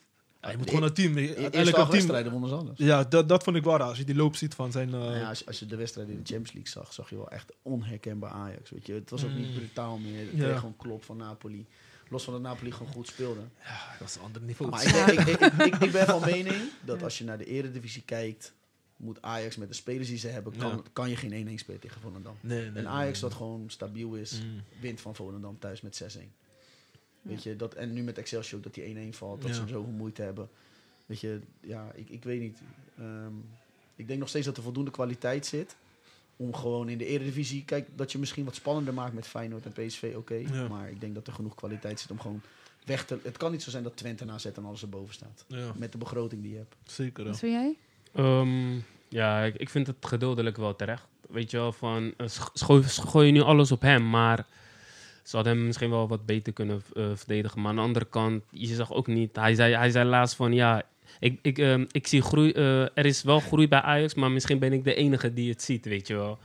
Je moet gewoon een team. Uiteindelijk acht een team. wedstrijden wonnen ze alles. Ja, dat, dat vond ik wel raar. Als je die loop ziet van zijn. eh, Nou ja, als, je- als je de wedstrijd in de Champions League zag, zag je wel echt onherkenbaar Ajax. Weet je. Het was ook niet Mm. brutaal meer. Het Ja. kreeg gewoon klop van Napoli. Los van dat Napoli gewoon goed speelde. ja, dat is een ander niveau. Maar ik, ben- ik, ik, ik, ben van mening dat als je naar de eredivisie kijkt, moet Ajax met de spelers die ze hebben, kan, Ja. kan je geen 1-1 spelen tegen Volendam. nee, nee, En Ajax dat gewoon stabiel is, Mm. wint van Volendam thuis met 6-1. Weet je, dat, en nu met Excelsior dat die 1-1 valt, dat Ja. ze hem zoveel moeite hebben. Weet je, ja, ik, ik weet niet. Ehm, ik denk nog steeds dat er voldoende kwaliteit zit. Om gewoon in de eredivisie, kijk, dat je misschien wat spannender maakt met Feyenoord en PSV, oké. Ja. Maar ik denk dat er genoeg kwaliteit zit om gewoon weg te... Het kan niet zo zijn dat Twente na zet en alles erboven staat. Ja, Met de begroting die je hebt. zeker. Wat vind jij? Ehm, ja, ik, ik vind het gedeeltelijk wel terecht. Weet je wel, van eh, sch- gooi, gooi je nu alles op hem, maar ze hadden hem misschien wel wat beter kunnen eh, verdedigen. Maar aan de andere kant, je zag ook niet. Hij zei, hij zei laatst van ja, ik, ik, ehm, ik zie groei. eh, er is wel groei bij Ajax, maar misschien ben ik de enige die het ziet, weet je wel.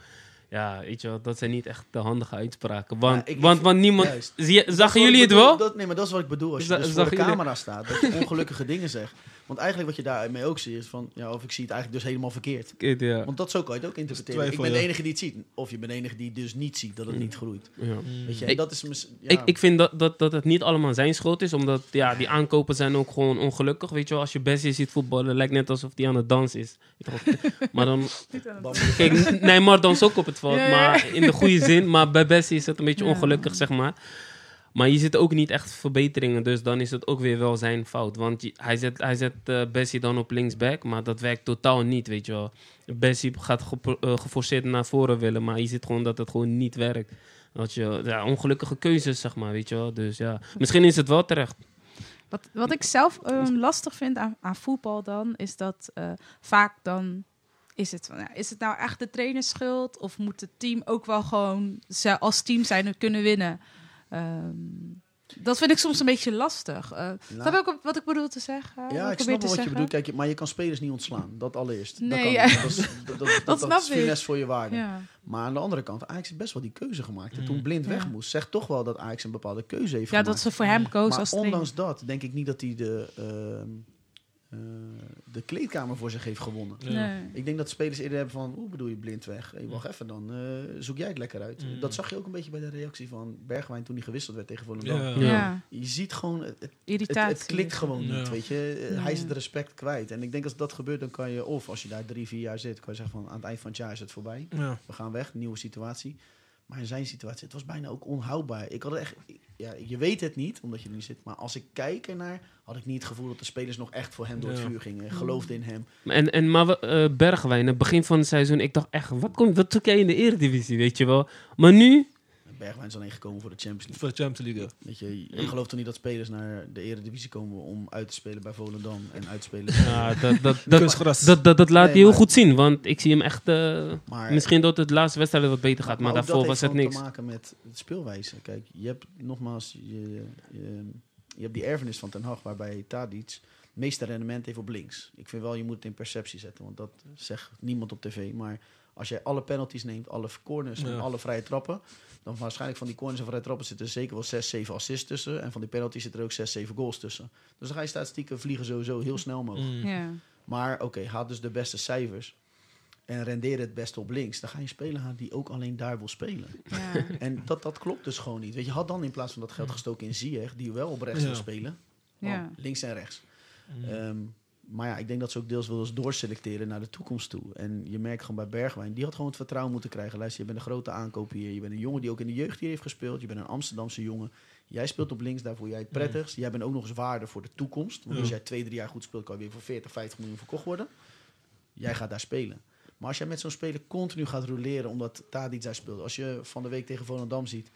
Ja, weet je wel, dat zijn niet echt de handige uitspraken. Want, Ja, ik- want, want niemand... Zie zagen jullie het wel? Dat, nee, maar dat is wat ik bedoel. Als je Za- dus voor de camera staat, dat je ongelukkige dingen zegt. Want eigenlijk wat je daarmee ook ziet, is van... Ja, of ik zie het eigenlijk dus helemaal verkeerd. Ja. Want dat zo kan je het ook interpreteren. twijfel, ik ben de enige die het ziet. Of je bent de enige die dus niet ziet dat het niet groeit. Ja. Weet je, en Ik- dat is... Ja, Ik, ik vind dat, dat, dat het niet allemaal zijn schuld is, omdat ja, die aankopen zijn ook gewoon ongelukkig. Weet je wel, als je Bessie ziet voetballen, lijkt net alsof hij aan het dansen is. Maar dan, kijk, Neymar danst ook op het veld, maar in de goede zin. Maar bij Bessie is het een beetje Ja. ongelukkig, zeg maar. Maar je ziet ook niet echt verbeteringen, dus dan is het ook weer wel zijn fout. Want hij zet, hij zet Bessie dan op linksback, maar dat werkt totaal niet, weet je wel. Bessie gaat eh, geforceerd naar voren willen, maar je ziet gewoon dat het gewoon niet werkt. Dat je, ja, ongelukkige keuzes, zeg maar, weet je wel. Dus ja, misschien is het wel terecht. Wat, wat ik zelf eh, lastig vind aan, aan voetbal dan, is dat vaak dan is het, ja, is het nou echt de trainers schuld? Of moet het team ook wel gewoon als team zijn kunnen winnen? Ehm, dat vind ik soms een beetje lastig. Snap je ook wat ik bedoel te zeggen? Ja, ik snap wel wat je zeggen? bedoelt. Kijk, je- maar je kan spelers niet ontslaan. Dat allereerst. dat Nee, kan ja. Dat is, dat, dat, dat, snap is finesse voor je waarde. Ja. Maar aan de andere kant, Ajax heeft best wel die keuze gemaakt. En Mm. toen Blind Ja. weg moest, zegt toch wel dat Ajax een bepaalde keuze heeft ja, gemaakt. dat ze voor hem koos maar als trainer. ondanks dat denk ik niet dat hij de, ehm, eh, de kleedkamer voor zich heeft gewonnen. Ja. Ik denk dat spelers eerder hebben van, hoe bedoel je blind weg? Hey, wacht even dan, eh, zoek jij het lekker uit. Mm. Dat zag je ook een beetje bij de reactie van Bergwijn toen hij gewisseld werd tegen Volendam. Ja. Ja. Ja. Je ziet gewoon, het, het, irritatie. het klikt gewoon niet, weet je. Hij is het respect kwijt. En ik denk als dat gebeurt, dan kan je, of als je daar drie, vier jaar zit, kan je zeggen van, aan het eind van het jaar is het voorbij. Ja. We gaan weg, nieuwe situatie. Maar in zijn situatie, het was bijna ook onhoudbaar. Ik had echt, ja, je weet het niet, omdat je er niet zit. Maar als ik kijk ernaar, had ik niet het gevoel dat de spelers nog echt voor hem door het vuur gingen. Geloofde in hem. En, en maar we- eh, Bergwijn, het begin van het seizoen, ik dacht echt, wat, komt, wat zoek jij in de Eredivisie, weet je wel. Maar nu, Bergwijn is alleen gekomen voor de Champions League. Voor de Champions League. Weet je, je gelooft toch niet dat spelers naar de Eredivisie komen om uit te spelen bij Volendam en uit te spelen. ja, dat, dat, dat, dat, dat, dat laat Nee, hij heel goed zien. Want ik zie hem echt, eh, Maar, misschien dat het de laatste wedstrijd wat beter gaat, maar, daarvoor dat was heeft het niks. te maken met het speelwijze. Kijk, je hebt nogmaals, je, je, je hebt die erfenis van Ten Hag, waarbij Tadic het meeste rendement heeft op links. Ik vind wel, je moet het in perceptie zetten, want dat zegt niemand op tv. Maar als jij alle penalties neemt, alle corners en Ja. alle vrije trappen, dan waarschijnlijk van die corners en vrije trappen zitten er zeker wel 6, 7 assists tussen. En van die penalties zitten er ook 6, 7 goals tussen. Dus dan ga je statistieken vliegen sowieso heel snel omhoog. Mm. Ja. Maar oké, haal dus de beste cijfers en rendeer het beste op links. Dan ga je een speler halen die ook alleen daar wil spelen. Ja. En dat, dat klopt dus gewoon niet. Weet je, had dan in plaats van dat geld gestoken in Ziyech, die wel op rechts Ja. wil spelen. Ja. Links en rechts. Mm. Maar ja, ik denk dat ze ook deels willen doorselecteren naar de toekomst toe. En je merkt gewoon bij Bergwijn, die had gewoon het vertrouwen moeten krijgen. Luister, je bent een grote aankoop hier. Je bent een jongen die ook in de jeugd hier heeft gespeeld. Je bent een Amsterdamse jongen. Jij speelt op links, daar voel jij het prettigst. Jij bent ook nog eens waarde voor de toekomst. Want als jij twee, drie jaar goed speelt, kan je weer voor 40, 50 miljoen verkocht worden. Jij gaat daar spelen. Maar als jij met zo'n speler continu gaat roleren omdat Tadic daar speelt. Als je van de week tegen Volendam ziet.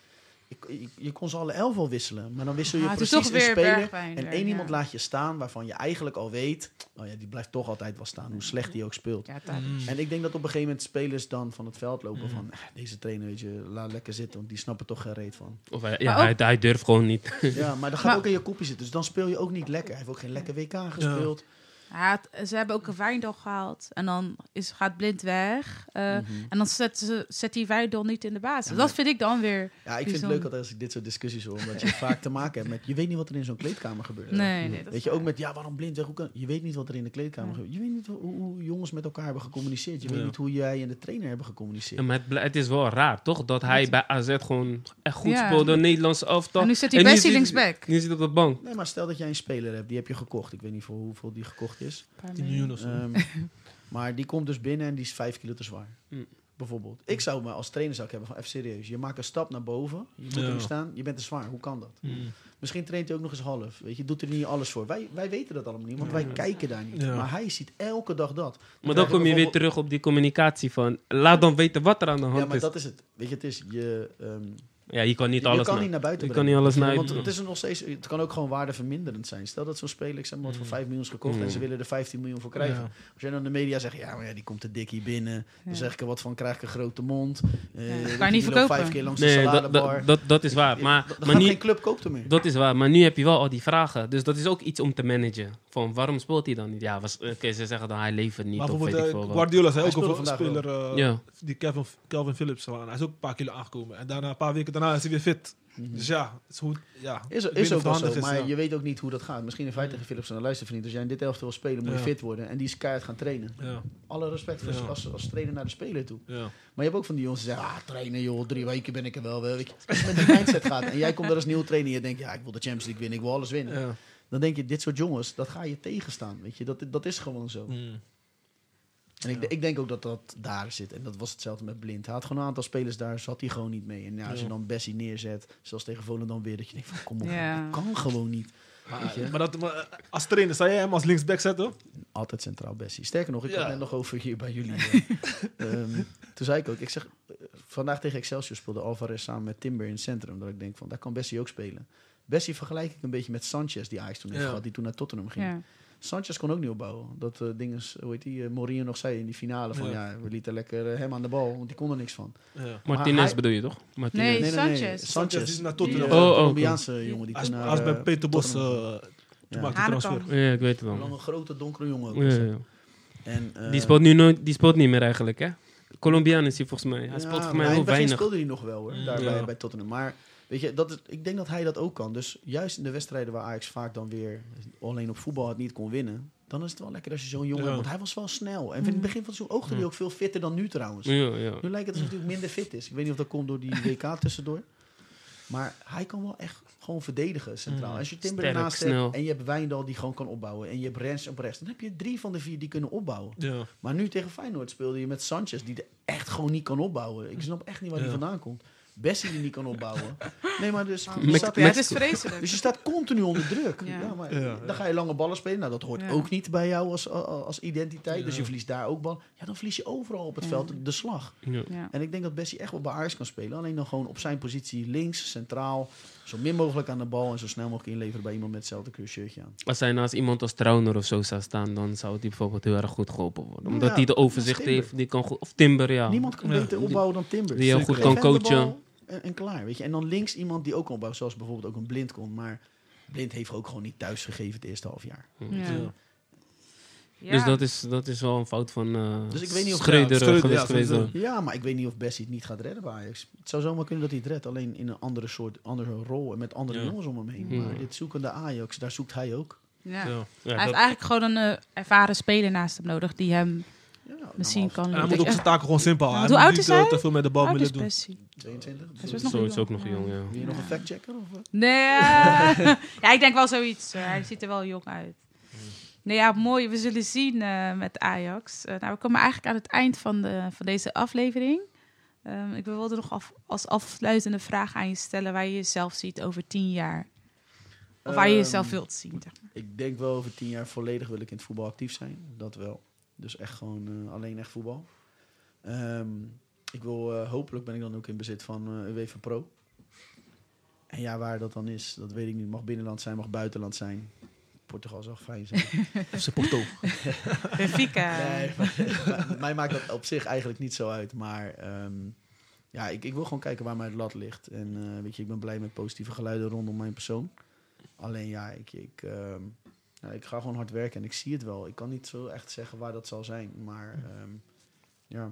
Je, kon ze alle elf wel wisselen. Maar dan wissel je Ah, precies een weer speler. En één ja. iemand laat je staan waarvan je eigenlijk al weet. Oh ja, die blijft toch altijd wel staan. Hoe slecht hij ook speelt. Ja. Mm. En ik denk dat op een gegeven moment spelers dan van het veld lopen van... "Eh, deze trainer, weet je, laat lekker zitten. Want die snappen toch geen reet van. Of hij, ja, hij, hij durft gewoon niet. Ja, maar dat gaat Maar- ook in je kopje zitten. Dus dan speel je ook niet lekker. Hij heeft ook geen lekker WK gespeeld. Ja, het- ze hebben ook een Wijndal gehaald. En dan is, gaat Blind weg. Eh, Mhm. En dan zet, ze, zet die Wijndal niet in de basis. Ja, Dat vind ik dan weer... Ja, ik vind het leuk als ik dit soort discussies hoor. Omdat je vaak te maken hebt met... Je weet niet wat er in zo'n kleedkamer gebeurt. Nee, nee. Dat Weet je, ook met, ja, waarom blind? Zeg, hoe kan, je weet niet wat er in de kleedkamer Ja. gebeurt. Je weet niet hoe, hoe jongens met elkaar hebben gecommuniceerd. Je weet Ja. niet hoe jij en de trainer hebben gecommuniceerd. Ja, maar het, het is wel raar, toch? Dat hij bij AZ gewoon echt goed Ja. speelde, Nederlandse elftal. En nu zit hij zit- linksback. Nu zit hij op de bank. Nee, maar stel dat jij een speler hebt, die heb je gekocht. Ik weet niet voor hoeveel die gekocht is. 10 miljoen of zo. Ehm, maar die komt dus binnen en die is 5 kilo te zwaar. Mm. Bijvoorbeeld. Ik zou me als trainer zou ik hebben van even serieus. Je maakt een stap naar boven. Je moet Ja. er staan. Je bent te zwaar. Hoe kan dat? Mm. Misschien traint hij ook nog eens half. Weet je, doet er niet alles voor. Wij, wij weten dat allemaal niet, want wij kijken daar niet. Ja. Maar hij ziet elke dag dat. Maar dan kom je weer terug op die communicatie van... Laat dan weten wat er aan de hand Ja, maar is. dat is het. Weet je, het is je. ehm, Ja, je kan niet je, alles je kan na- niet naar buiten je kan niet alles naar- Want het, is nog steeds, het kan ook gewoon waardeverminderend zijn. Stel dat zo'n speler, ik zeg maar voor 5 miljoen is gekocht Mm. en ze willen er 15 miljoen voor krijgen. Ja. Als jij dan de media zegt, ja, maar ja, die komt te dik hier binnen. Dan zeg ik er wat van, krijg ik een grote mond. Eh, Ja, weet kan je niet verkopen. vijf keer langs de Nee, dat, saladebar. dat, dat, dat is waar. Maar, Dan maar, gaat nu, geen club koopt er meer. dat is waar. Maar nu heb je wel al die vragen. Dus dat is ook iets om te managen. Van waarom speelt hij dan niet? Ja, was, oké, ze zeggen dan hij levert niet. Maar of weet ik eh, veel wat. Guardiola zei Hij ook over een speler, eh, Ja. die Kevin, Kelvin Phillips. van, Hij is ook een paar kilo aangekomen. En daarna, een paar weken daarna is hij weer fit. Dus ja, het is goed. Ja, Is, is niet ook wel zo, handig is, maar ja. je weet ook niet hoe dat gaat. Misschien in feite tegen Philips en luister vriend, als jij in dit elftal wil spelen, moet je fit worden. En die is keihard gaan trainen. Ja, Alle respect voor Ja. als, als trainer naar de speler toe. ja. Maar je hebt ook van die jongens die zeggen, ah, trainen joh, drie weken ben ik er wel. wel. Weet je, als je met die mindset gaat en jij komt er als nieuwe trainer en je denkt, ja, ik wil de Champions League winnen, ik wil alles winnen. Dan denk je, dit soort jongens, dat ga je tegenstaan. Weet je, dat, dat is gewoon zo. Mm. En ik, ik denk ook dat dat daar zit. En dat was hetzelfde met Blind. Hij had gewoon een aantal spelers daar, zat hij gewoon niet mee. En ja, als je dan Bessie neerzet, zoals tegen Volendam weer, dat je denkt van, kom op, Ja. dat kan gewoon niet. Maar, je? maar dat, maar, eh, als trainer, zou jij hem als linksback zetten? Altijd centraal Bessie. Sterker nog, ik had net nog over hier bij jullie. eh, ehm, toen zei ik ook, ik zeg, eh, vandaag tegen Excelsior speelde Alvarez samen met Timber in het centrum. Dat ik denk van, daar kan Bessie ook spelen. Bessie vergelijk ik een beetje met Sanchez, die Ajax toen heeft Ja. gehad, die toen naar Tottenham ging. Ja. Sanchez kon ook niet opbouwen. Dat eh ding is, hoe heet die, eh, Mourinho nog zei in die finale van, ja, Ja. we lieten lekker eh, hem aan de bal, want die kon er niks van. Ja. Martinez hij- bedoel je toch? Martinez. Nee, Sanchez. Sanchez is naar Tottenham. Die, Oh, oh, Colombiaanse jongen die Hij is, toen naar, hij is bij Peter Bos. Ja. maakte hij Hanekamp. transfer. Ja, ik weet het Een wel. lange, grote, donkere jongen ook. Ja, was ja, dat. ja. En, eh, Die speelt nu nooit, die speelt niet meer eigenlijk, hè? Colombiaan is hij volgens mij. Hij Ja, speelt voor mij in heel weinig. speelde hij nog wel hoor, daar Ja. bij, bij Tottenham. Maar weet je, dat is, ik denk dat hij dat ook kan. Dus juist in de wedstrijden waar Ajax vaak dan weer alleen op voetbal het niet kon winnen, dan is het wel lekker als je zo'n jongen Ja. hebt. Want hij was wel snel. En in het begin van seizoen oogde hij ook veel fitter dan nu trouwens. Ja, ja. Nu lijkt het alsof hij minder fit is. Ik weet niet of dat komt door die WK tussendoor. Maar hij kan wel echt gewoon verdedigen centraal. Als je Timber Sterk, ernaast snel. hebt en je hebt Wijndal die gewoon kan opbouwen. En je hebt Rens op rechts. Dan heb je drie van de vier die kunnen opbouwen. Ja. Maar nu tegen Feyenoord speelde je met Sanchez, die er echt gewoon niet kan opbouwen. Ik snap echt niet waar die Ja. vandaan komt. Bessie die niet kan opbouwen. Nee, maar dus... je Met- staat- Ja, het is vreselijk. dus je staat continu onder druk. Ja. Ja. maar. Dan ga je lange ballen spelen. Nou, dat hoort Ja. ook niet bij jou als, als identiteit. Ja. Dus je verliest daar ook bal. Ja, dan verlies je overal op het Ja. veld de slag. Ja. Ja. En ik denk dat Bessie echt wel bij Ajax kan spelen. Alleen dan gewoon op zijn positie links, centraal. Zo min mogelijk aan de bal en zo snel mogelijk inleveren bij iemand met hetzelfde shirtje aan. Als hij naast iemand als Trauner of zo zou staan, dan zou hij bijvoorbeeld heel erg goed geholpen worden. Omdat Ja, hij de overzicht heeft, die kan goed, of Timber, ja. Niemand kan Ja. beter opbouwen dan Timber. Die heel goed kan coachen. En, en klaar, weet je. En dan links iemand die ook kan opbouwen, zoals bijvoorbeeld ook een blind kon. Maar blind heeft ook gewoon niet thuis gegeven het eerste half jaar. Ja. Ja. Dus dat is, dat is wel een fout van uh, Dus ik weet niet of- Schreuder, Ja, eh, Schreuder, geweest. ja, geweest, sowieso. eh. Ja, maar ik weet niet of Bessie het niet gaat redden bij Ajax. Het zou zomaar kunnen dat hij het redt, alleen in een andere soort, andere rol en met andere Ja. jongens om hem heen. Ja. Maar dit zoekende Ajax, daar zoekt hij ook. Ja. Ja. Ja, Hij dat- heeft eigenlijk gewoon een eh, ervaren speler naast hem nodig die hem Ja, misschien nou, kan hij moet ook zijn taken gewoon simpel houden. hoe Hij oud moet is niet hij? eh, te veel met de bal willen doen. Bessie. 22. Hij is best nog Zo is jong. ook nog jong, ja. Wil je nog een factchecker? Of, eh? Nee, eh, ja, ik denk wel zoiets. eh, hij ziet er wel jong uit. Nee, ja, mooi. We zullen zien eh, met Ajax. Eh, nou, we komen eigenlijk aan het eind van, de, van deze aflevering. Ehm, ik wilde nog af, als afsluitende vraag aan je stellen waar je jezelf ziet over tien jaar. Of waar je Ehm, jezelf wilt zien. zeg maar. Ik denk wel over tien jaar volledig wil ik in het voetbal actief zijn. Dat wel. Dus echt gewoon eh, alleen echt voetbal. Ehm, ik wil, hopelijk ben ik dan ook in bezit van UEFA Pro. En ja, waar dat dan is, dat weet ik niet. Mag binnenland zijn, mag buitenland zijn. Portugal zou fijn zijn. FC Porto. Benfica. Nee, maar- mij maakt dat op zich eigenlijk niet zo uit. Maar ehm, ja, ik, ik wil gewoon kijken waar mijn lat ligt. En eh, weet je, ik ben blij met positieve geluiden rondom mijn persoon. Alleen ja, ik, ik, ehm, ja, ik ga gewoon hard werken en ik zie het wel. Ik kan niet zo echt zeggen waar dat zal zijn. Maar ehm, ja,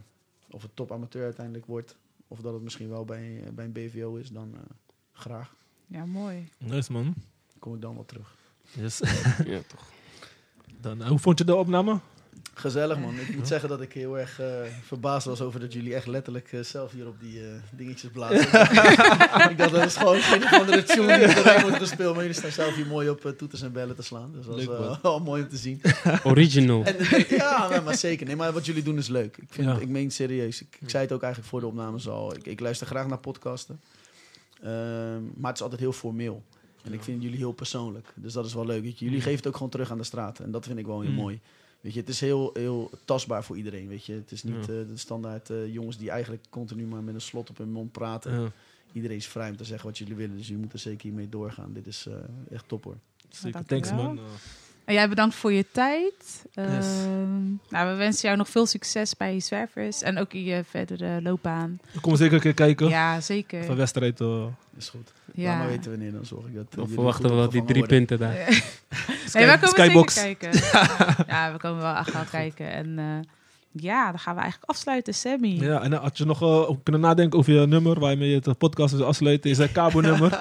of het top amateur uiteindelijk wordt... of dat het misschien wel bij, bij een BVO is, dan eh, graag. Ja, mooi. Nice man. Kom ik dan wel terug. Yes. Ja, toch. Dan, eh, hoe vond je de opname? Gezellig man. Ik moet zeggen dat ik heel erg eh, verbaasd was over dat jullie echt letterlijk eh, zelf hier op die eh, dingetjes blazen. ik dacht dat is gewoon geen of andere tune die erbij wordt gespeeld. Maar jullie staan zelf hier mooi op toeters en bellen te slaan. Dus dat is eh, wel mooi om te zien. Original. En, ja, maar, maar zeker. Nee, maar wat jullie doen is leuk. Ik, vind, Ja. ik meen het serieus. Ik, ik zei het ook eigenlijk voor de opnames al. Ik, ik luister graag naar podcasten. Ehm, maar het is altijd heel formeel. En ik vind jullie heel persoonlijk. Dus dat is wel leuk. Jullie geven het ook gewoon terug aan de straat. En dat vind ik wel heel Mm. mooi. Weet je, het is heel, heel tastbaar voor iedereen. Weet je. Het is niet Ja. eh, de standaard eh, jongens die eigenlijk continu maar met een slot op hun mond praten. Ja, Iedereen is vrij om te zeggen wat jullie willen. Dus jullie moeten zeker hiermee doorgaan. Dit is eh, echt top hoor. zeker. dank Thanks man. En jij bedankt voor je tijd. Yes. Ehm, nou, we wensen jou nog veel succes bij je zwervers en ook in je verdere loopbaan. we komen zeker een keer kijken. Ja, zeker. Van wedstrijd. eh, is goed. Ja. Laat maar weten wanneer, dan zorg ik dat... Dan verwachten we wel die drie worden. punten daar. Nee, komen Skybox. zeker kijken. ja, we komen wel echt gaan kijken. En eh, ja, dan gaan we eigenlijk afsluiten, Sammy. Ja, en had je nog eh, kunnen nadenken over je nummer waarmee je het podcast wil afsluiten. Is een cabo-nummer.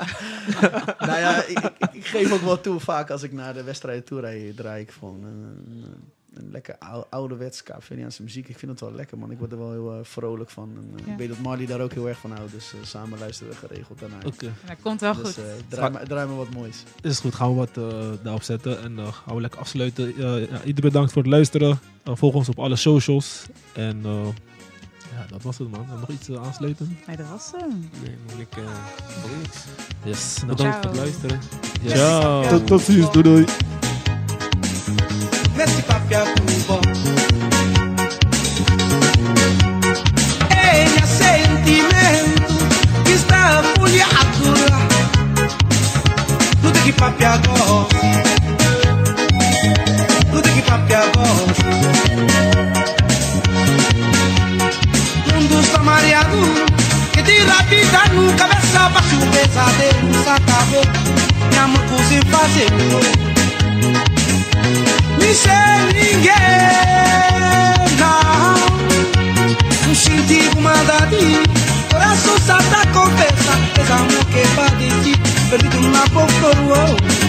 nou ja, ik, ik, ik geef ook wel toe vaak als ik naar de wedstrijden toe rijd, draai ik gewoon een, een, een lekker ou- ouderwets Kaapverdiaanse muziek. Ik vind het wel lekker, man. Ik word er wel heel eh, vrolijk van. En, eh, Ja. Ik weet dat Marley daar ook heel erg van houdt, dus eh, samen luisteren we geregeld daarnaar. Oké, Dat komt wel Dus goed. eh, draai, maar, draai maar wat moois. is goed. Gaan we wat eh, daarop zetten en dan gaan we lekker afsluiten. Eh, ja, iedereen bedankt voor het luisteren. Volg ons op alle socials. En eh, ja, dat was het man. Nog iets aansluiten? Nee, dat was hem. Nee, eh, niks. Yes. Nou, Bedankt Ciao. voor het luisteren. yes. Ciao. Tot, tot ziens. Doei doei. Nesse papel cubo. Ele é sentimento está folhado lá. Tudo que papel gosta. Tudo que papel gosta. Mundo está mareado. Que tira a vida no cabeça baixa o pesadelo. Sacabou. Minha mãe cozinha fazer sem ninguém. Não, senti uma dali, coração sata confessa. Esse amor que é para de ti, perdido na outro.